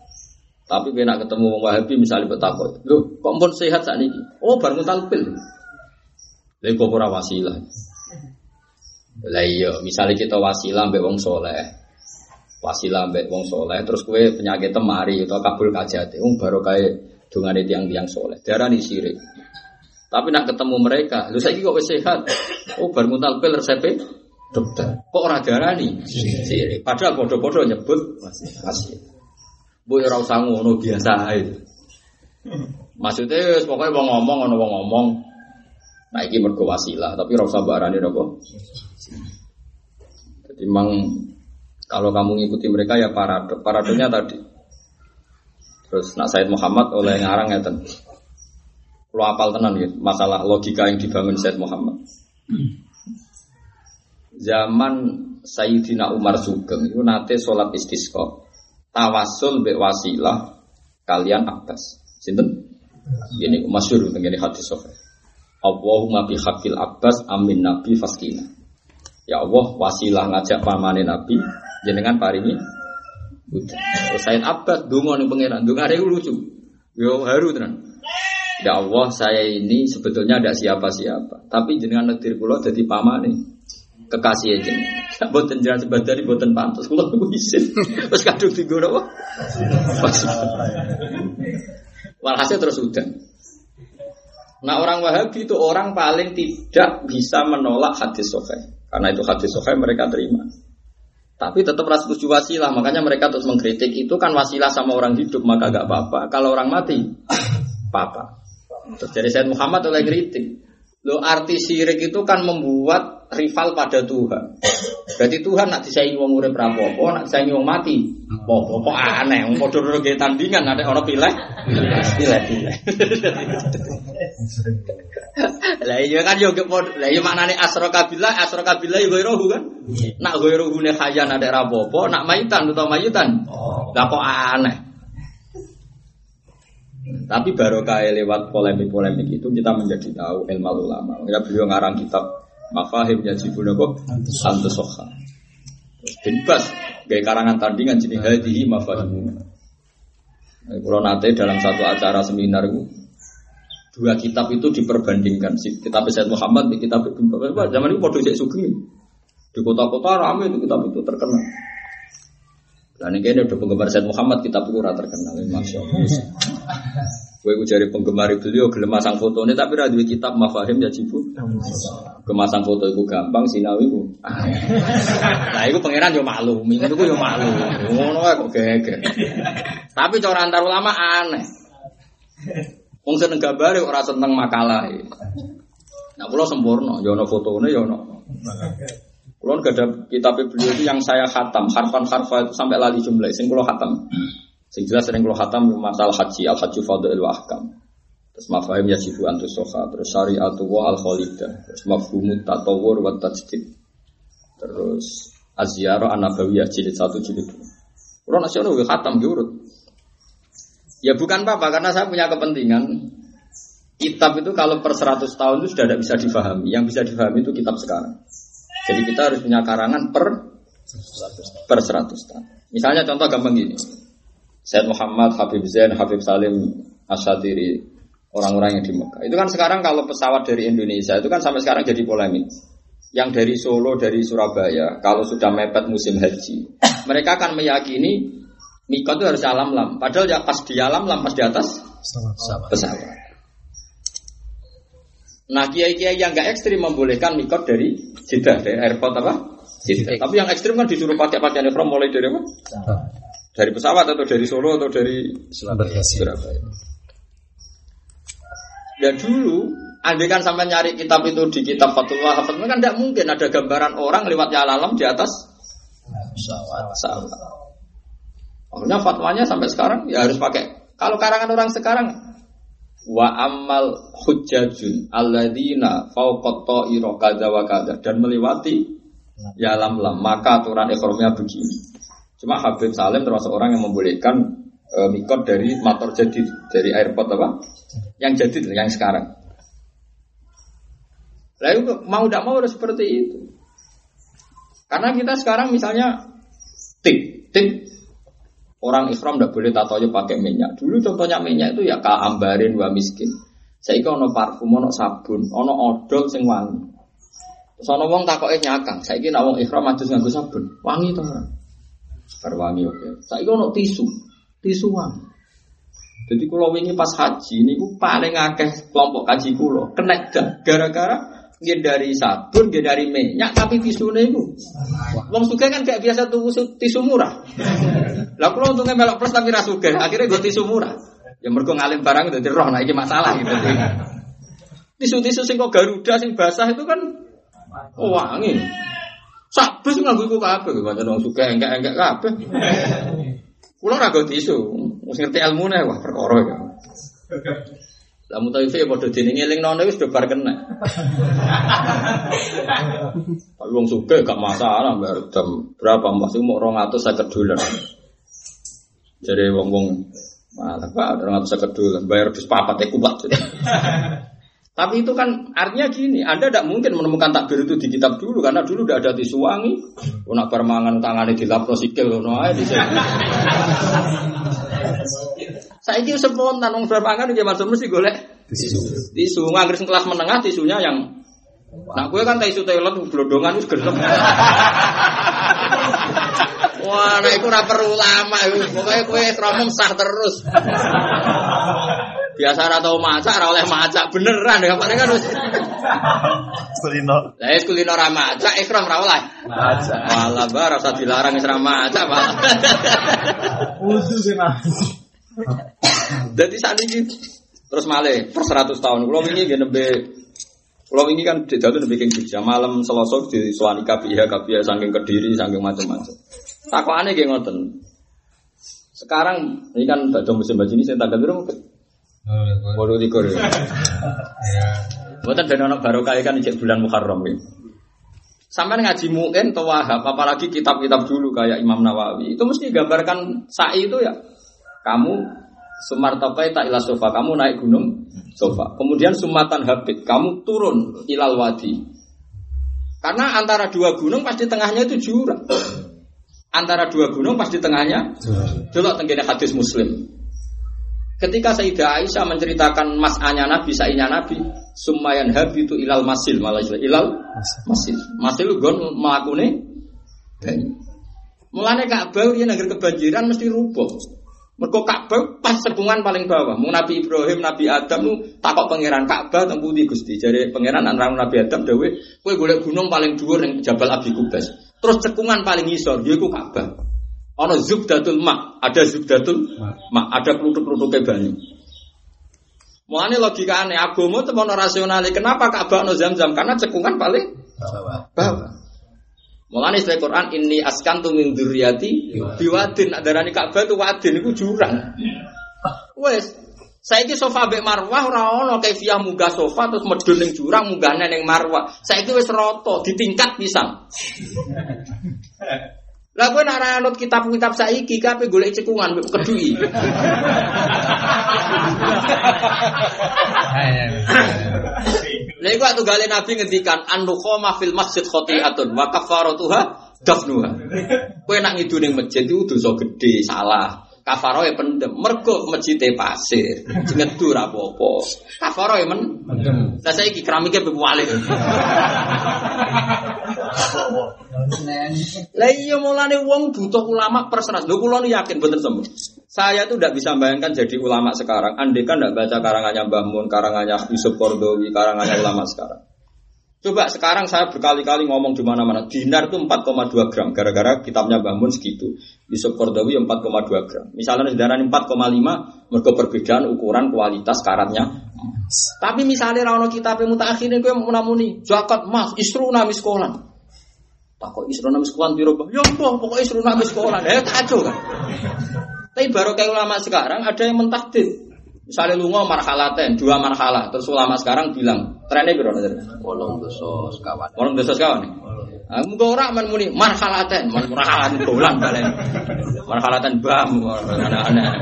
Tapi kena ketemu wong Wahabi misalnya betapa, loh kok pun sehat saat ini? Oh baru talpil. Lha kok ora wasilah. Lah iya, misalnya kita wasilah mbek wong soleh. Wasilah mbek wong soleh, terus kue penyakit temari atau kabul kajate, wong baru kayak dungane tiang-tiang soleh. Darani sirik. Tapi nak ketemu mereka, lu saya kok sehat. Oh baru talpil resepnya dokter. Kok ora darani? Sirik. Padahal bodoh-bodoh nyebut masih. Bu ora usah ngono biasa ae. Maksudnya pokoknya mau ngomong ono wong ngomong. Nah wasilah, tapi ora usah barani apa. Jadi memang kalau kamu ngikuti mereka ya parade. Paradenya tadi. Terus nak Said Muhammad oleh ngarang ngeten. Lo apal tenan gitu, masalah logika yang dibangun Said Muhammad zaman Sayyidina Umar Sugeng itu nate sholat istisqa tawasul be wasilah kalian Abbas sinten? Ini masyhur tentang hadis sahih. Allahumma bi hakil Abbas amin nabi faskina ya Allah wasilah ngajak pamane nabi jenengan paringi Terus Sayyid Abbas dungo ning pangeran, ada yang lucu. Yo haru tenan. Ya Allah, saya ini sebetulnya ada siapa-siapa, tapi jenengan negeri kula jadi pamane kekasih aja. Boten jangan sebadari boten pantas. Kulo niku isin. Terus kadung tiga apa? Walhasil terus udah. Nah orang Wahabi itu orang paling tidak bisa menolak hadis sokai. Karena itu hadis sokai mereka terima. Tapi tetap ras setuju wasilah, makanya mereka terus mengkritik itu kan wasilah sama orang hidup maka gak apa-apa. Kalau orang mati, apa-apa. Terus dari Said Muhammad oleh kritik, Lo arti sirik itu kan membuat rival pada Tuhan. Berarti Tuhan nak disaingi wong urip rapopo, nak disaingi wong mati. Popo kok aneh, wong padha nggih tandingan ada orang pilih. Pilih pilih. Lah iya kan yo kepod. Lah iya maknane billah, asroka billah yo ghairuhu kan. Nak ghairuhu ne khayan ada rapopo, nak mayitan utawa mayitan. Lah kok aneh. Tapi baru kaya lewat polemik-polemik itu kita menjadi tahu ilmu ulama. Ya beliau ngarang kitab Mafahim Yajibun kok Santus Sokha. Bebas gaya karangan tandingan jenis hadihi mafahim. Kalau nanti dalam satu acara seminar itu dua kitab itu diperbandingkan. Si kitab Said Muhammad di kitab Ibn Bapak zaman itu saya sugeng di kota-kota ramai itu kitab itu terkenal. Dan ini udah penggemar Said Muhammad kitab itu rata terkenal. Masya Allah gue cari penggemar beliau gelem masang foto ini tapi radio kitab mafahim ya cipu kemasang foto itu gampang sinawi itu nah itu pangeran yo malu minggu itu yo malu ngono kok geger tapi cara antar ulama aneh Wong seneng gambare ora seneng makalah. Nah, kula sempurna, ya ono fotone ya ono. Kula gak ada kitab beliau itu yang saya khatam, harfan harfa itu sampai lali jumlah, sing kula khatam. Sing jelas sering kula khatam masalah haji, al haji fadhil wa ahkam. Terus mafahim ya sifu antus soha, terus syariatu wa al khalidah, terus mafhumut tatawur wa tajdid. Terus azyara an-nabawiyah jilid 1 jilid 2. Kula nasi ono khatam diurut. Ya bukan apa-apa, karena saya punya kepentingan. Kitab itu kalau per 100 tahun itu sudah tidak bisa difahami. Yang bisa difahami itu kitab sekarang. Jadi kita harus punya karangan per 100, per 100 tahun. Misalnya contoh gampang gini. Said Muhammad, Habib Zain, Habib Salim, Asyadiri, orang-orang yang di Mekah. Itu kan sekarang kalau pesawat dari Indonesia itu kan sampai sekarang jadi polemik. Yang dari Solo, dari Surabaya, kalau sudah mepet musim haji, mereka akan meyakini Mikot itu harus alam lam. Padahal ya pas di alam lam, pas di atas pesawat. Nah kiai-kiai yang nggak ekstrim membolehkan mikot dari Jeddah, dari airport apa? Jeddah. Tapi yang ekstrim kan disuruh pakai pakaian ihram mulai dari apa? Dari pesawat atau dari Solo atau dari Surabaya. Dan dulu, andai kan sampai nyari kitab itu di kitab Fatul Wahab, kan tidak mungkin ada gambaran orang lewat ya alam di atas pesawat. pesawat. Makanya fatwanya sampai sekarang ya harus pakai. Kalau karangan orang sekarang wa amal hujjajun alladzina fauqat ta'ira kadza wa kadza dan melewati ya lam lam maka aturan ekonominya begini. Cuma Habib Salim termasuk orang yang membolehkan e, mikot dari motor jadid dari airport apa? Yang jadid yang sekarang. Lalu mau tidak mau harus seperti itu. Karena kita sekarang misalnya tik tik Orang ikhram tidak boleh tatonya pakai minyak. Dulu contohnya minyak itu ya ambarin wa miskin. Saya ono parfum, ono sabun, ono odol sing wangi. Terus ono wong takoke nyakang. Saya kira wong ikhram adus nganggo sabun, wangi to ora? Berwangi oke. Saya ono tisu, tisu wangi. Jadi kalau wingi pas haji ini paling akeh kelompok kaji kulo kena gara-gara dia dari sabun, dia dari minyak, tapi tisune itu. Wong suka kan gak biasa tuh tisu murah. Lah kalau untungnya melok plus tapi rasuga, akhirnya gue tisu murah. Ya mergo ngalim barang udah roh, nah ini masalah gitu. Tisu-tisu sing kok Garuda sing basah itu kan oh, wangi. Sabus nganggo iku kabeh, pancen wong suka enggak-enggak kabeh. Kulo ra tisu, wis ngerti ilmune wah perkara ya. Lah mutawife ya padha dene ngelingno wis do bar kena. Tapi wong suka gak masalah bayar jam berapa masih mau 250 dolar. Jadi wong-wong malah Pak 250 dolar bayar bis papat ya kuat. Tapi itu kan artinya gini, Anda tidak mungkin menemukan takbir itu di kitab dulu karena dulu udah ada tisu wangi. Nak permangan tangannya dilapro sikil ngono ae di Saya itu spontan wong berpangan di zaman mesti golek tisu. Tisu nganggur kelas menengah tisunya yang Nah, gue kan tisu toilet blodongan wis gelem. Wah, nah itu ora perlu lama iku. Pokoke kowe romong sah terus. Biasa ora tau masak, ora oleh masak beneran ya paling kan wis. Kulino. Lah wis kulino ora masak, ikram ora oleh. Masak. Malah bar ora dilarang wis ora masak, Pak. Wudu sih, Mas. Jadi saat ini terus malih per 100 tahun. Kalau ini gini nembe kalau ini kan jatuh nembe king Jogja malam Selasa di Suwani KPIH KPIH saking Kediri saking macam-macam. aneh gini ngoten. Sekarang ini kan pada musim baju ini saya tanggal berapa? Waduh tiga ya. Buatan ben ono barokah kan cek bulan Muharram ya. Sampai ngaji mu'in atau wahab, apalagi kitab-kitab dulu kayak Imam Nawawi, itu mesti gambarkan sa'i itu ya. Kamu sumartapai tak ilah sofa, kamu naik gunung sofa. Kemudian sumatan habit, kamu turun ilal wadi. Karena antara dua gunung pasti tengahnya itu jurang. Antara dua gunung pasti tengahnya. Delok tenggene hadis Muslim. Ketika Sayyidah Aisyah menceritakan mas'anya Nabi, sa'inya Nabi, sumayan habitu ilal masil, malah ilal masil. Masil gon melakune banyu. Mulane Ka'bah dia negeri kebanjiran mesti rubuh. Mergo Ka'bah pas sekungan paling bawah. Mau Nabi Ibrahim, Nabi Adam lu takok pangeran Ka'bah teng pundi Gusti. Jare pangeran antara Nabi Adam kowe golek gunung paling dhuwur ning Jabal Abi Kubas. Terus cekungan paling ngisor yaiku Ka'bah. Ono zubdatul mak, ada zubdatul mak, ada peluduk-peluduknya banyu. Mulane logika aneh, agama itu ono rasional. Kenapa Ka'bah ono zam-zam? Karena cekungan paling bawah. Mulane istilah Quran ini askan tu min dzurriyyati biwadin adarani Ka'bah itu wadin itu jurang. Wes, saiki sofa mbek Marwah ora ono kaifiah munggah sofa terus medun ning jurang munggahne ning Marwah. Saiki wis rata ditingkat pisan. Lah kowe nek ora anut kitab-kitab saiki kabeh golek cekungan mbek kedui. Lha iku atuh gale Nabi ngendikan an-nukhama fil masjid khati'atun wa kafaratuha dafnuha. Kowe nak ngidu ning masjid itu dosa gede, salah. Kafaroh ya pendem, mergo masjidnya pasir, ngedur apa-apa. Kafaroh ya men, nah saya iki keramiknya bebualik. Lah iya mulane wong butuh ulama perseras. Lho kula yakin bener sembuh. Saya tuh tidak bisa bayangkan jadi ulama sekarang. Andai kan tidak baca karangannya Mbah Mun, karangannya Yusuf Kordowi, karangannya ulama sekarang. Coba sekarang saya berkali-kali ngomong di mana-mana. Dinar itu 4,2 gram. Gara-gara kitabnya Mbah Mun segitu. Yusuf Kordowi 4,2 gram. Misalnya darah 4,5, mereka perbedaan ukuran kualitas karatnya. Tapi misalnya rano kitab yang mutakhir gue mau namuni zakat mas istru nami sekolah. Tak kok istru nami sekolah biro Ya mbah pokoknya istru nami sekolah. Ya kacau kan. Tapi baru kayak ulama sekarang ada yang mentakdir. Misalnya lu ngomong marhalaten, dua marhalah, terus ulama sekarang bilang trennya berapa nih? Wolong dosa sekawan. Orang dosa sekawan nih. Nah, muga ora men muni marhalaten, man marhalaten bolan balen. Marhalaten bam, anak-anak.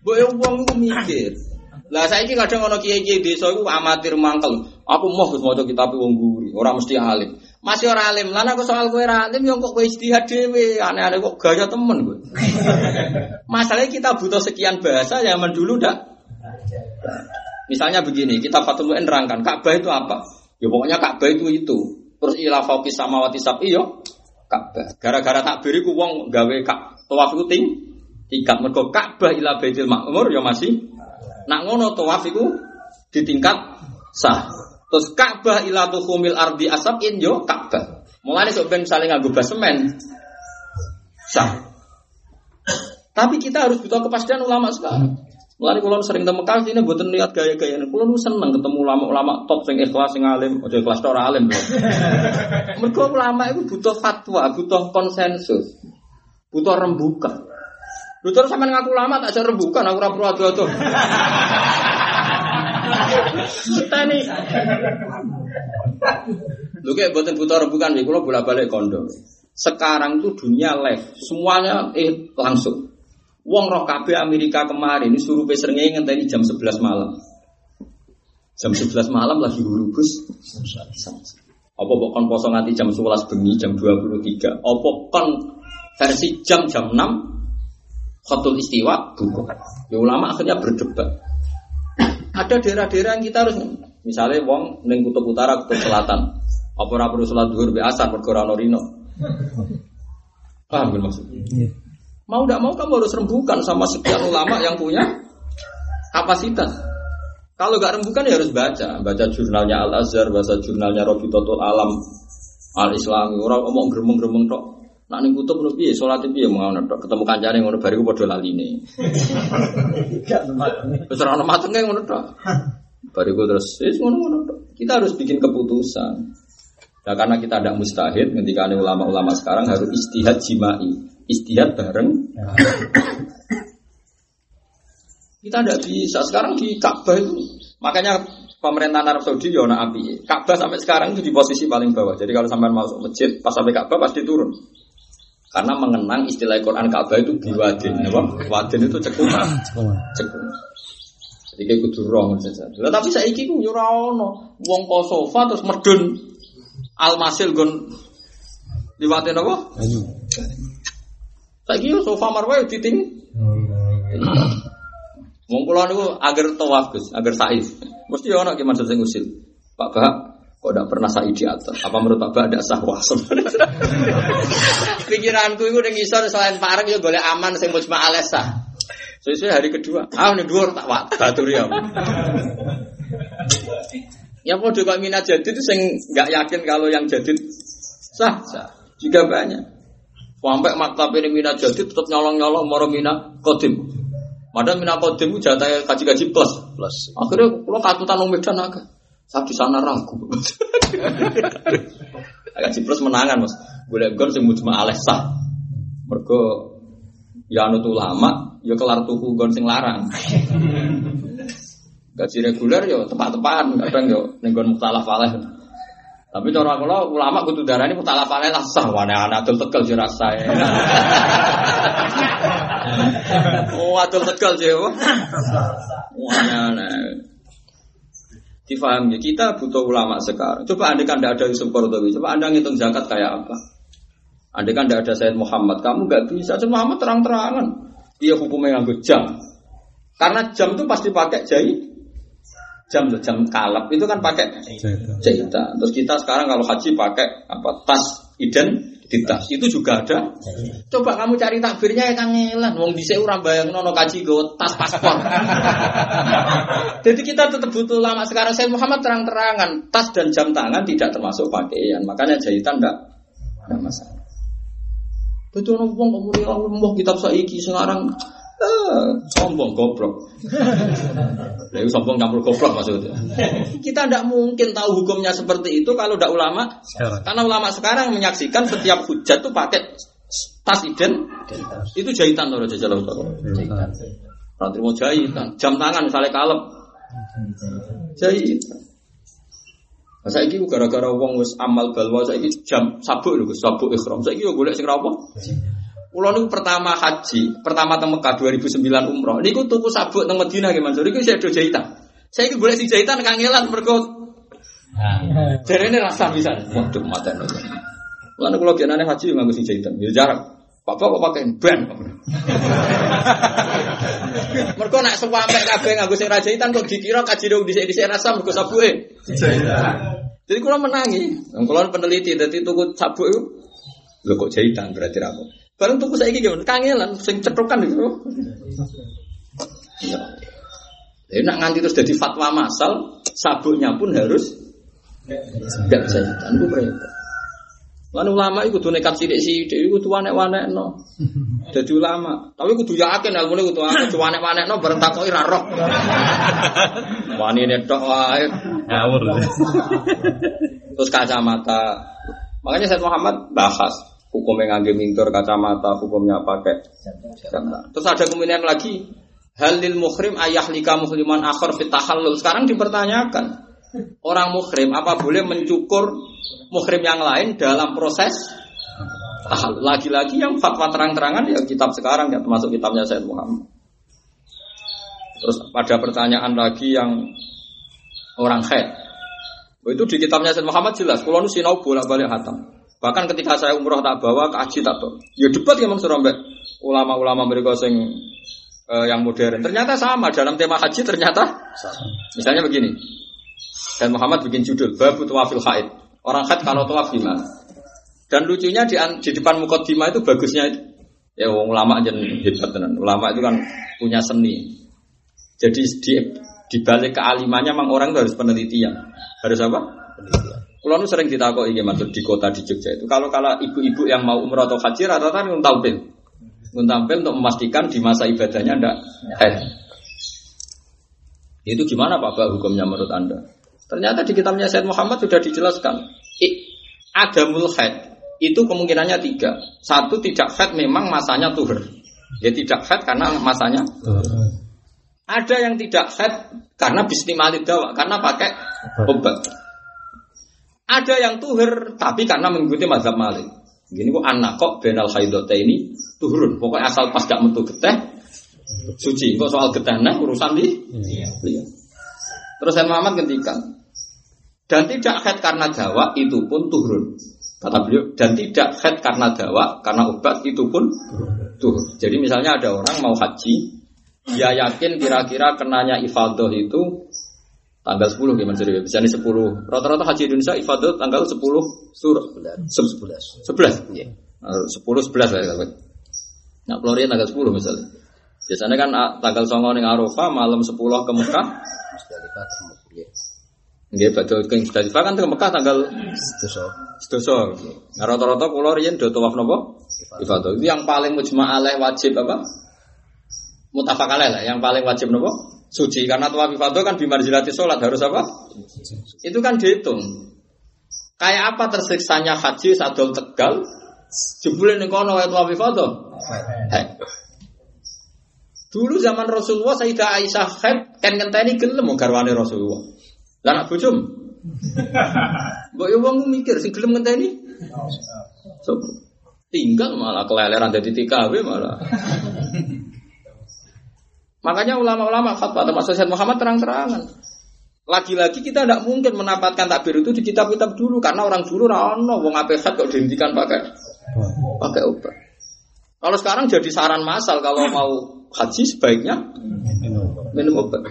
Boy wong iku mikir. Lah saiki kadang ana kiai-kiai desa iku amatir mangkel. Aku mau Gus maca kitab wong guri, ora mesti alim. Masih ora alim. Lah aku soal kowe ora alim yo kok kowe dhewe. Aneh-aneh kok gaya temen kowe. Masalahnya kita butuh sekian bahasa zaman dulu dak. Misalnya begini, kita Fathul Mu'in nerangkan Ka'bah itu apa? Ya pokoknya Ka'bah itu itu. Terus ila fauqis samawati sab'i yo Ka'bah. Gara-gara takbir iku wong gawe kak tawaf iku ting tingkat mergo Ka'bah ila Baitul Ma'mur ya masih nak ngono tawaf iku ditingkat sah. Terus Ka'bah ila tuhumil ardi asabin yo Ka'bah. Mulane sok ben saling nganggo basemen. Sah. Tapi kita harus butuh kepastian ulama sekarang. Mulane kula sering temu Mekah ini mboten niat gaya-gaya. Kula nu seneng ketemu ulama-ulama top sing ikhlas sing alim, aja ikhlas ora alim. Mergo ulama itu butuh fatwa, butuh konsensus. Butuh rembukan. Lu terus sampean ngaku ulama tak jar rembukan, aku ora perlu ado-ado. Kita nih. Lu kayak buatan butuh rembukan, kula bolak-balik kondo. Sekarang tuh dunia live, semuanya eh langsung. Wong roh KB Amerika kemarin ini suruh pesernya ngenteni jam 11 malam. Jam 11 malam lagi hurubus. Apa kok kon poso nganti jam 11 bengi jam 23. Apa kon versi jam jam 6 khotul istiwa buku. Ya ulama akhirnya berdebat. Ada daerah-daerah yang kita harus misalnya wong ning kutub utara, kutub selatan. Apa ora perlu salat zuhur be asar perkara ana rino. Paham kan maksudnya? Mau tidak mau kamu harus rembukan sama sekian ulama yang punya kapasitas. Kalau nggak rembukan ya harus baca, baca jurnalnya Al Azhar, baca jurnalnya Robitotul Alam Al Islami. Orang ngomong gremeng-gremeng tok. Nak ning kutub ngono piye salat piye mau ngono. Ketemu kancane ngono bariku padha laline. Wis ora ono matenge ngono tok. Bariku terus wis ngono-ngono tok. Kita harus bikin keputusan. Nah, karena kita tidak mustahil, ketika ulama-ulama sekarang harus istihad jimai, istihad bareng. Kita tidak bisa. Sekarang di Ka'bah itu makanya pemerintahan Arab Saudi ya api. Ka'bah sampai sekarang itu di posisi paling bawah. Jadi kalau sampai masuk masjid pas sampai Ka'bah pasti turun. Karena mengenang istilah Quran Ka'bah itu biwadin, apa? Wadin itu cekungan. Cekungan. Jadi kayak kudu rong saja. Lah tapi saiki ku yo ora ono. Wong kok sofa terus medun almasil gon liwatin apa? Saiki yo sofa marwah diting. Wong kula niku agar tawaf Gus, agar sa'i. Mesti ono ki maksud sing usil. Pak Bah, kok tidak pernah sa'i di atas? Apa menurut Pak Bah ada sah wah sebenarnya? Pikiranku itu udah ngisor selain parek yo golek aman sing mujma alesa. Sesuai hari kedua, ah ini dua tak wak batur ya. Yang mau kok minat jadid itu sing nggak yakin kalau yang jadid sah sah. Juga banyak. Sampai maktab ini minat jadid tetap nyolong nyolong moro minat kodim. Padahal minat kodim itu jatah kaji kaji plus plus. Akhirnya kalau katutan umum dan agak. Saya di sana ragu. Kaji plus menangan mas. Boleh gon sing mujma alesa. Mergo ya anut ulama, ya kelar tuku gon sing larang. Gaji reguler yo tepat-tepatan, kadang yo ning gon mukhtalaf alaih. Tapi cara kula ulama kudu darani mukhtalaf alaih lah sah wane anak adol tegal yo rasa. Oh, adol tegal yo. Wane anak. Difahami, kita butuh ulama sekarang. Coba anda kan tidak ada Yusuf Qardawi, coba anda ngitung zakat kayak apa? Anda kan tidak ada Sayyid Muhammad, kamu nggak bisa. Sayyid Muhammad terang-terangan. Dia hukumnya nganggo jam. Karena jam itu pasti pakai jahit. Jam jam kalap itu kan pakai jahitan. Terus kita sekarang kalau haji pakai apa tas identitas itu juga ada. Coba kamu cari takbirnya ya kangelan. Wong bisa orang bayang nono kaji go tas paspor. Jadi kita tetap butuh lama sekarang. Saya Muhammad terang-terangan tas dan jam tangan tidak termasuk pakaian. Makanya jahitan enggak ada masalah. Orang wong kok muni Allah kitab saiki sekarang sombong goblok. Lah itu sombong campur goblok maksudnya. Kita tidak mungkin tahu hukumnya seperti itu kalau tidak ulama. Karena ulama sekarang menyaksikan setiap hujat itu pakai tas iden itu jahitan loh jajal Jahitan. Nanti mau jahitan, jam tangan misalnya kalep. Jahitan. Nah, saya ini gara-gara uang wis amal balwa saya ini jam sabuk lho, sabuk ikhram. Saya ini golek sing apa? Kulo niku pertama haji, pertama teng Mekah 2009 umroh. Niku tuku sabuk teng Madinah nggih Mansur. Iku saya do jahitan. Saya iki golek sing jahitan kangelan mergo Jarene rasa bisa. Waduh. Lalu kalau kianane haji nganggo sing jahitan. Ya jarak. Bapak kok pakai ban? Mergo nak sampe kabeh nganggo sing ra jahitan kok dikira kaji dong dhisik-dhisik rasa mergo sabuke. Jadi kalau menangi, kalau peneliti, jadi tuku sabuk itu, lo kok jahitan berarti aku. Barang tuku saya gimana? Kangelan, sing cetrokan itu. Ya. Jadi nak nganti terus jadi fatwa masal, sabuknya pun harus tidak jahitan itu mereka. Lan ulama itu tuh nekat sidik sidik itu tuh wanek wanek no. Jadi ulama, tapi kudu yakin ilmu ini kudu wanek wanek wanek no bareng takoi rarok. Wani netok wae. Ngawur. Terus kacamata. Makanya Said Muhammad bahas hukumnya ngangge mintor kacamata, hukumnya pakai kacamata. Terus ada kemudian lagi halil muhrim ayah lika muhriman akhir fit tahallul. Sekarang dipertanyakan orang muhrim apa boleh mencukur muhrim yang lain dalam proses tahallul. Lagi-lagi yang fatwa terang-terangan ya kitab sekarang ya termasuk kitabnya Said Muhammad. Terus pada pertanyaan lagi yang orang khair. Oh, itu di kitabnya Said Muhammad jelas. Kalau nu sinau bolak-balik hatam. Bahkan ketika saya umroh tak bawa ke haji tak tahu. Ya debat ya Mansur Ambek ulama-ulama mereka sing eh, yang modern. Ternyata sama dalam tema haji ternyata Misalnya begini. Dan Muhammad bikin judul Babu Tawafil Haid. Orang haid kalau tawaf gimana? Dan lucunya di, di depan mukaddimah itu bagusnya itu. Ya ulama aja hebat tenan. Ulama itu kan punya seni. Jadi di di balik kealimannya memang orang itu harus penelitian. Harus apa? Penelitian. Kalau nu sering ditakoi ini maksud di kota di Jogja itu. Kalau kalau ibu-ibu yang mau umroh atau haji rata-rata kan tampil, tampil untuk memastikan di masa ibadahnya ndak haid. Itu gimana Pak Pak hukumnya menurut Anda? Ternyata di kitabnya Said Muhammad sudah dijelaskan. I, ada mulhaid itu kemungkinannya tiga. Satu tidak haid memang masanya tuhur. Ya tidak haid karena masanya. Ada yang tidak head karena bismillah dawa, karena pakai obat. Ada yang tuhur tapi karena mengikuti mazhab Malik. Gini kok anak kok benal haidote ini turun. Pokoknya asal pas gak metu geteh suci. Kok soal geteh nah urusan di iya. Terus saya Muhammad ngendikan dan tidak head karena dawa itu pun turun. Kata beliau dan tidak head karena dawa karena obat itu pun turun. Jadi misalnya ada orang mau haji, dia yakin kira-kira kenanya ifadah itu Tanggal 10 gimana jadi Misalnya 10. Rata-rata haji Indonesia ifadah tanggal 10 sur 11. 11. 11. Iya. 10 11 lah ya. Nah, Florian tanggal 10 misalnya. Biasanya kan ah, tanggal 9 ning Arafah, malam 10 ke Mekah. Musdalifah termasuk Nggih, badhe keng Musdalifah kan ke Mekah tanggal sedoso. Sedoso. Nah, rata-rata kula riyen do tawaf napa? Ifadah. Itu yang paling mujma' alaih wajib apa? Mutafak alaih lah, yang paling wajib napa? Suci karena tawaf ifadah kan bimarzilati sholat harus apa? Itu kan dihitung. Kayak apa tersiksanya haji sadol tegal? Jebule ning kono wae tawaf ifadah. Dulu zaman Rasulullah Sayyidah Aisyah head kan ngenteni gelem garwane Rasulullah. Lah nak bojom. Mbok yo wong mikir sing gelem ngenteni. So, tinggal malah keleleran jadi TKW malah. Makanya ulama-ulama fatwa termasuk Syed Muhammad terang-terangan. Lagi-lagi kita tidak mungkin mendapatkan takbir itu di kitab-kitab dulu karena orang dulu rano wong ape kok dihentikan pakai pakai obat. Kalau sekarang jadi saran masal kalau mau haji sebaiknya minum obat.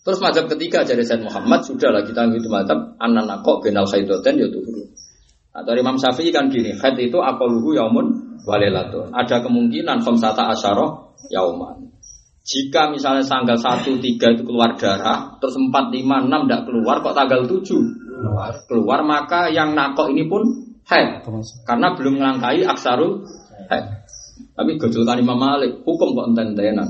Terus mazhab ketiga dari Said Muhammad sudahlah kita gitu mazhab anak kok benal khaidoten ya tuhuru. Atau Imam Syafi'i kan gini, haid itu luhu yaumun walilatun. Ada kemungkinan khamsata asyarah yauman. Jika misalnya tanggal 1, 3 itu keluar darah, terus 4, 5, 6 tidak keluar, kok tanggal 7 keluar, keluar maka yang nakok ini pun haid. Karena belum melangkai aksarul haid. Tapi gejolkan Imam Malik, hukum kok enten-entenan.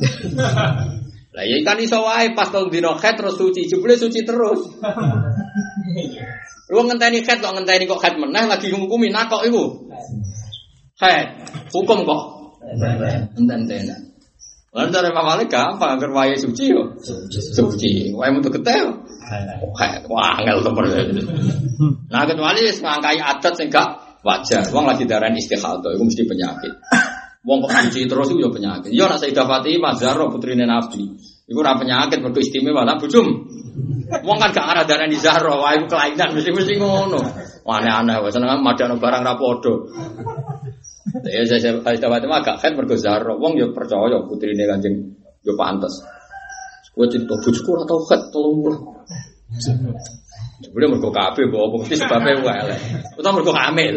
Lah ya kan iso wae pas tong dino haid terus suci, jebule suci terus. Lu ngenteni haid kok ngenteni kok haid meneh lagi ngukumi nakok iku. Haid, hukum kok enten-entenan. Lalu dari Imam Malik gampang, agar waya suci yo. Suci. Waya untuk ketel. Wah, angel temen. Nah, kecuali ngangkai adat sing gak wajar. Wong lagi darah istihadah, itu mesti penyakit. Wong kok suci terus itu ya penyakit. Yo nak Sayyidah Fatimah Zahra putrine Nabi. Iku ora penyakit mergo istimewa lah bujum. Wong kan gak arah darah Zahra, iku kelainan mesti-mesti ngono. Aneh-aneh wae seneng madano barang ra padha. Ya saya saya Aisyah Fatimah agak kan mergo Zahra. Wong ya percaya putrine Kanjeng yo pantes. Kowe cerita bojoku ora tau khat 30. Jebule mergo kabeh bawa mesti sebabnya wae. Utawa mergo hamil.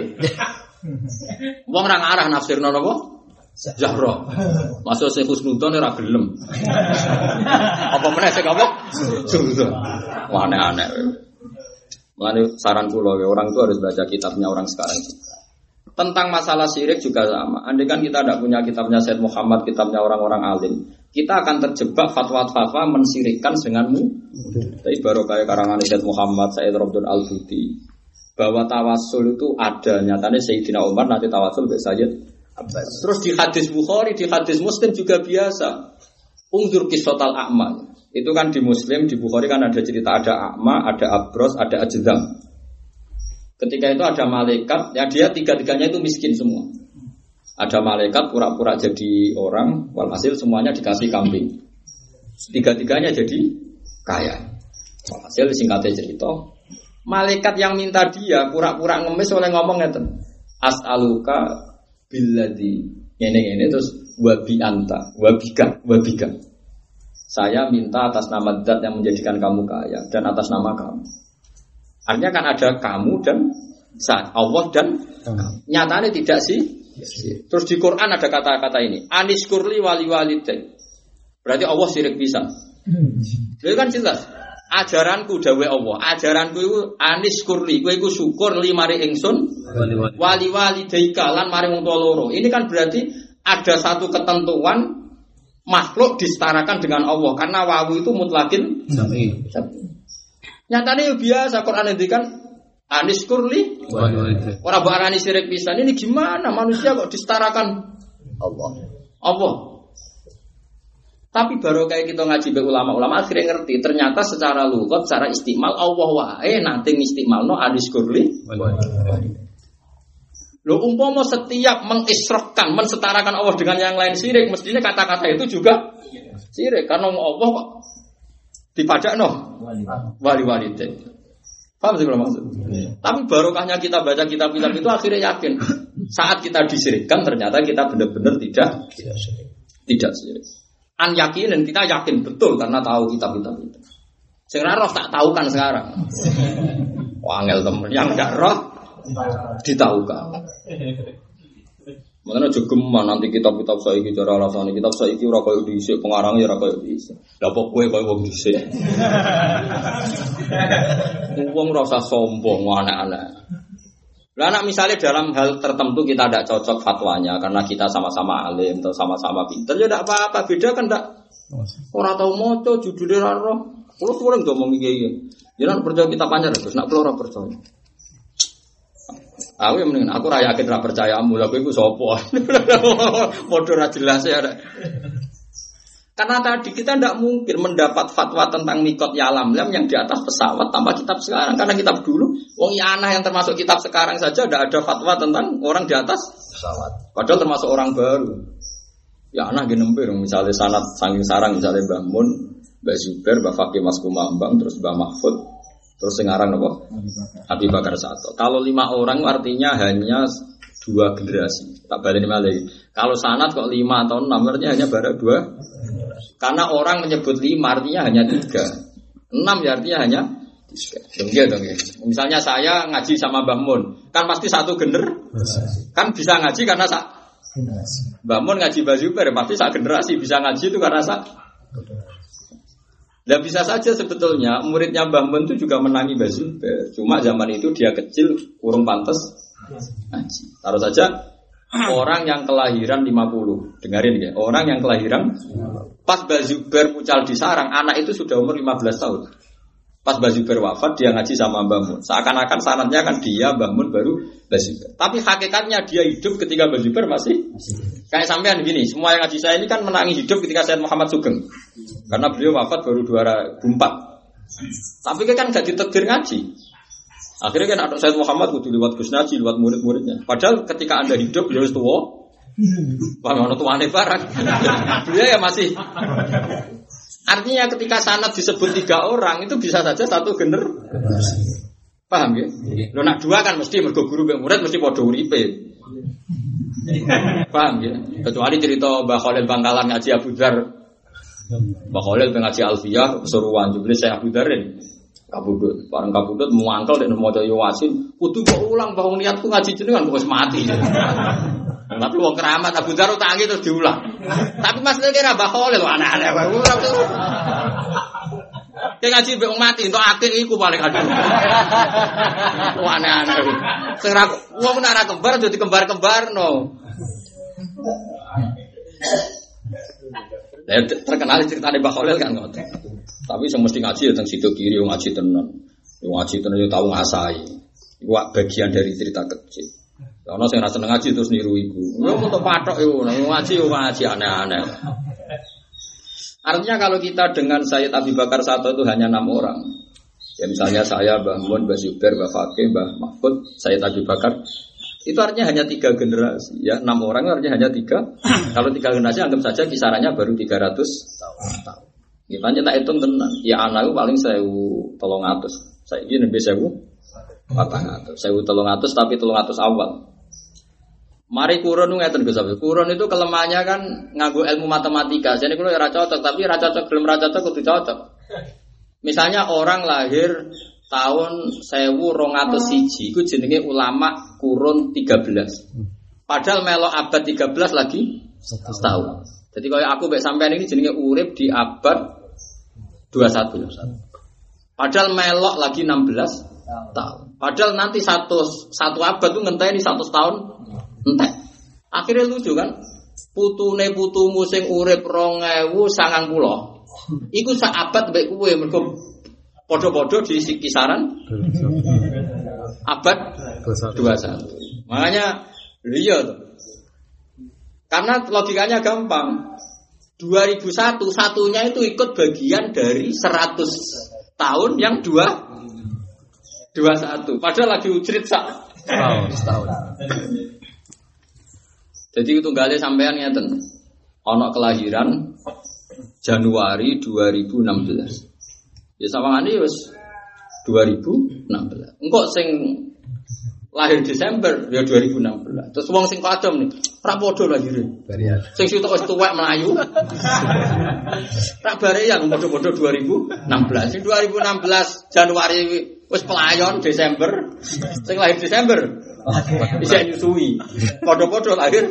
Wong ora ngarah nafsirno napa? Zahra. Masuk sing Husnudon ora gelem. Apa meneh sing apa? Husnudon. Aneh-aneh. Mengenai saran kula orang itu harus baca kitabnya orang sekarang juga. Tentang masalah syirik juga sama. Andai kan kita tidak punya kitabnya Said Muhammad, kitabnya orang-orang alim, kita akan terjebak fatwa-fatwa mensirikkan denganmu. Tapi baru kayak karangan Said Muhammad, Said Robdun Al Budi, bahwa tawasul itu ada. Nyatanya Sayyidina Umar nanti tawasul ke Sayyid Abbas. Terus di hadis Bukhari, di hadis Muslim juga biasa. Ungdur kisotal a'ma. Itu kan di Muslim, di Bukhari kan ada cerita ada a'ma, ada abros, ada ajdam. Ketika itu ada malaikat, ya dia tiga-tiganya itu miskin semua. Ada malaikat pura-pura jadi orang, walhasil semuanya dikasih kambing. Tiga-tiganya jadi kaya. Walhasil singkatnya cerita, malaikat yang minta dia pura-pura ngemis oleh ngomong ngeten. As'aluka billadhi ini ini terus wabi anta, wabika, wabika. Saya minta atas nama dat yang menjadikan kamu kaya dan atas nama kamu. Artinya kan ada kamu dan saat Allah dan kamu. Nyatanya tidak sih. Terus di Quran ada kata-kata ini. Anis kurli wali walidin. Berarti Allah sirik bisa. Itu kan jelas. Ajaranku dawe Allah. Ajaranku itu anis kurli. Kue itu syukur limari ingsun. Wali wali lan mari wong loro. Ini kan berarti ada satu ketentuan makhluk disetarakan dengan Allah karena wawu itu mutlakin. Nyatanya biasa Quran kan Anis kurli Orang bukan anis sirik pisan. Ini gimana manusia kok disetarakan? Allah. Allah Tapi baru kayak kita ngaji be ulama-ulama akhirnya ngerti ternyata secara lugat, secara istimal Allah wae nanti istimal no adis kurli. Lo umpama setiap mengisrohkan, mensetarakan Allah dengan yang lain sirik, mestinya kata-kata itu juga sirik karena Allah kok dipadak no wali-wali itu. Paham sih kalau maksud? Tapi barokahnya kita baca kitab-kitab itu akhirnya yakin saat kita disirikkan ternyata kita benar-benar tidak tidak sirik. An yakin dan kita yakin betul karena tahu kitab-kitab itu. Sekarang roh tak tahu kan sekarang. Wangel temen yang enggak roh ditahukan. Makanya juga nanti kitab-kitab saya ini cara alasan kitab saya ini ora koyo dhisik pengarang ya dhisik. Lah kok kowe koyo wong dhisik. Wong ora usah sombong anak-anak. Lah anak misalnya dalam hal tertentu kita tidak cocok fatwanya karena kita sama-sama alim atau sama-sama pinter ya tidak apa-apa beda kan tidak orang tahu moco judulnya raro kalau suara nggak mau ngomong jangan percaya kita panjang terus nak keluar percaya Aku yang mendingan aku raya yakin ra percaya amu lha iku sapa. Padha ra jelas ya. Karena tadi kita tidak mungkin mendapat fatwa tentang mikot yalam lam yang di atas pesawat tanpa kitab sekarang. Karena kitab dulu, wong Yana yang termasuk kitab sekarang saja tidak ada fatwa tentang orang di atas pesawat. Padahal termasuk orang baru. Ya anak gini misalnya sanat sanging sarang misalnya Mbah Mun, Mbah Mbah Fakih Mas Kumambang, terus Mbah Mahfud, Terus sekarang apa? Abi Bakar satu. Kalau lima orang artinya hanya dua generasi. Tak balik lagi. Kalau sanat kok lima atau enam artinya hanya baru dua. Karena orang menyebut lima artinya hanya tiga. Enam ya artinya hanya tiga. Dong ya, dong ya. Misalnya saya ngaji sama Mbah Mun, kan pasti satu gener. Kan bisa ngaji karena sa Mbah Mun ngaji Mbah Zubair, pasti sak generasi bisa ngaji itu karena sak dan bisa saja sebetulnya muridnya Mbah Mun itu juga menangi Mbah Zubair. Cuma zaman itu dia kecil, kurang pantas ngaji. Taruh saja orang yang kelahiran 50. Dengarin ya, orang yang kelahiran pas Mbah Zubair pucal di sarang, anak itu sudah umur 15 tahun. Pas Mbah Zubair wafat, dia ngaji sama Mbah Mun. Seakan-akan sanatnya kan dia Mbah Mun baru Mbah. Tapi hakikatnya dia hidup ketika Mbah Zubair masih kayak sampean gini. Semua yang ngaji saya ini kan menangi hidup ketika Said Muhammad Sugeng. Karena beliau wafat baru 2004. Tapi kan gak ditetir ngaji. Akhirnya kan ada Said Muhammad kudu lewat Gus Naji, lewat murid-muridnya. Padahal ketika Anda hidup, beliau tua. Bang ono tuane barang. beliau ya masih Artinya ketika sanat disebut tiga orang itu bisa saja satu gener. Paham ya? Lo nak dua kan mesti mergo guru mbek murid mesti padha uripe. Paham ya? Kecuali cerita Mbah Khalil Bangkalan ngaji Abu Dzar. Mbah Khalil ngaji Alfiyah seruan jebule saya Abu Dzarin. Kabudut, bareng kabudut muangkel dan mau jadi wasin, kudu kok ulang bahwa niatku ngaji jenengan kok mati. Tapi wong keramat Abu Dzar tangi terus diulang. Tapi Mas kira bakole lho aneh-aneh wae. Kayak ngaji mbek mati untuk akhir iku paling aduh. Wah aneh-aneh. Sing ra wong nek ora kembar dadi kembar-kembar no. Ya, terkenal cerita di Bakholil kan ngoten. Tapi semesti ngaji ya tentang situ kiri ngaji tenan. Ngaji tenan yo tahu ngasai. Iku bagian dari cerita kecil. Karena saya rasa ngaji terus niru ibu. Yo untuk patok yo, ngaji yo ngaji aneh-aneh. Artinya kalau kita dengan Sayyid Abi Bakar satu itu hanya enam orang. Ya misalnya saya, Mbah Mun, Mbah Zubair, Mbah Fakih, Mbah Mahfud, Sayyid Abi Bakar. Itu artinya hanya tiga generasi. Ya enam orang artinya hanya tiga. kalau tiga generasi anggap saja kisarannya baru 300 tahun. Kita hanya tak hitung tenang. Ya anak paling saya tolong atus. Saya ini lebih saya patang. Saya tolong atus tapi tolong atus awal. Mari kurun ngeten Gus Kurun itu kelemahannya kan nganggo ilmu matematika. Jadi kalau ya cocok, tapi ra cocok belum ra cocok kudu cocok. Misalnya orang lahir tahun sewu rong atau siji, itu jenenge ulama kurun 13. Padahal melo abad 13 lagi setahun. Jadi kalau aku baik sampean ini jenenge urip di abad 21. Padahal melok lagi 16 tahun. Padahal nanti satu satu abad tuh ngenteni satu tahun entek. Akhirnya lucu kan? Putune putumu sing urip 2090. Iku sak abad mbek kowe padha-padha di kisaran abad 21. Makanya iya. Karena logikanya gampang. 2001 satunya itu ikut bagian dari 100 tahun yang dua 21. Padahal lagi ujrit sak Setahun. Jadi itu gale sampean ngeten. Ono kelahiran Januari 2016. Ya sawangane wis 2016. Engko sing lahir Desember ya 2016. Terus wong sing kadom nih, ra padha lahire. Barian. Sing sitok wis tuwek melayu. Ra bare yang padha-padha 2016. Sing 2016 Januari wis pelayon Desember. Sing lahir Desember bisa nyusui. Padha-padha lahir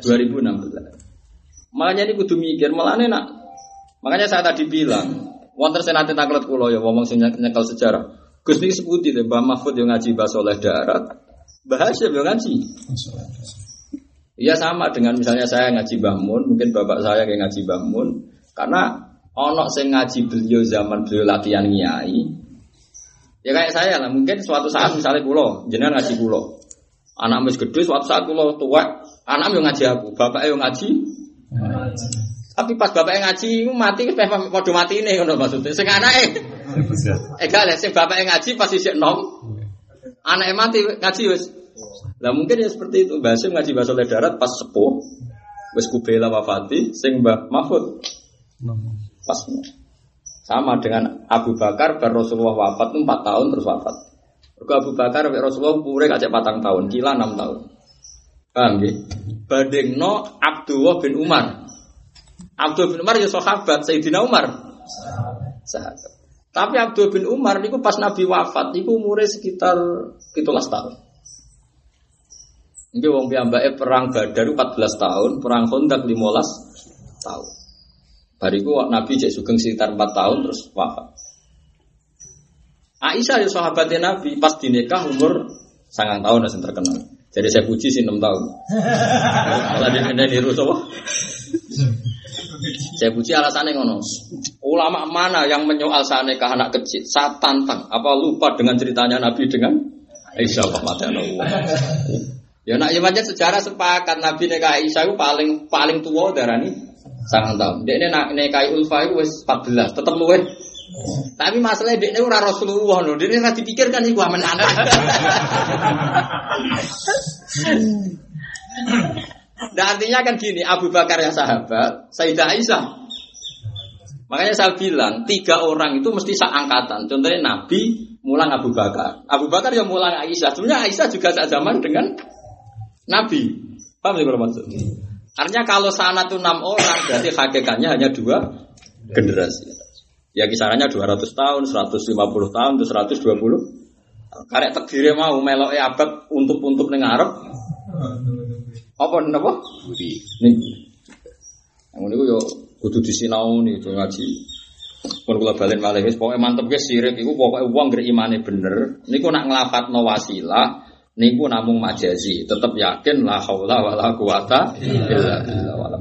2016. Makanya ini kudu mikir, malah nak. Makanya saya tadi bilang, wonten senate taklet kula ya ngomong sing nyekel sejarah. Gus niki seputi deh, Mbah Mahfud yang ngaji bahasa oleh darat. Mbah Hasyim yang ngaji. Iya sama dengan misalnya saya ngaji Mbah Mun, mungkin bapak saya yang ngaji Mbah Mun, karena ono sing ngaji beliau zaman beliau latihan nyai. Ya kayak saya lah, mungkin suatu saat misalnya kulo, jenengan ngaji kulo. Anak wis gede, suatu saat kulo tua, anak yang ngaji aku, bapak yang ngaji. Tapi pas bapak yang ngaji mati, padha mati ini ngono maksudnya. Sing anake Eh gak sing bapak yang ngaji pasti isih nom. Anaknya mati ngaji wis. Lah mungkin ya seperti itu. Mbah Hasyim ngaji bahasa darat pas sepuh. Wis kubela wafati, sing Mbah Mahfud pas sama dengan Abu Bakar bar Rasulullah wafat itu 4 tahun terus wafat. Mergo Abu Bakar mek Rasulullah umure kacek patang tahun, kila 6 tahun. Paham nggih? Bandingno Abdullah bin Umar. Abdullah bin Umar ya sahabat Sayyidina Umar. Sahabat. Tapi Abdul bin Umar niku pas Nabi wafat niku umure sekitar 17 tahun. Nggih wong piyambake perang Badar 14 tahun, perang Khandaq 15 tahun. Bariku Nabi cek sugeng sekitar 4 tahun terus wafat. Aisyah ya sahabatnya Nabi pas dinikah umur sangat tahun yang terkenal. Jadi saya puji sih 6 tahun. Dia pindah niru sapa? Saya puji alasannya ngono. Ulama mana yang menyoal sana ke anak kecil? Saya tantang. Apa lupa dengan ceritanya Nabi dengan Aisyah Rahmatullah. Ya nak ya sejarah sepakat Nabi nikah Aisyah itu paling paling tua darani sangat tahun. Dia ini nak nikah Ulfa itu wis 14, tetap luwe. Tapi masalahnya dia ini ora Rasulullah loh. Dia ini ora dipikirkan iku aman anak. Nah artinya kan gini, Abu Bakar yang sahabat, Sayyidah Aisyah. Makanya saya bilang, tiga orang itu mesti seangkatan. Contohnya Nabi, mulang Abu Bakar. Abu Bakar yang mulang Aisyah. Sebenarnya Aisyah juga zaman dengan Nabi. Paham sih kalau maksud? Artinya kalau sana tuh enam orang, berarti hakikatnya hanya dua generasi. Ya kisarannya 200 tahun, 150 tahun, terus 120. Karek tegire mau melok abad untuk-untuk ning ngarep. Apa napa? Budi. Niku. Yang niku yo kudu disinau nih to ngaji. Pun kula balen malih wis pokoke mantep ge sirik iku pokoke wong ngger imane bener. Niku nak nglafatno wasilah niku namung majazi. Tetep yakin la haula wala quwata illa billah. Wala